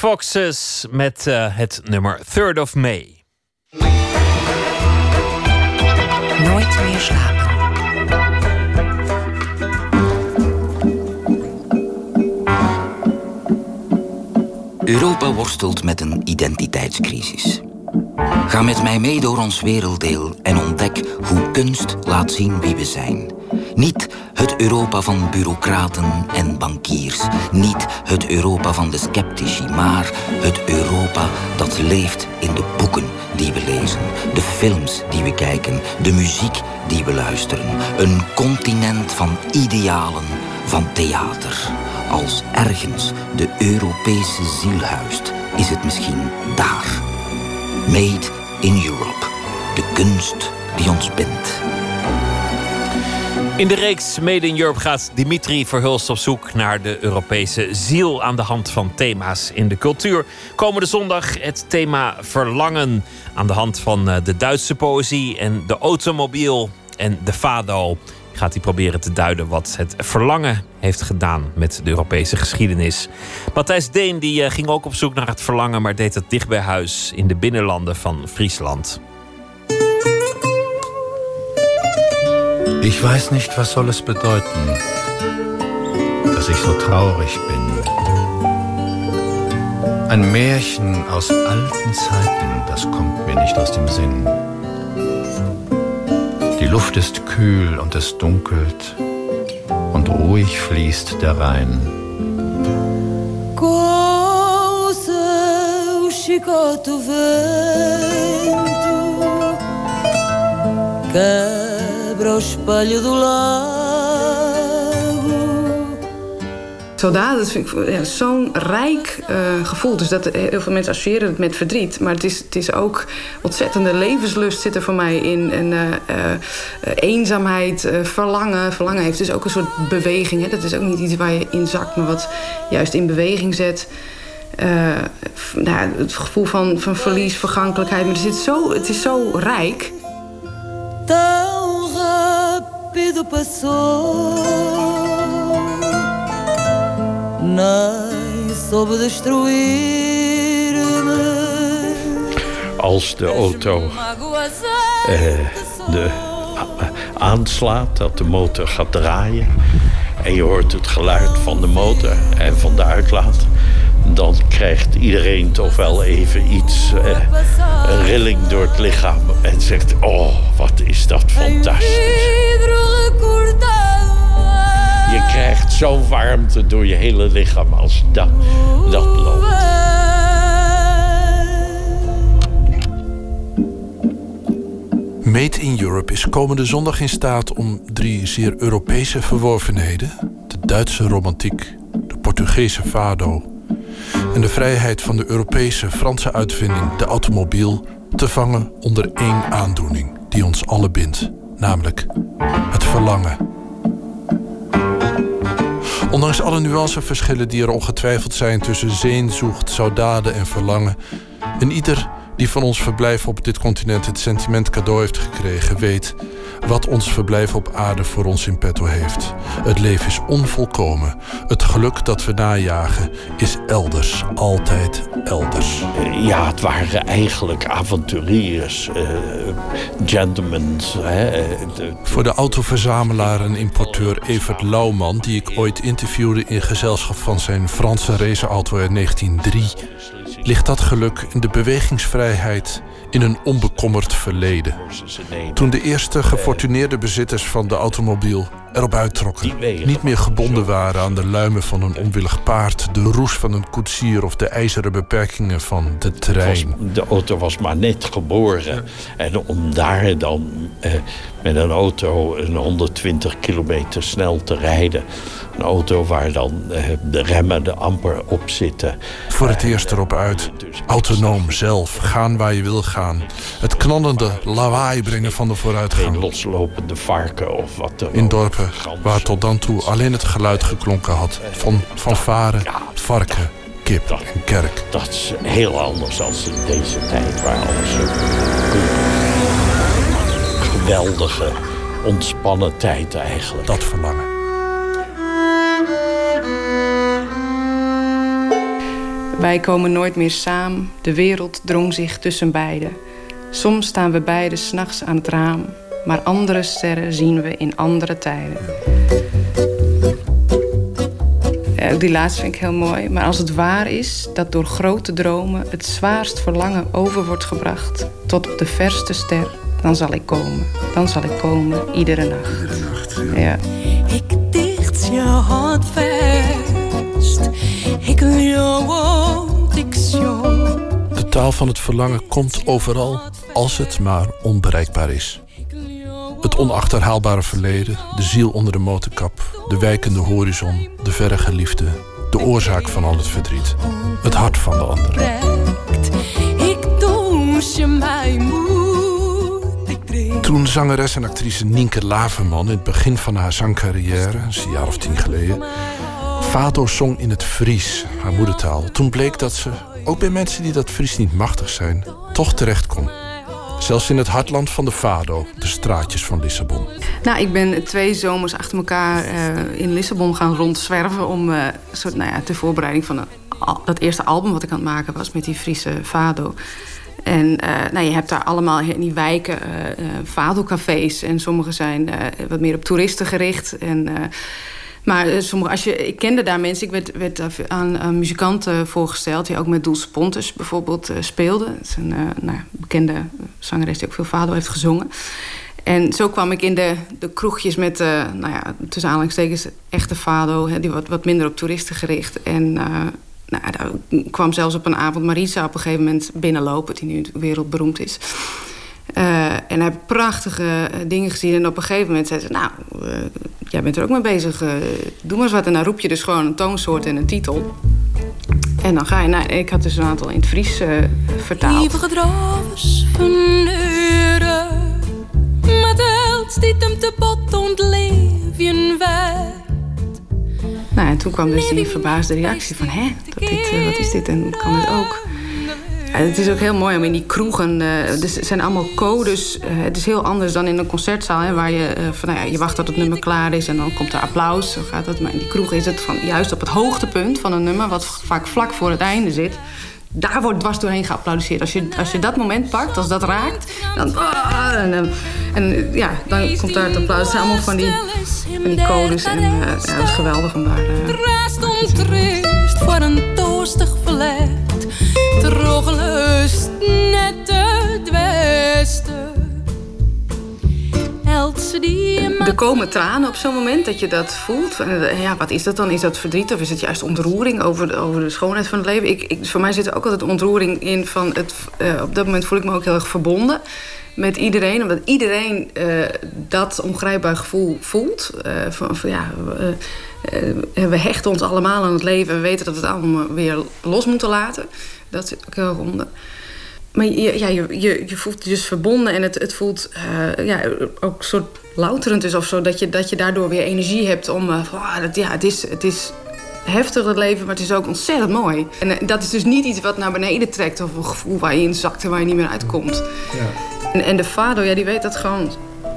Foxes met eh, het nummer Third of May. Nooit meer slapen. Europa worstelt met een identiteitscrisis. Ga met mij mee door ons werelddeel en ontdek hoe kunst laat zien wie we zijn. Niet het Europa van bureaucraten en bankiers. Niet het Europa van de sceptici, maar het Europa dat leeft in de boeken die we lezen, de films die we kijken, de muziek die we luisteren. Een continent van idealen, van theater. Als ergens de Europese ziel huist, is het misschien daar. Made in Europe. De kunst die ons bindt. In de reeks Made in Europe gaat Dimitri Verhulst op zoek naar de Europese ziel aan de hand van thema's in de cultuur. Komende zondag het thema verlangen aan de hand van eh, de Duitse poëzie en de automobiel en de fado. Gaat hij proberen te duiden wat het verlangen heeft gedaan met de Europese geschiedenis. Matthijs Deen die eh, ging ook op zoek naar het verlangen, maar deed het dicht bij huis in de binnenlanden van Friesland. Ich weiß nicht, was soll es bedeuten, dass ich so traurig bin. Ein Märchen aus alten Zeiten, das kommt mir nicht aus dem Sinn. Die Luft ist kühl und es dunkelt und ruhig fließt der Rhein. Com seu chicote vento Quebra o espelho do lago Soldaten, dat vind ik ja, zo'n rijk eh, gevoel. Dus dat, heel veel mensen associëren het met verdriet. Maar het is, het is ook ontzettende levenslust zit er voor mij in. En eh, eh, eenzaamheid, eh, verlangen. Verlangen heeft dus ook een soort beweging. Hè. Dat is ook niet iets waar je in zakt, maar wat juist in beweging zet. Eh, nou, het gevoel van, van verlies, vergankelijkheid. Maar er zit zo, het is zo rijk. Tão rápido passou Nem soube destruir-me. Als de auto eh, de, aanslaat, dat de motor gaat draaien... en je hoort het geluid van de motor en van de uitlaat... dan krijgt iedereen toch wel even iets, eh, een rilling door het lichaam... en zegt, oh, wat is dat fantastisch. Je krijgt zo'n warmte door je hele lichaam als dat, dat loopt. Made in Europe is komende zondag in staat om drie zeer Europese verworvenheden: de Duitse romantiek, de Portugese fado en de vrijheid van de Europese Franse uitvinding, de automobiel, te vangen onder één aandoening die ons allen bindt, namelijk het verlangen. Ondanks alle nuanceverschillen die er ongetwijfeld zijn tussen zeenzocht, saudade en verlangen, en ieder die van ons verblijf op dit continent het sentiment cadeau heeft gekregen, weet wat ons verblijf op aarde voor ons in petto heeft. Het leven is onvolkomen. Het geluk dat we najagen is elders, altijd elders. Ja, het waren eigenlijk avonturiers, eh gentlemen. Hè, eh, Voor de autoverzamelaar en importeur Evert Lauwman, die ik ooit interviewde in gezelschap van zijn Franse raceauto uit 1903, ligt dat geluk in de bewegingsvrijheid in een onbekommerd verleden. Toen de eerste gefortuneerde bezitters van de automobiel erop uittrokken, niet meer gebonden waren aan de luimen van een onwillig paard, de roes van een koetsier of de ijzeren beperkingen van de trein. De auto was maar net geboren. En om daar dan eh, met een auto een 120 kilometer snel te rijden. Een auto waar dan eh, de remmen er amper op zitten. Voor het eerst erop uit. Autonoom zelf, gaan waar je wil gaan. Het knallende lawaai brengen van de vooruitgang. Geen loslopende varken of wat dan In ook. Waar tot dan toe alleen het geluid geklonken had van fanfare, varken, kip en kerk. Dat is heel anders dan in deze tijd waar alles zo geweldige, ontspannen tijd eigenlijk. Dat verlangen. Wij komen nooit meer samen, de wereld drong zich tussen beiden. Soms staan we beiden s'nachts aan het raam, maar andere sterren zien we in andere tijden. Ja, die laatste vind ik heel mooi. Maar als het waar is dat door grote dromen het zwaarst verlangen over wordt gebracht tot op de verste ster, dan zal ik komen. Dan zal ik komen iedere nacht. Iedere nacht, ja. Ik dicht je hart vast. Ik wil. De taal van het verlangen komt overal als het maar onbereikbaar is. Het onachterhaalbare verleden, de ziel onder de motorkap, de wijkende horizon, de verre geliefde, de oorzaak van al het verdriet, het hart van de ander. Toen zangeres en actrice Nienke Laverman in het begin van haar zangcarrière, een jaar of tien geleden, Fado zong in het Fries, haar moedertaal. Toen bleek dat ze, ook bij mensen die dat Fries niet machtig zijn, toch terecht kon. Zelfs in het hartland van de Fado, de straatjes van Lissabon. Nou, ik ben twee zomers achter elkaar eh, in Lissabon gaan rondzwerven... om eh, soort, nou ja, ter voorbereiding van dat eerste album wat ik aan het maken was... met die Friese Fado. En eh, nou, je hebt daar allemaal in die wijken Fado-cafés. En sommige zijn wat meer op toeristen gericht. En, maar eh, sommige, als je, ik kende daar mensen. Ik werd, werd aan, muzikanten voorgesteld... die ook met Doels Pontus bijvoorbeeld eh, speelden. Dat is een eh, nou, bekende zangeres die ook veel Fado heeft gezongen. En zo kwam ik in de, de kroegjes met, nou ja, tussen aanhalingstekens, echte fado. Hè, die wat, wat minder op toeristen gericht. En nou, daar kwam zelfs op een avond Marisa op een gegeven moment binnenlopen... die nu wereldberoemd is. Eh, en hij heeft prachtige eh, dingen gezien. En op een gegeven moment zei ze... nou, eh, jij bent er ook mee bezig. doe maar eens wat. En dan roep je dus gewoon een toonsoort en een titel. En dan ga je... Nou, ik had dus een aantal in het Fries vertaald. Lieve gedrovers van uren. Met held die hem te bot ontleven werd. Nou, en toen kwam dus die verbaasde reactie van... hè, dat dit, wat is dit en kan dit ook? En het is ook heel mooi om in die kroegen... eh er zijn allemaal codes. eh, het is heel anders dan in een concertzaal... Hè, waar je, eh, van, nou ja, je wacht tot het nummer klaar is... en dan komt er applaus. Zo gaat het. Maar in die kroeg is het van, juist op het hoogtepunt van een nummer... wat vaak vlak voor het einde zit... daar wordt dwars doorheen geapplaudisseerd. Als je, als je dat moment pakt, als dat raakt... dan, ah, en, en ja, dan komt daar het applaus. Het zijn allemaal van die, van die codes. En ja, dat is geweldig om daar... ontrust voor een toostig verlet. Drogelust net het De er komen tranen op zo'n moment dat je dat voelt. Eh, ja, wat is dat dan? Is dat verdriet of is het juist ontroering over de, over de schoonheid van het leven? Ik, voor mij zit er ook altijd ontroering in van het. eh, op dat moment voel ik me ook heel erg verbonden met iedereen. Omdat iedereen eh, dat ongrijpbaar gevoel voelt. Van, we, hechten ons allemaal aan het leven. En we weten dat we het allemaal weer los moeten laten. Dat zit ook heel erg onder. Maar je, ja, je, je, je voelt je dus verbonden en het, het voelt eh, ja, ook een soort louterend is of zo. Dat je, dat je daardoor weer energie hebt om... eh, ah, dat, ja, het is, het is heftig het leven, maar het is ook ontzettend mooi. En eh, dat is dus niet iets wat naar beneden trekt... of een gevoel waar je in zakt en waar je niet meer uitkomt. En, en de vader, ja, die weet dat gewoon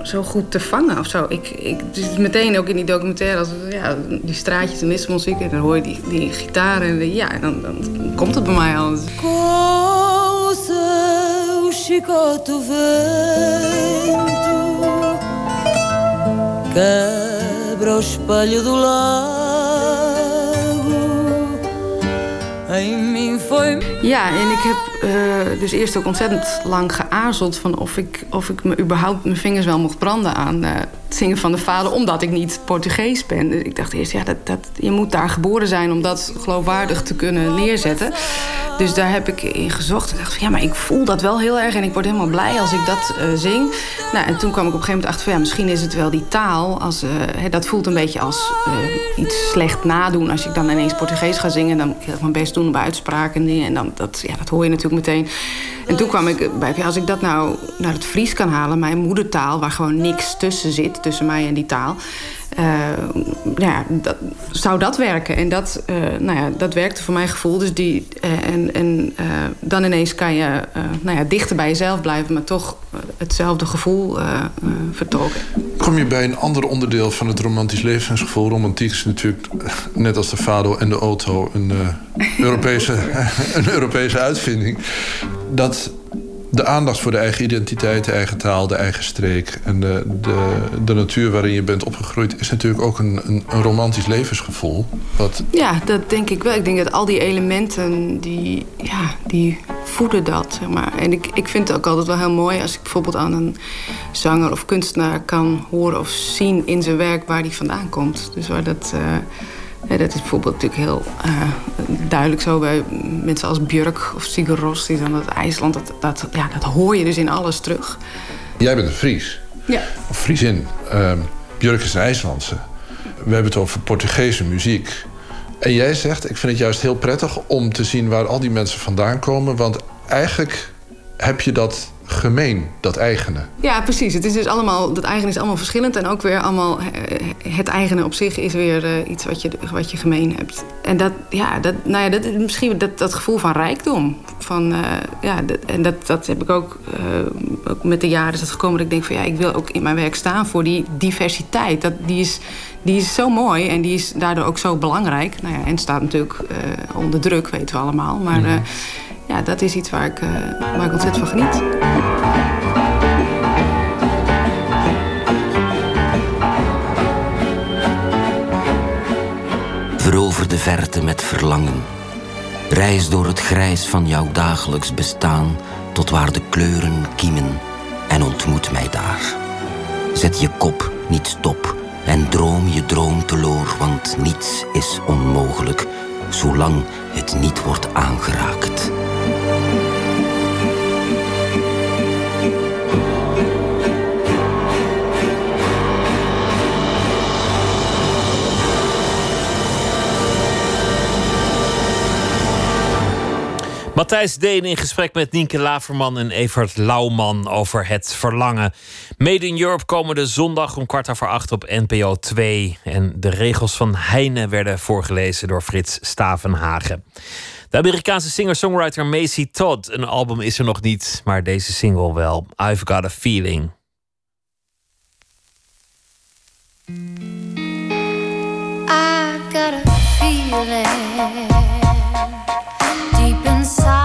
zo goed te vangen of zo. Ik, ik dus meteen ook in die documentaire, als, ja, die straatjes en Lisbonmuziek... en dan hoor je die, die gitaar en de- ja, dan, dan komt het bij mij al. Com o seu chicote vento Quebra o espelho do lago Em mim foi Ja, en ik heb eh, dus eerst ook ontzettend lang geaarzeld... van of ik, of ik me überhaupt mijn vingers wel mocht branden aan eh, zingen van de vader... omdat ik niet Portugees ben. Dus ik dacht eerst, ja, dat, dat, je moet daar geboren zijn... om dat geloofwaardig te kunnen neerzetten. Dus daar heb ik in gezocht. En dacht van, ja, maar ik voel dat wel heel erg... en ik word helemaal blij als ik dat eh, zing. Nou, en toen kwam ik op een gegeven moment achter van... ja, misschien is het wel die taal. Als, eh, dat voelt een beetje als eh, iets slecht nadoen. Als ik dan ineens Portugees ga zingen... dan wil ik mijn best doen op uitspraken en dingen. En dan, dat, ja, dat hoor je natuurlijk meteen. En toen kwam ik bij, als ik dat nou naar het Fries kan halen... mijn moedertaal, waar gewoon niks tussen zit... tussen mij en die taal... eh, ja, dat, zou dat werken? En dat, eh, nou ja, dat werkte voor mijn gevoel. Dus die, eh, en en dan ineens kan je nou ja, dichter bij jezelf blijven... maar toch hetzelfde gevoel vertolken. Kom je bij een ander onderdeel van het romantisch levensgevoel. Romantiek is natuurlijk, net als de fado en de auto, een, Europese, een Europese uitvinding. Dat de aandacht voor de eigen identiteit, de eigen taal, de eigen streek... en de, de, de natuur waarin je bent opgegroeid... is natuurlijk ook een, een, een romantisch levensgevoel. Wat Ja, dat denk ik wel. Ik denk dat al die elementen, die, ja, die voeden dat. Zeg maar. En ik, ik vind het ook altijd wel heel mooi als ik bijvoorbeeld aan een zanger of kunstenaar kan horen of zien in zijn werk waar die vandaan komt. Dus waar dat. eh, dat is bijvoorbeeld natuurlijk heel eh, duidelijk zo bij mensen als Björk of Sigur Rós. Die dan dat IJsland, dat, dat, ja, dat hoor je dus in alles terug. Jij bent een Fries. Ja. Of Friesin. Ehm Björk is een IJslandse. We hebben het over Portugese muziek. En jij zegt, ik vind het juist heel prettig om te zien waar al die mensen vandaan komen. Want eigenlijk heb je dat gemeen, dat eigene. Ja, precies. Het is dus allemaal, dat eigen is allemaal verschillend. En ook weer allemaal, eh, het eigene op zich is weer eh, iets wat je, wat je gemeen hebt. En dat, ja, dat, nou ja, dat is misschien dat, dat gevoel van rijkdom. Van, eh, ja, dat, en dat, dat heb ik ook, ook met de jaren is dat gekomen. Dat ik denk van ja, ik wil ook in mijn werk staan voor die diversiteit. Dat, die, is, die is zo mooi en die is daardoor ook zo belangrijk. Nou ja, en staat natuurlijk onder druk, weten we allemaal. Maar ja, dat is iets waar ik, eh, waar ik ontzettend van geniet. Verover de verte met verlangen. Reis door het grijs van jouw dagelijks bestaan tot waar de kleuren kiemen en ontmoet mij daar. Zet je kop niet stop en droom je droom teloor, want niets is onmogelijk zolang het niet wordt aangeraakt. Matthijs Deen in gesprek met Nienke Laverman en Evert Lauwman over het verlangen. Made in Europe komende zondag om kwart over acht op NPO 2. En de regels van Heine werden voorgelezen door Frits Stavenhagen. De Amerikaanse singer-songwriter Macy Todd. Een album is er nog niet, maar deze single wel. I've Got a Feeling. I got a feeling inside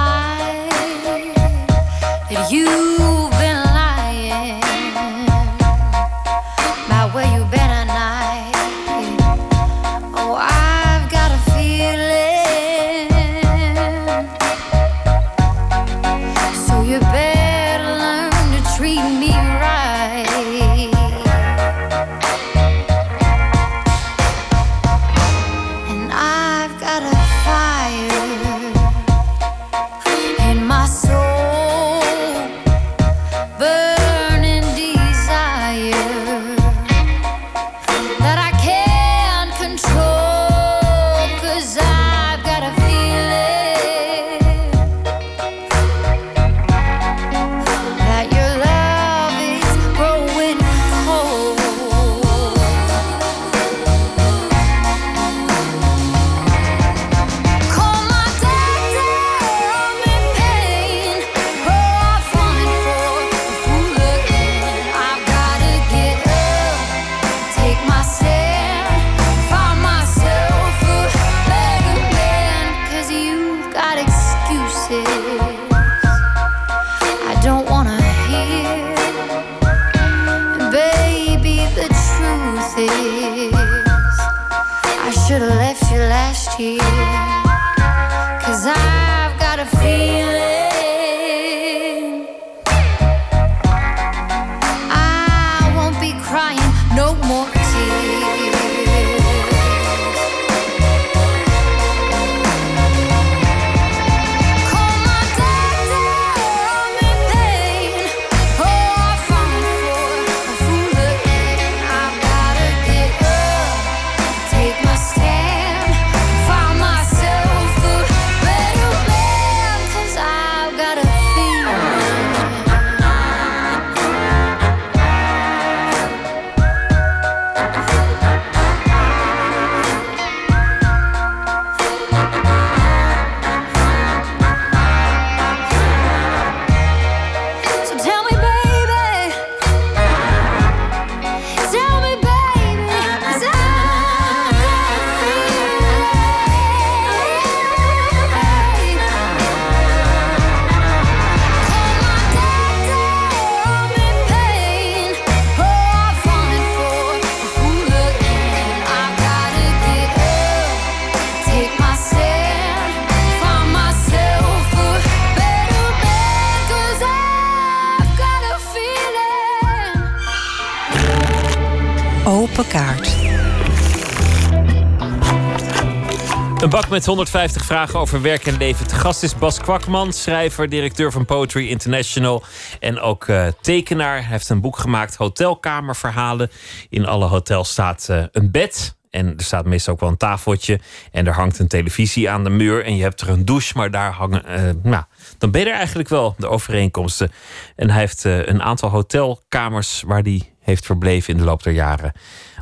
met 150 vragen over werk en leven. Het gast is Bas Kwakman, schrijver, directeur van Poetry International en ook eh, tekenaar. Hij heeft een boek gemaakt, Hotelkamerverhalen. In alle hotels staat eh, een bed. En er staat meestal ook wel een tafeltje. En er hangt een televisie aan de muur. En je hebt er een douche, maar daar hangen. eh, nou, dan ben je er eigenlijk wel, de overeenkomsten. En hij heeft een aantal hotelkamers waar hij heeft verbleven in de loop der jaren.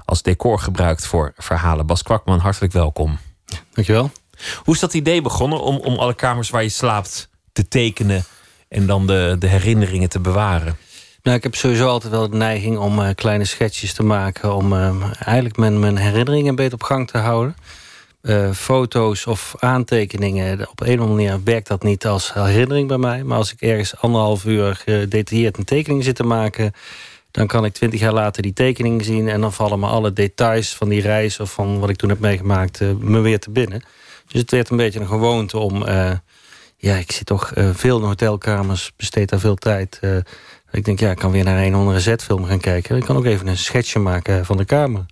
Als decor gebruikt voor verhalen. Bas Kwakman, hartelijk welkom. Dankjewel. Hoe is dat idee begonnen om, om alle kamers waar je slaapt te tekenen en dan de, de herinneringen te bewaren? Nou, ik heb sowieso altijd wel de neiging om eh, kleine schetsjes te maken. Om eh, eigenlijk mijn, mijn herinneringen een beetje op gang te houden. Eh, foto's of aantekeningen. Op een of andere manier werkt dat niet als herinnering bij mij. Maar als ik ergens anderhalf uur gedetailleerd een tekening zit te maken. Dan kan ik twintig jaar later die tekening zien. En dan vallen me alle details van die reis of van wat ik toen heb meegemaakt eh, me weer te binnen. Dus het werd een beetje een gewoonte om. eh, ja, ik zit toch eh, veel in hotelkamers, besteed daar veel tijd. eh, ik denk, ja, ik kan weer naar een andere zetfilm gaan kijken. Ik kan ook even een sketchje maken van de kamer.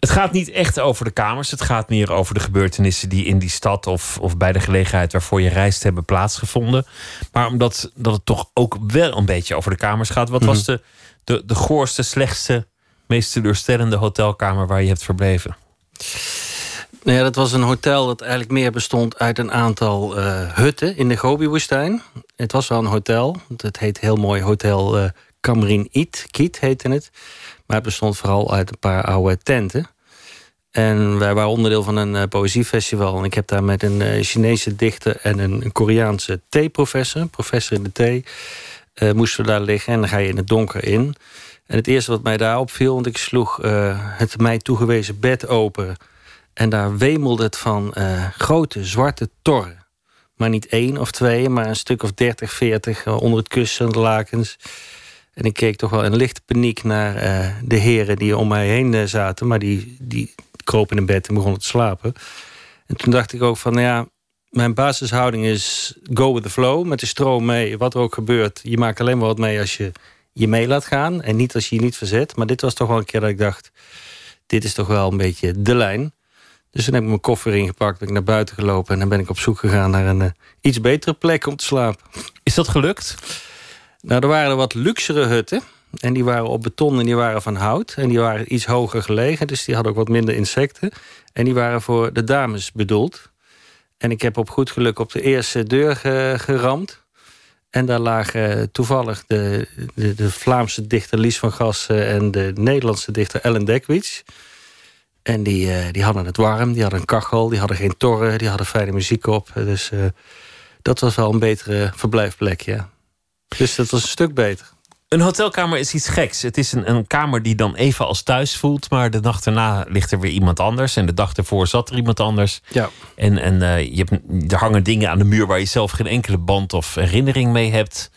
Het gaat niet echt over de kamers. Het gaat meer over de gebeurtenissen die in die stad of, of bij de gelegenheid waarvoor je reist hebben plaatsgevonden. Maar omdat dat het toch ook wel een beetje over de kamers gaat. Wat was Mhm. de, de, de goorste, slechtste, meest teleurstellende hotelkamer waar je hebt verbleven? Nou ja, dat was een hotel dat eigenlijk meer bestond uit een aantal eh, hutten in de Gobi-woestijn. Het was wel een hotel. Het heet heel mooi Hotel eh Kamrin It, Kiet heette het. Maar het bestond vooral uit een paar oude tenten. En wij waren onderdeel van een eh, poëziefestival. En ik heb daar met een Chinese dichter en een, Koreaanse theeprofessor, professor in de thee, moesten we daar liggen. En dan ga je in het donker in. En het eerste wat mij daar opviel, want ik sloeg het mij toegewezen bed open. En daar wemelde het van eh, grote zwarte torren. Maar niet één of twee, maar een stuk of dertig, veertig eh, onder het kussen, de lakens. En ik keek toch wel in lichte paniek naar eh, de heren die om mij heen zaten. Maar die, die kropen in bed en begonnen te slapen. En toen dacht ik ook van, nou ja, mijn basishouding is go with the flow. Met de stroom mee, wat er ook gebeurt. Je maakt alleen maar wat mee als je je mee laat gaan. En niet als je je niet verzet. Maar dit was toch wel een keer dat ik dacht, dit is toch wel een beetje de lijn. Dus toen heb ik mijn koffer ingepakt, ben ik naar buiten gelopen... en dan ben ik op zoek gegaan naar een eh, iets betere plek om te slapen. Is dat gelukt? Nou, er waren wat luxere hutten. En die waren op beton en die waren van hout. En die waren iets hoger gelegen, dus die hadden ook wat minder insecten. En die waren voor de dames bedoeld. En ik heb op goed geluk op de eerste deur ge- geramd. En daar lagen toevallig de, de, de Vlaamse dichter Lies van Gassen... en de Nederlandse dichter Ellen Dekwits. En die, eh, die hadden het warm, die hadden een kachel, die hadden geen torren... die hadden fijne muziek op. Dus eh, dat was wel een betere verblijfplek, ja. Dus dat was een stuk beter. Een hotelkamer is iets geks. Het is een, een kamer die dan even als thuis voelt, maar de nacht erna ligt er weer iemand anders. En de dag ervoor zat er iemand anders. Ja. En, en eh, je hebt, er hangen dingen aan de muur waar je zelf geen enkele band of herinnering mee hebt.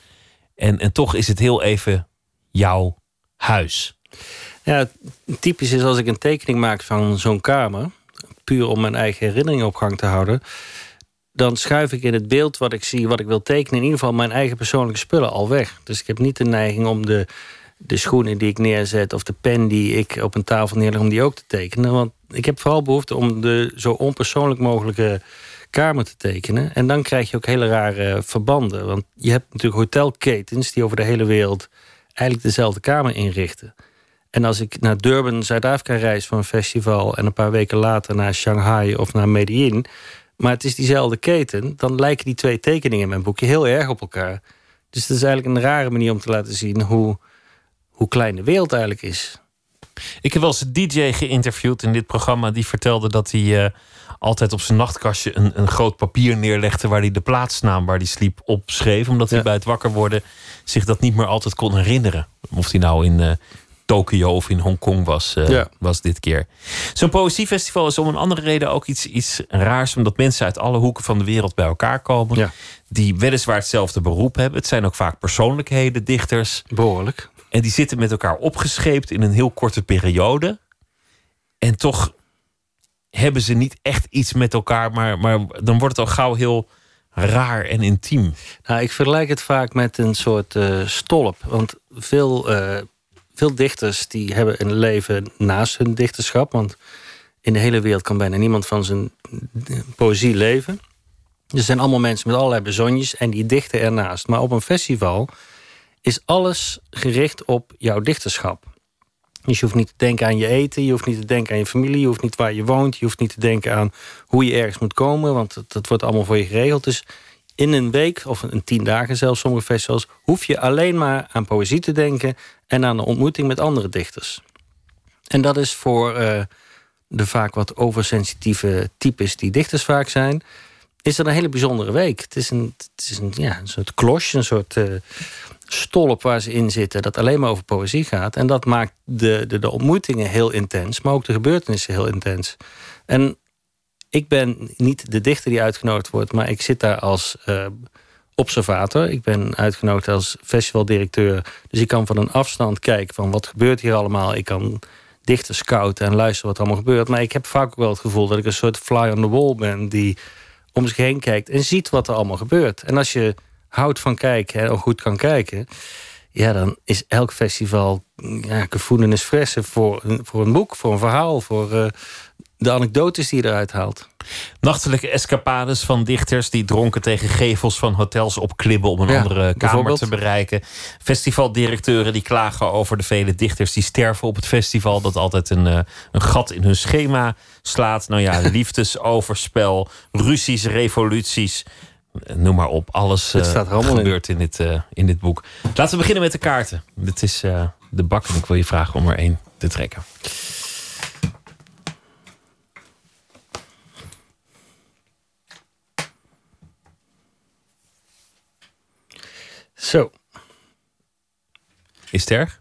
En, en toch is het heel even jouw huis. Ja, typisch is als ik een tekening maak van zo'n kamer. puur om mijn eigen herinneringen op gang te houden. Dan schuif ik in het beeld wat ik zie, wat ik wil tekenen, in ieder geval mijn eigen persoonlijke spullen al weg. Dus ik heb niet de neiging om de, de schoenen die ik neerzet of de pen die ik op een tafel neerleg, om die ook te tekenen. Want ik heb vooral behoefte om de zo onpersoonlijk mogelijke kamer te tekenen. En dan krijg je ook hele rare verbanden. Want je hebt natuurlijk hotelketens die over de hele wereld eigenlijk dezelfde kamer inrichten. En als ik naar Durban, Zuid-Afrika reis voor een festival... en een paar weken later naar Shanghai of naar Medellin... maar het is diezelfde keten... dan lijken die twee tekeningen in mijn boekje heel erg op elkaar. Dus dat is eigenlijk een rare manier om te laten zien... hoe, hoe klein de wereld eigenlijk is. Ik heb wel eens een DJ geïnterviewd in dit programma. Die vertelde dat hij eh, altijd op zijn nachtkastje een, een groot papier neerlegde. waar hij de plaatsnaam waar hij sliep opschreef. Omdat hij bij het wakker worden zich dat niet meer altijd kon herinneren. Of hij nou in eh, Tokio of in Hongkong was, eh, Ja. was dit keer. Zo'n poëziefestival is om een andere reden ook iets, iets raars. Omdat mensen uit alle hoeken van de wereld bij elkaar komen. Die weliswaar hetzelfde beroep hebben. Het zijn ook vaak persoonlijkheden, dichters. Behoorlijk. En die zitten met elkaar opgescheept in een heel korte periode. En toch hebben ze niet echt iets met elkaar. Maar, maar dan wordt het al gauw heel raar en intiem. Nou, ik vergelijk het vaak met een soort eh, stolp. Want veel, eh, veel dichters die hebben een leven naast hun dichterschap. Want in de hele wereld kan bijna niemand van zijn eh, poëzie leven. Er zijn allemaal mensen met allerlei bezonjes en die dichten ernaast. Maar op een festival is alles gericht op jouw dichterschap. Dus je hoeft niet te denken aan je eten, je hoeft niet te denken aan je familie, je hoeft niet waar je woont, je hoeft niet te denken aan hoe je ergens moet komen, want dat, wordt allemaal voor je geregeld. Dus in een week of een tien dagen zelfs, sommige festivals, hoef je alleen maar aan poëzie te denken en aan de ontmoeting met andere dichters. En dat is voor eh, de vaak wat oversensitieve types die dichters vaak zijn, is dat een hele bijzondere week. Het is een, het is een, ja, een soort klosje, een soort eh, stolp waar ze in zitten, dat alleen maar over poëzie gaat. En dat maakt de, de, de ontmoetingen heel intens, maar ook de gebeurtenissen heel intens. En ik ben niet de dichter die uitgenodigd wordt, maar ik zit daar als eh, observator. Ik ben uitgenodigd als festivaldirecteur. Dus ik kan van een afstand kijken van wat gebeurt hier allemaal. Ik kan dichters scouten en luisteren wat allemaal gebeurt. Maar ik heb vaak ook wel het gevoel dat ik een soort fly on the wall ben die om zich heen kijkt en ziet wat er allemaal gebeurt. En als je houdt van kijken en goed kan kijken, ja, dan is elk festival ja, gevoelens fressen voor, voor een boek, voor een verhaal, voor eh, de anekdotes die je eruit haalt. Nachtelijke escapades van dichters die dronken tegen gevels van hotels opklimmen om een Ja, andere kamer te bereiken. Festivaldirecteuren die klagen over de vele dichters die sterven op het festival. Dat altijd een, eh, een gat in hun schema slaat. Nou ja, liefdesoverspel, ruzies, revoluties. Eh, Noem maar op. Alles eh, staat er allemaal in. gebeurt in dit, eh, in dit boek. Laten we beginnen met de kaarten. Dit is eh, de bak en ik wil je vragen om er één te trekken. Zo. Is het erg?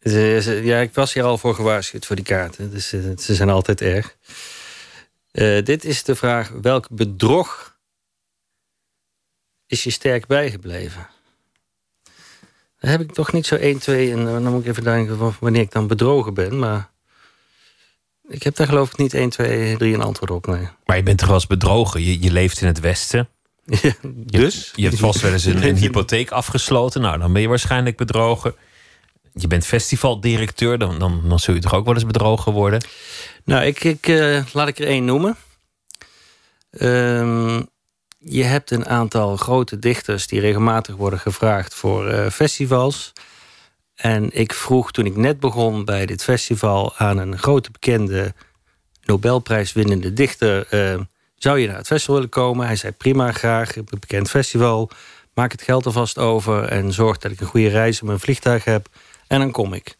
Ze- ze- ja, ik was hier al voor gewaarschuwd voor die kaarten. Dus eh, ze zijn altijd erg. Eh, dit is de vraag: welk bedrog is je sterk bijgebleven? Daar heb ik toch niet zo 1, 2 en eh, dan moet ik even denken van wanneer ik dan bedrogen ben. Maar ik heb daar geloof ik niet 1, 2, 3 een antwoord op. Nee. Maar je bent toch wel eens bedrogen? Je, je leeft in het Westen. Dus? Je, hebt vast wel eens een, een hypotheek afgesloten. Nou, dan ben je waarschijnlijk bedrogen. Je bent festivaldirecteur. Dan, dan, dan zul je toch ook wel eens bedrogen worden? Nou, ik, ik, eh, laat ik er één noemen. Ehm, je hebt een aantal grote dichters die regelmatig worden gevraagd voor eh, festivals. En ik vroeg toen ik net begon bij dit festival aan een grote bekende Nobelprijswinnende dichter: eh, zou je naar het festival willen komen? Hij zei prima, graag. Een bekend festival. Maak het geld alvast over en zorg dat ik een goede reis in mijn vliegtuig heb. En dan kom ik.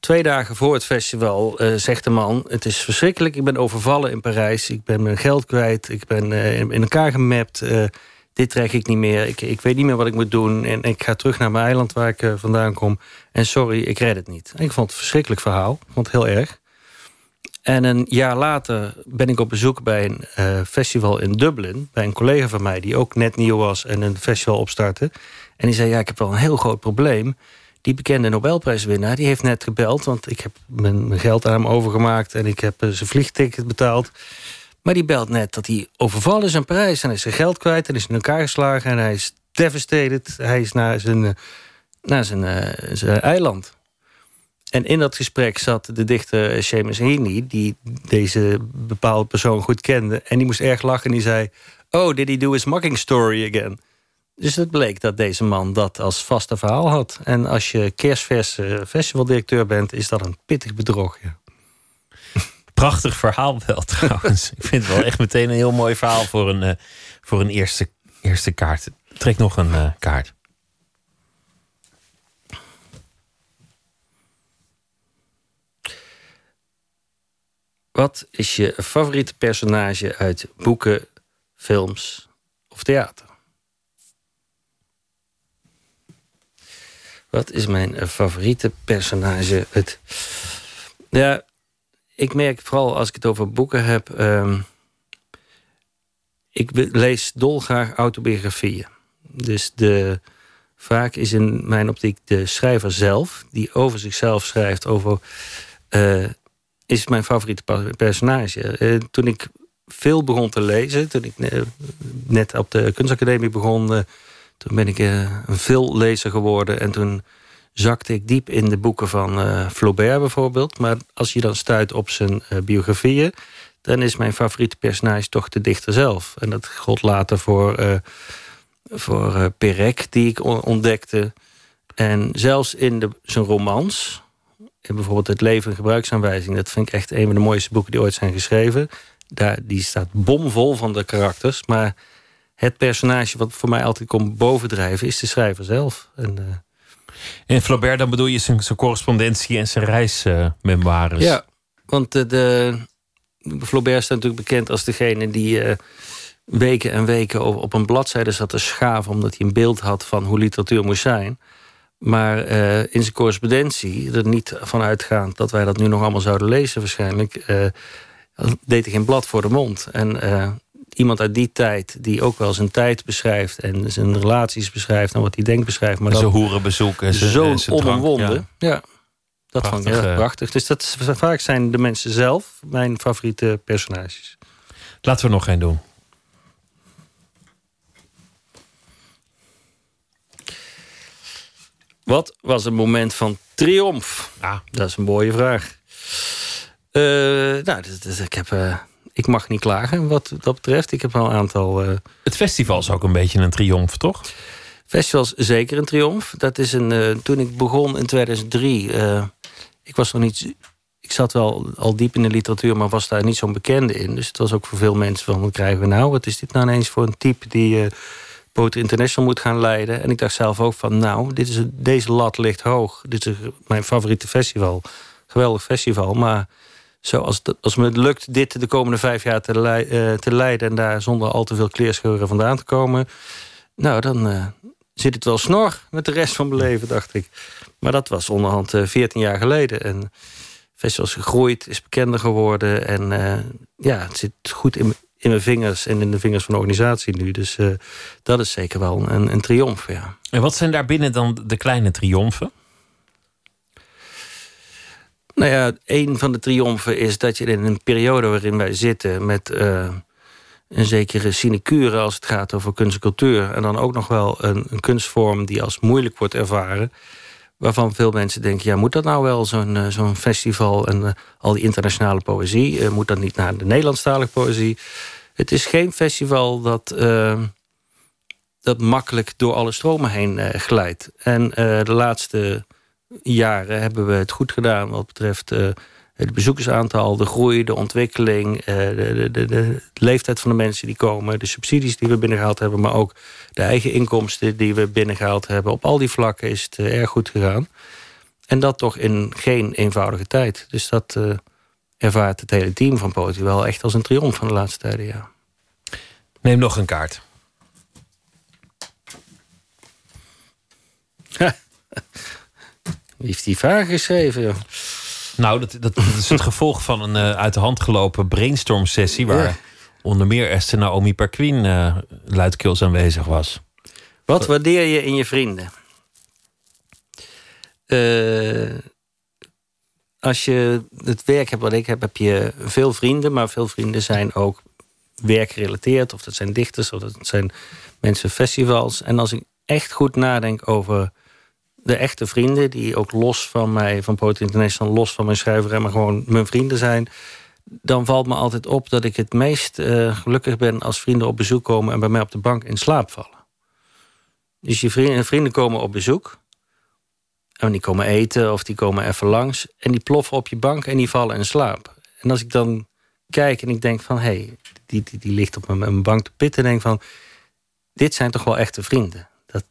Twee dagen voor het festival eh, zegt de man: Het is verschrikkelijk. Ik ben overvallen in Parijs. Ik ben mijn geld kwijt. Ik ben eh, in elkaar gemapt. Eh, dit trek ik niet meer. Ik, ik weet niet meer wat ik moet doen. En ik ga terug naar mijn eiland waar ik vandaan kom. En sorry, ik red het niet. En ik vond het een verschrikkelijk verhaal. Ik vond het heel erg. En een jaar later ben ik op bezoek bij een eh, festival in Dublin. Bij een collega van mij die ook net nieuw was en een festival opstartte. En die zei: Ja, ik heb wel een heel groot probleem. Die bekende Nobelprijswinnaar, die heeft net gebeld... want ik heb mijn, mijn geld aan hem overgemaakt... en ik heb eh, zijn vliegticket betaald. Maar die belt net dat hij overvallen is aan Parijs... en hij is zijn geld kwijt en is in elkaar geslagen... en hij is devastated. Hij is naar zijn, eh, naar zijn, zijn eiland. En in dat gesprek zat de dichter Seamus Heaney... die deze bepaalde persoon goed kende. En die moest erg lachen en die zei... Oh, did he do his mocking story again? Dus het bleek dat deze man dat als vaste verhaal had. En als je kerstvers festivaldirecteur bent... is dat een pittig bedrog, ja. Prachtig verhaal wel trouwens. Ik vind het wel echt meteen een heel mooi verhaal voor een, eh, voor een eerste, eerste kaart. Trek nog een eh, kaart. Wat is je favoriete personage uit boeken, films of theater? Wat is mijn favoriete personage? Het, ja, ik merk vooral als ik het over boeken heb. ehm, ik lees dolgraag autobiografieën. Dus de, vaak is in mijn optiek de schrijver zelf, die over zichzelf schrijft, over. eh, is mijn favoriete personage. Eh, toen ik veel begon te lezen, toen ik eh, net op de kunstacademie begon, eh, toen ben ik een veellezer geworden. En toen zakte ik diep in de boeken van Flaubert bijvoorbeeld. Maar als je dan stuit op zijn biografieën, dan is mijn favoriete personage toch de dichter zelf. En dat gold later voor, eh voor Perec, die ik on- ontdekte. En zelfs in de, zijn romans, bijvoorbeeld Het Leven en Gebruiksaanwijzing, dat vind ik echt een van de mooiste boeken die ooit zijn geschreven. Daar, die staat bomvol van de karakters. Maar het personage wat voor mij altijd komt bovendrijven is de schrijver zelf. En, eh, En Flaubert, dan bedoel je zijn, zijn correspondentie en zijn reismemoires. Ja, want de, de, Flaubert staat natuurlijk bekend als degene die eh, weken en weken op, op een bladzijde zat te schaven... omdat hij een beeld had van hoe literatuur moest zijn. Maar eh, in zijn correspondentie, er niet van uitgaand dat wij dat nu nog allemaal zouden lezen waarschijnlijk... eh, deed hij geen blad voor de mond. En eh, iemand uit die tijd, die ook wel zijn tijd beschrijft... en zijn relaties beschrijft en wat hij denkt beschrijft... maar Zijn dan hoerenbezoek en zijn- zo en zijn drank, onomwonden. ja. Ja. Dat vond ik heel Prachtig. Dus dat vaak zijn de mensen zelf mijn favoriete personages. Laten we nog geen doen. Wat was een moment van triomf? Ja. Dat is een mooie vraag. Eh, nou, dus, dus ik, heb, eh, ik mag niet klagen wat dat betreft. Ik heb wel een aantal... eh, Het festival is ook een beetje een triomf, toch? Festivals zeker een triomf. Dat is een, toen ik begon in 2003, eh, ik was nog niet. Ik zat wel al diep in de literatuur, maar was daar niet zo'n bekende in. Dus het was ook voor veel mensen van, wat krijgen we nou? Wat is dit nou ineens voor een type die Poetry International moet gaan leiden? En ik dacht zelf ook van, nou, dit is, deze lat ligt hoog. Dit is mijn favoriete festival. Geweldig festival, maar zoals het, als me het lukt dit de komende vijf jaar te, lei- eh, te leiden... en daar zonder al te veel kleerscheuren vandaan te komen... nou, dan eh, zit het wel snor met de rest van mijn leven, dacht ik. Maar dat was onderhand eh 14 jaar geleden. En het festival is gegroeid, is bekender geworden. En eh, ja, het zit goed in, in mijn vingers en in de vingers van de organisatie nu. Dus eh, dat is zeker wel een, een triomf, ja. En wat zijn daarbinnen dan de kleine triomfen? Nou ja, een van de triomfen is dat je in een periode waarin wij zitten met eh, een zekere sinecure als het gaat over kunst en cultuur. En dan ook nog wel een, een kunstvorm die als moeilijk wordt ervaren. Waarvan veel mensen denken, ja, moet dat nou wel, zo'n eh, zo'n festival en eh, al die internationale poëzie? Eh, moet dat niet naar de Nederlandstalige poëzie? Het is geen festival dat, eh, dat makkelijk door alle stromen heen glijdt. En de laatste jaren hebben we het goed gedaan wat betreft het bezoekersaantal, de groei, de ontwikkeling, eh, de, de, de, leeftijd van de mensen die komen, de subsidies die we binnengehaald hebben, maar ook de eigen inkomsten die we binnengehaald hebben. Op al die vlakken is het eh, erg goed gegaan. En dat toch in geen eenvoudige tijd. Dus dat eh, ervaart het hele team van Poetry wel echt als een triomf van de laatste tijden, ja. Neem nog een kaart. Wie heeft die vraag geschreven? joh? Nou, dat, dat, dat is het gevolg van een eh, uit de hand gelopen brainstorm sessie... waar Ja. onder meer Esther Naomi Perquin eh luidkeels aanwezig was. Wat waardeer je in je vrienden? eh, als je het werk hebt wat ik heb, heb je veel vrienden. Maar veel vrienden zijn ook werkgerelateerd. Of dat zijn dichters, of dat zijn mensen festivals. En als ik echt goed nadenk over de echte vrienden... die ook los van mij, van Poetry International... los van mijn schrijverij, maar gewoon mijn vrienden zijn... dan valt me altijd op dat ik het meest eh, gelukkig ben... als vrienden op bezoek komen en bij mij op de bank in slaap vallen. Dus je vrienden, vrienden komen op bezoek... En die komen eten of die komen even langs. En die ploffen op je bank en die vallen in slaap. En als ik dan kijk en ik denk van... hé, hey, die, die, die ligt op mijn, mijn bank te pitten... en denk van, dit zijn toch wel echte vrienden. Dat,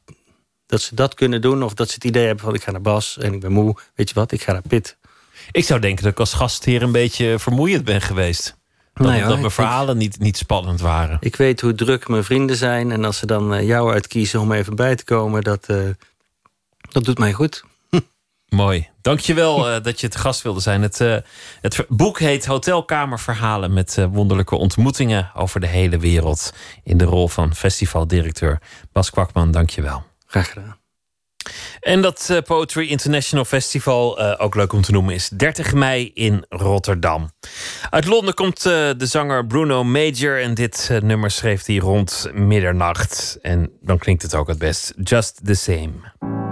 dat ze dat kunnen doen of dat ze het idee hebben van... ik ga naar Bas en ik ben moe, weet je wat, ik ga naar Pit. Ik zou denken dat ik als gastheer een beetje vermoeiend ben geweest. Dat, hoor, dat mijn ik- verhalen niet, niet spannend waren. Ik weet hoe druk mijn vrienden zijn... en als ze dan eh, jou uitkiezen om even bij te komen... dat, eh, dat doet mij goed. Mooi. Dankjewel uh, dat je het gast wilde zijn. Het, uh, het boek heet Hotelkamerverhalen met uh, wonderlijke ontmoetingen over de hele wereld. In de rol van festivaldirecteur Bas Kwakman, dankjewel. Graag gedaan. En dat uh, Poetry International Festival, uh, ook leuk om te noemen, is 30 mei in Rotterdam. Uit Londen komt uh, de zanger Bruno Major en dit nummer schreef hij rond middernacht. En dan klinkt het ook het best. Just the same.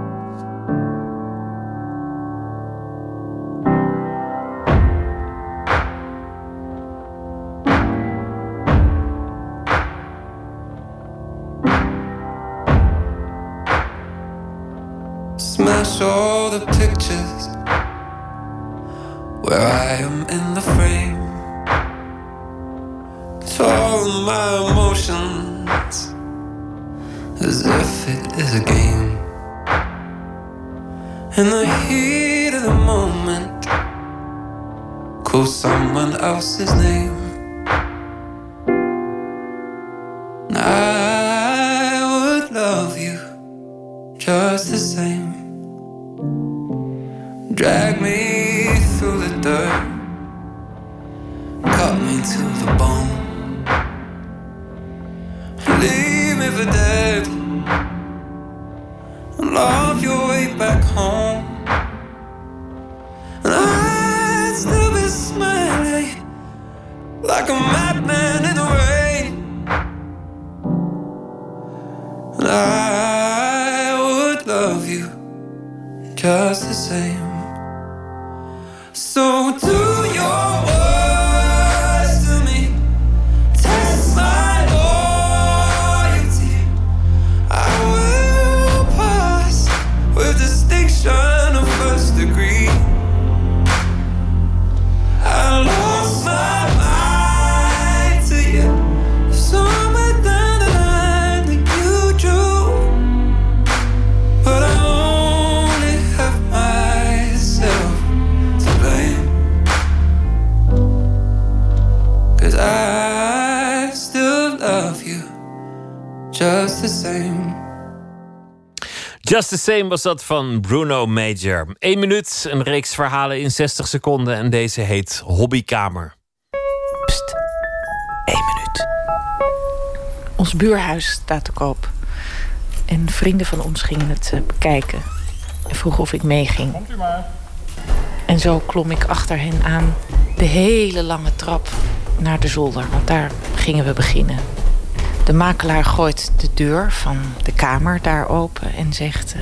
Where I am in the frame. Control my emotions as if it is a game. In the heat of the moment, call someone else's name. Same was dat van Bruno Major. Eén minuut, een reeks verhalen in 60 seconden. En deze heet Hobbykamer. Ons buurhuis staat te koop. En vrienden van ons gingen het eh, bekijken. En vroegen of ik meeging. Komt u maar. En zo klom ik achter hen aan de hele lange trap naar de zolder. Want daar gingen we beginnen. De makelaar gooit de deur van de kamer daar open en zegt... eh,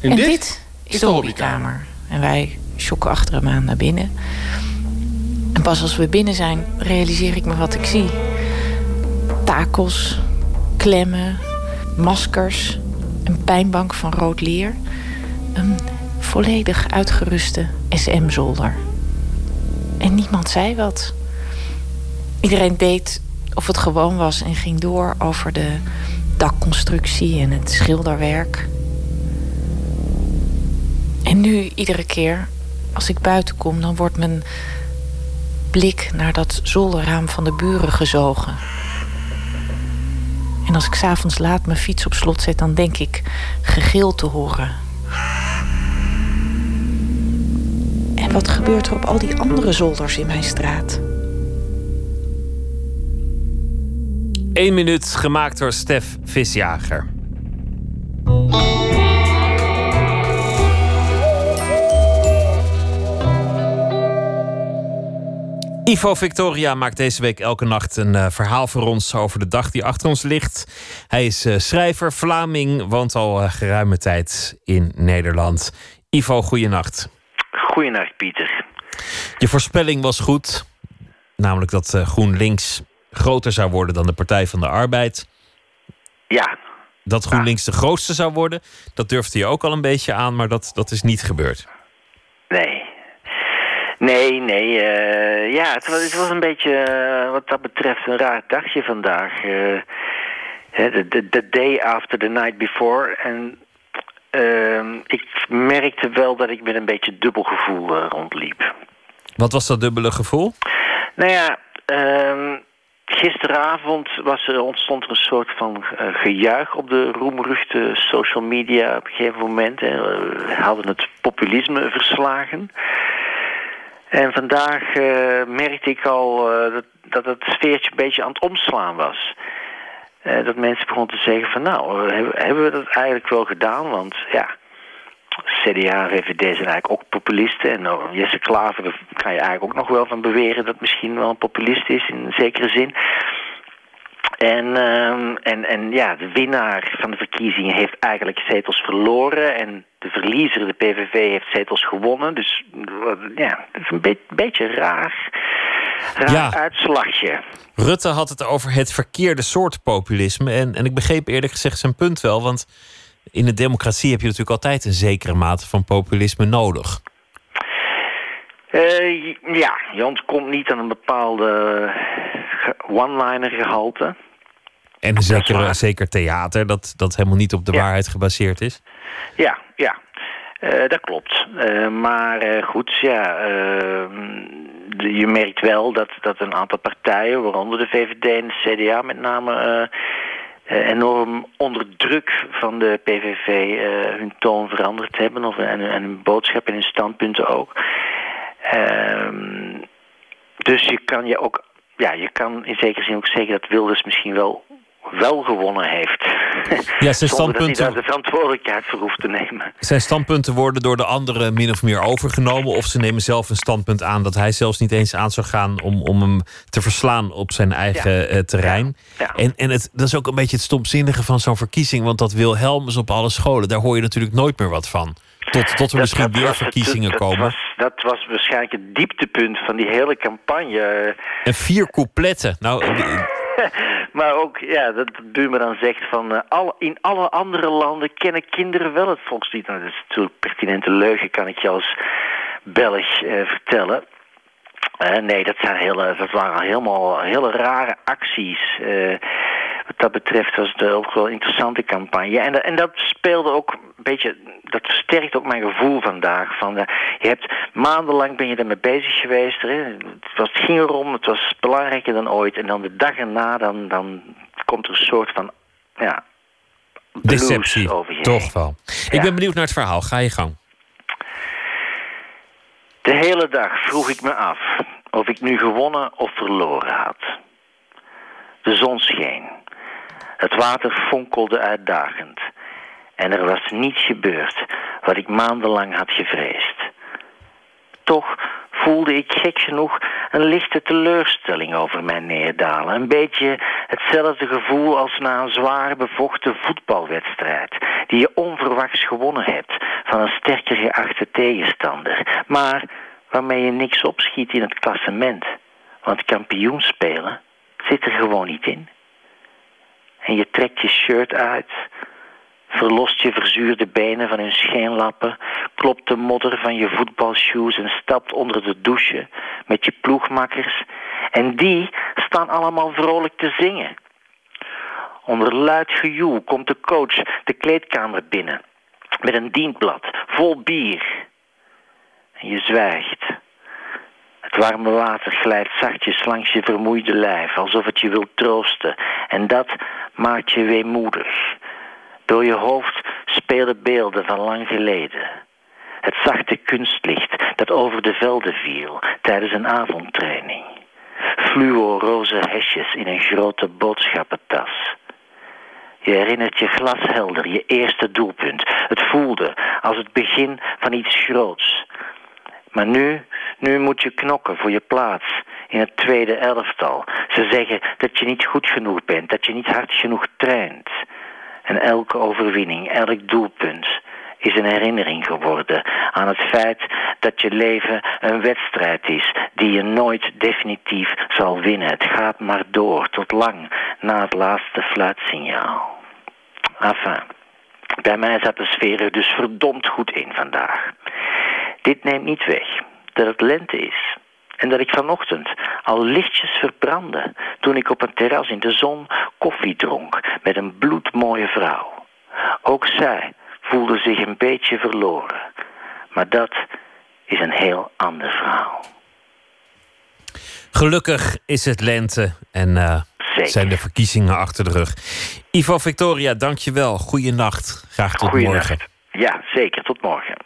En en dit dit, is de hobbykamer. En wij schokken achter hem aan naar binnen. En pas als we binnen zijn, realiseer ik me wat ik zie. Takels, klemmen, maskers, een pijnbank van rood leer. Een volledig uitgeruste SM-zolder. En niemand zei wat. Iedereen deed of het gewoon was en ging door over de dakconstructie en het schilderwerk. En nu, iedere keer als ik buiten kom, dan wordt mijn blik naar dat zolderraam van de buren gezogen. En als ik s'avonds laat mijn fiets op slot zet, dan denk ik gegil te horen. En wat gebeurt er op al die andere zolders in mijn straat? 1 minuut gemaakt door Stef Visjager. Ivo Victoria maakt deze week elke nacht een eh, verhaal voor ons over de dag die achter ons ligt. Hij is eh, schrijver, Vlaming, woont al eh, geruime tijd in Nederland. Ivo, goeienacht. Goeienacht, Pieter. Je voorspelling was goed, namelijk dat GroenLinks groter zou worden dan de Partij van de Arbeid. Ja. Dat GroenLinks de grootste zou worden, dat durfde je ook al een beetje aan, maar dat, dat is niet gebeurd. Nee. Nee, nee. eh, ja, het was, het was een beetje eh, wat dat betreft een raar dagje vandaag. eh, De the day after the night before. En ehm, ik merkte wel dat ik met een beetje dubbel gevoel eh, rondliep. Wat was dat dubbele gevoel? Nou ja, ehm, gisteravond was er, ontstond er een soort van eh, gejuich op de roemruchte social media op een gegeven moment. We hadden het populisme verslagen. En vandaag eh, merkte ik al eh, dat, dat het sfeertje een beetje aan het omslaan was. Dat mensen begonnen te zeggen van nou, hebben we dat eigenlijk wel gedaan? Want ja, CDA VVD zijn eigenlijk ook populisten. En nou, Jesse Klaver, daar kan je eigenlijk ook nog wel van beweren dat misschien wel een populist is in een zekere zin. En, ehm, en, en ja, de winnaar van de verkiezingen heeft eigenlijk zetels verloren. En de verliezer, de PVV, heeft zetels gewonnen. Dus ja, het is een be- beetje raar, raar Ja. uitslagje. Rutte had het over het verkeerde soort populisme. En, en ik begreep eerlijk gezegd zijn punt wel. Want in een democratie heb je natuurlijk altijd een zekere mate van populisme nodig. Eh, ja, je ontkomt niet aan een bepaalde one-liner gehalte. En een zekere, zeker theater, dat, dat helemaal niet op de waarheid gebaseerd is. Ja, ja. Eh, dat klopt. Eh, maar goed, ja, eh, de- je merkt wel dat, dat een aantal partijen, waaronder de VVD en de CDA met name, enorm onder druk van de PVV eh, hun toon veranderd hebben. Of, en, en hun boodschap en hun standpunten ook. Ehm, dus je kan je ook, ja, je kan in zekere zin ook zeggen dat Wilders misschien wel wel gewonnen heeft. Ja, zijn Zonder dat hij standpunten- daar de verantwoordelijkheid voor hoeft te nemen. Zijn standpunten worden door de anderen min of meer overgenomen. Of ze nemen zelf een standpunt aan dat hij zelfs niet eens aan zou gaan om, om hem te verslaan op zijn eigen eh, terrein. En, en het, dat is ook een beetje het stomzinnige van zo'n verkiezing. Want dat Wilhelmus op alle scholen, daar hoor je natuurlijk nooit meer wat van. Tot, tot er misschien weer was het- verkiezingen dat, komen. Was, dat was waarschijnlijk het dieptepunt van die hele campagne. En vier coupletten. Nou, maar ook, ja, dat buurman dan zegt van... eh, alle, in alle andere landen kennen kinderen wel het volkslied. Nou, dat is natuurlijk pertinente leugen, kan ik je als Belg eh, vertellen. Eh, nee, dat, zijn hele, dat waren helemaal hele rare acties. Wat dat betreft was het ook wel een interessante campagne. En, dat- en dat speelde ook een beetje... Dat versterkt ook mijn gevoel vandaag. Van, eh, je hebt maandenlang ben je ermee bezig geweest. Hè? Het, was, het ging erom, het was belangrijker dan ooit. En dan de dag erna, dan, dan komt er een soort van... Ja, deceptie. over je Toch wel. Ik ben benieuwd naar het verhaal. Ga je gang. De hele dag vroeg ik me af of ik nu gewonnen of verloren had. De zon scheen. Het water fonkelde uitdagend. En er was niets gebeurd wat ik maandenlang had gevreesd. Toch voelde ik gek genoeg een lichte teleurstelling over mij neerdalen. Een beetje hetzelfde gevoel als na een zwaar bevochten voetbalwedstrijd... die je onverwachts gewonnen hebt van een sterker geachte tegenstander... maar waarmee je niks opschiet in het klassement. Want kampioen spelen zit er gewoon niet in. En je trekt je shirt uit verlost je verzuurde benen van hun scheenlappen, klopt de modder van je voetbalshoes en stapt onder de douche met je ploegmakkers. En die staan allemaal vrolijk te zingen. Onder luid gejoel komt de coach de kleedkamer binnen met een dienblad vol bier. En je zwijgt. Het warme water glijdt zachtjes langs je vermoeide lijf, alsof het je wil troosten. En dat maakt je weemoedig. Door je hoofd spelen beelden van lang geleden. Het zachte kunstlicht dat over de velden viel tijdens een avondtraining. Fluoroze hesjes in een grote boodschappentas. Je herinnert je glashelder je eerste doelpunt. Het voelde als het begin van iets groots. Maar nu, nu moet je knokken voor je plaats in het tweede elftal. Ze zeggen dat je niet goed genoeg bent, dat je niet hard genoeg traint. En elke overwinning, elk doelpunt is een herinnering geworden aan het feit dat je leven een wedstrijd is die je nooit definitief zal winnen. Het gaat maar door tot lang na het laatste fluitsignaal. Enfin, bij mij zat de sfeer er dus verdomd goed in vandaag. Dit neemt niet weg dat het lente is. En dat ik vanochtend al lichtjes verbrandde toen ik op een terras in de zon koffie dronk met een bloedmooie vrouw. Ook zij voelde zich een beetje verloren. Maar dat is een heel ander verhaal. Gelukkig is het lente en eh, zijn de verkiezingen achter de rug. Ivo Victoria, dankjewel. Goeienacht. Graag tot Goeienacht. morgen. Ja, zeker. Tot morgen.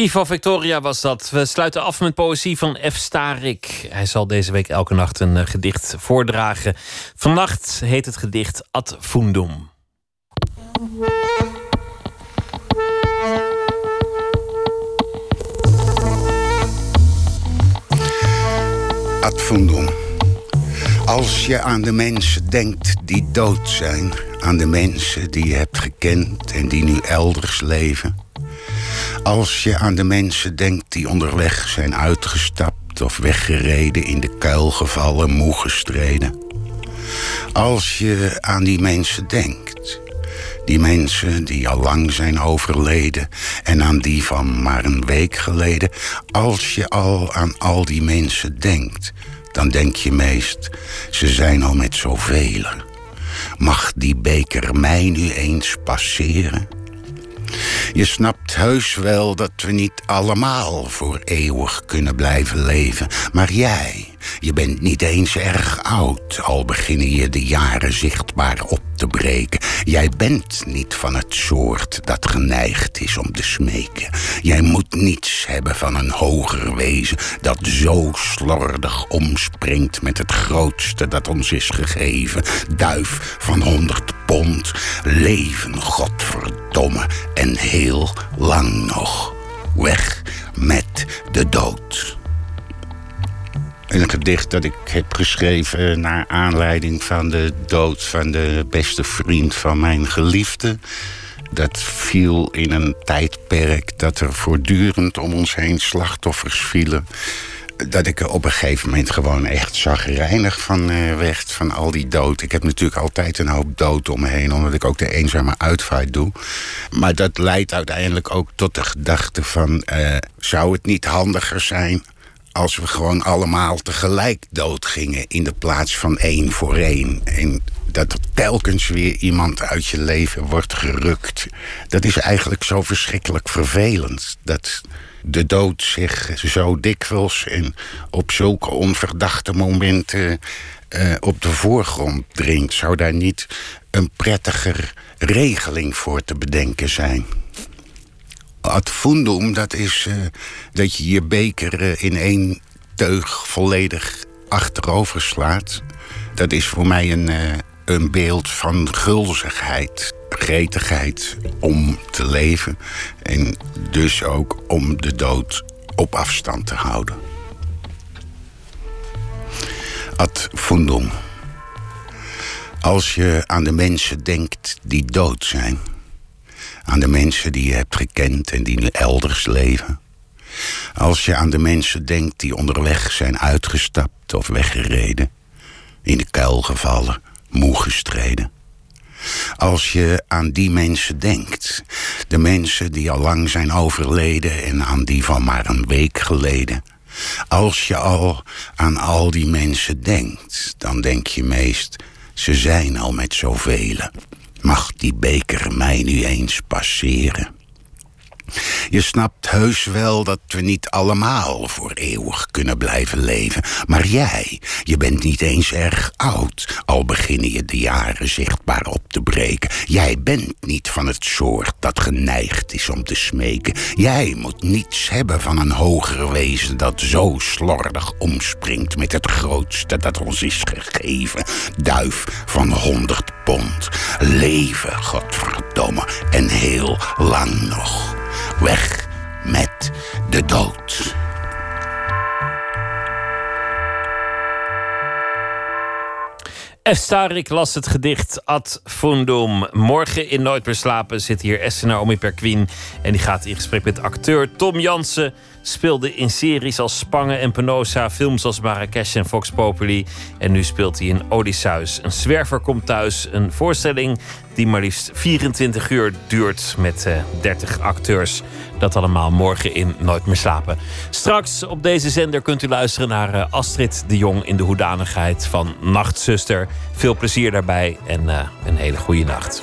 Ivo Victoria was dat. We sluiten af met poëzie van F. Starik. Hij zal deze week elke nacht een eh, gedicht voordragen. Vannacht heet het gedicht Ad Fundum. Ad fundum. Als je aan de mensen denkt die dood zijn, aan de mensen die je hebt gekend en die nu elders leven. Als je aan de mensen denkt die onderweg zijn uitgestapt of weggereden, in de kuil gevallen, moe gestreden. Als je aan die mensen denkt, die mensen die al lang zijn overleden en aan die van maar een week geleden. Als je al aan al die mensen denkt, dan denk je meest, ze zijn al met zoveel. Mag die beker mij nu eens passeren? Je snapt heus wel dat we niet allemaal voor eeuwig kunnen blijven leven. Maar jij, je bent niet eens erg oud, al beginnen je de jaren zichtbaar op te breken. Jij bent niet van het soort dat geneigd is om te smeken. Jij moet niets hebben van een hoger wezen dat zo slordig omspringt met het grootste dat ons is gegeven. Duif van honderd pond, leven, godverdomme, en heel lang nog. Weg met de dood. Een gedicht dat ik heb geschreven naar aanleiding van de dood van de beste vriend van mijn geliefde. Dat viel in een tijdperk dat er voortdurend om ons heen slachtoffers vielen. Dat ik op een gegeven moment gewoon echt zagrijnig van eh, werd, van al die dood. Ik heb natuurlijk altijd een hoop dood om me heen, omdat ik ook de eenzame uitvaart doe. Maar dat leidt uiteindelijk ook tot de gedachte van... eh, zou het niet handiger zijn als we gewoon allemaal tegelijk doodgingen... in de plaats van één voor één. En dat er telkens weer iemand uit je leven wordt gerukt. Dat is eigenlijk zo verschrikkelijk vervelend. Dat de dood zich zo dikwijls en op zulke onverdachte momenten... eh, op de voorgrond dringt. Zou daar niet een prettiger regeling voor te bedenken zijn? Ad fundum, dat is eh, dat je je beker eh, in één teug volledig achterover slaat. Dat is voor mij een, een beeld van gulzigheid, gretigheid om te leven. En dus ook om de dood op afstand te houden. Ad fundum. Als je aan de mensen denkt die dood zijn aan de mensen die je hebt gekend en die elders leven. Als je aan de mensen denkt die onderweg zijn uitgestapt of weggereden, in de kuil gevallen, moe gestreden. Als je aan die mensen denkt, de mensen die al lang zijn overleden en aan die van maar een week geleden. Als je al aan al die mensen denkt, dan denk je meest, ze zijn al met zoveel. Mag die beker mij nu eens passeren? Je snapt heus wel dat we niet allemaal voor eeuwig kunnen blijven leven. Maar jij, je bent niet eens erg oud, al beginnen je de jaren zichtbaar op te breken. Jij bent niet van het soort dat geneigd is om te smeken. Jij moet niets hebben van een hoger wezen dat zo slordig omspringt met het grootste dat ons is gegeven. Duif van honderd pond. Leven, godverdomme, en heel lang nog. Weg met de dood. F. Starik las het gedicht Ad Fundum. Morgen in Nooit meer slapen zit hier Essenaar Omi Perquin. En die gaat in gesprek met acteur Tom Jansen Speelde in series als Spangen en Penosa, films als Marrakesh en Fox Populi. En nu speelt hij in Odysseus. Een zwerver komt thuis. Een voorstelling die maar liefst 24 uur duurt met eh, 30 acteurs. Dat allemaal morgen in Nooit meer slapen. Straks op deze zender kunt u luisteren naar eh, Astrid de Jong in de hoedanigheid van Nachtzuster. Veel plezier daarbij en eh, een hele goede nacht.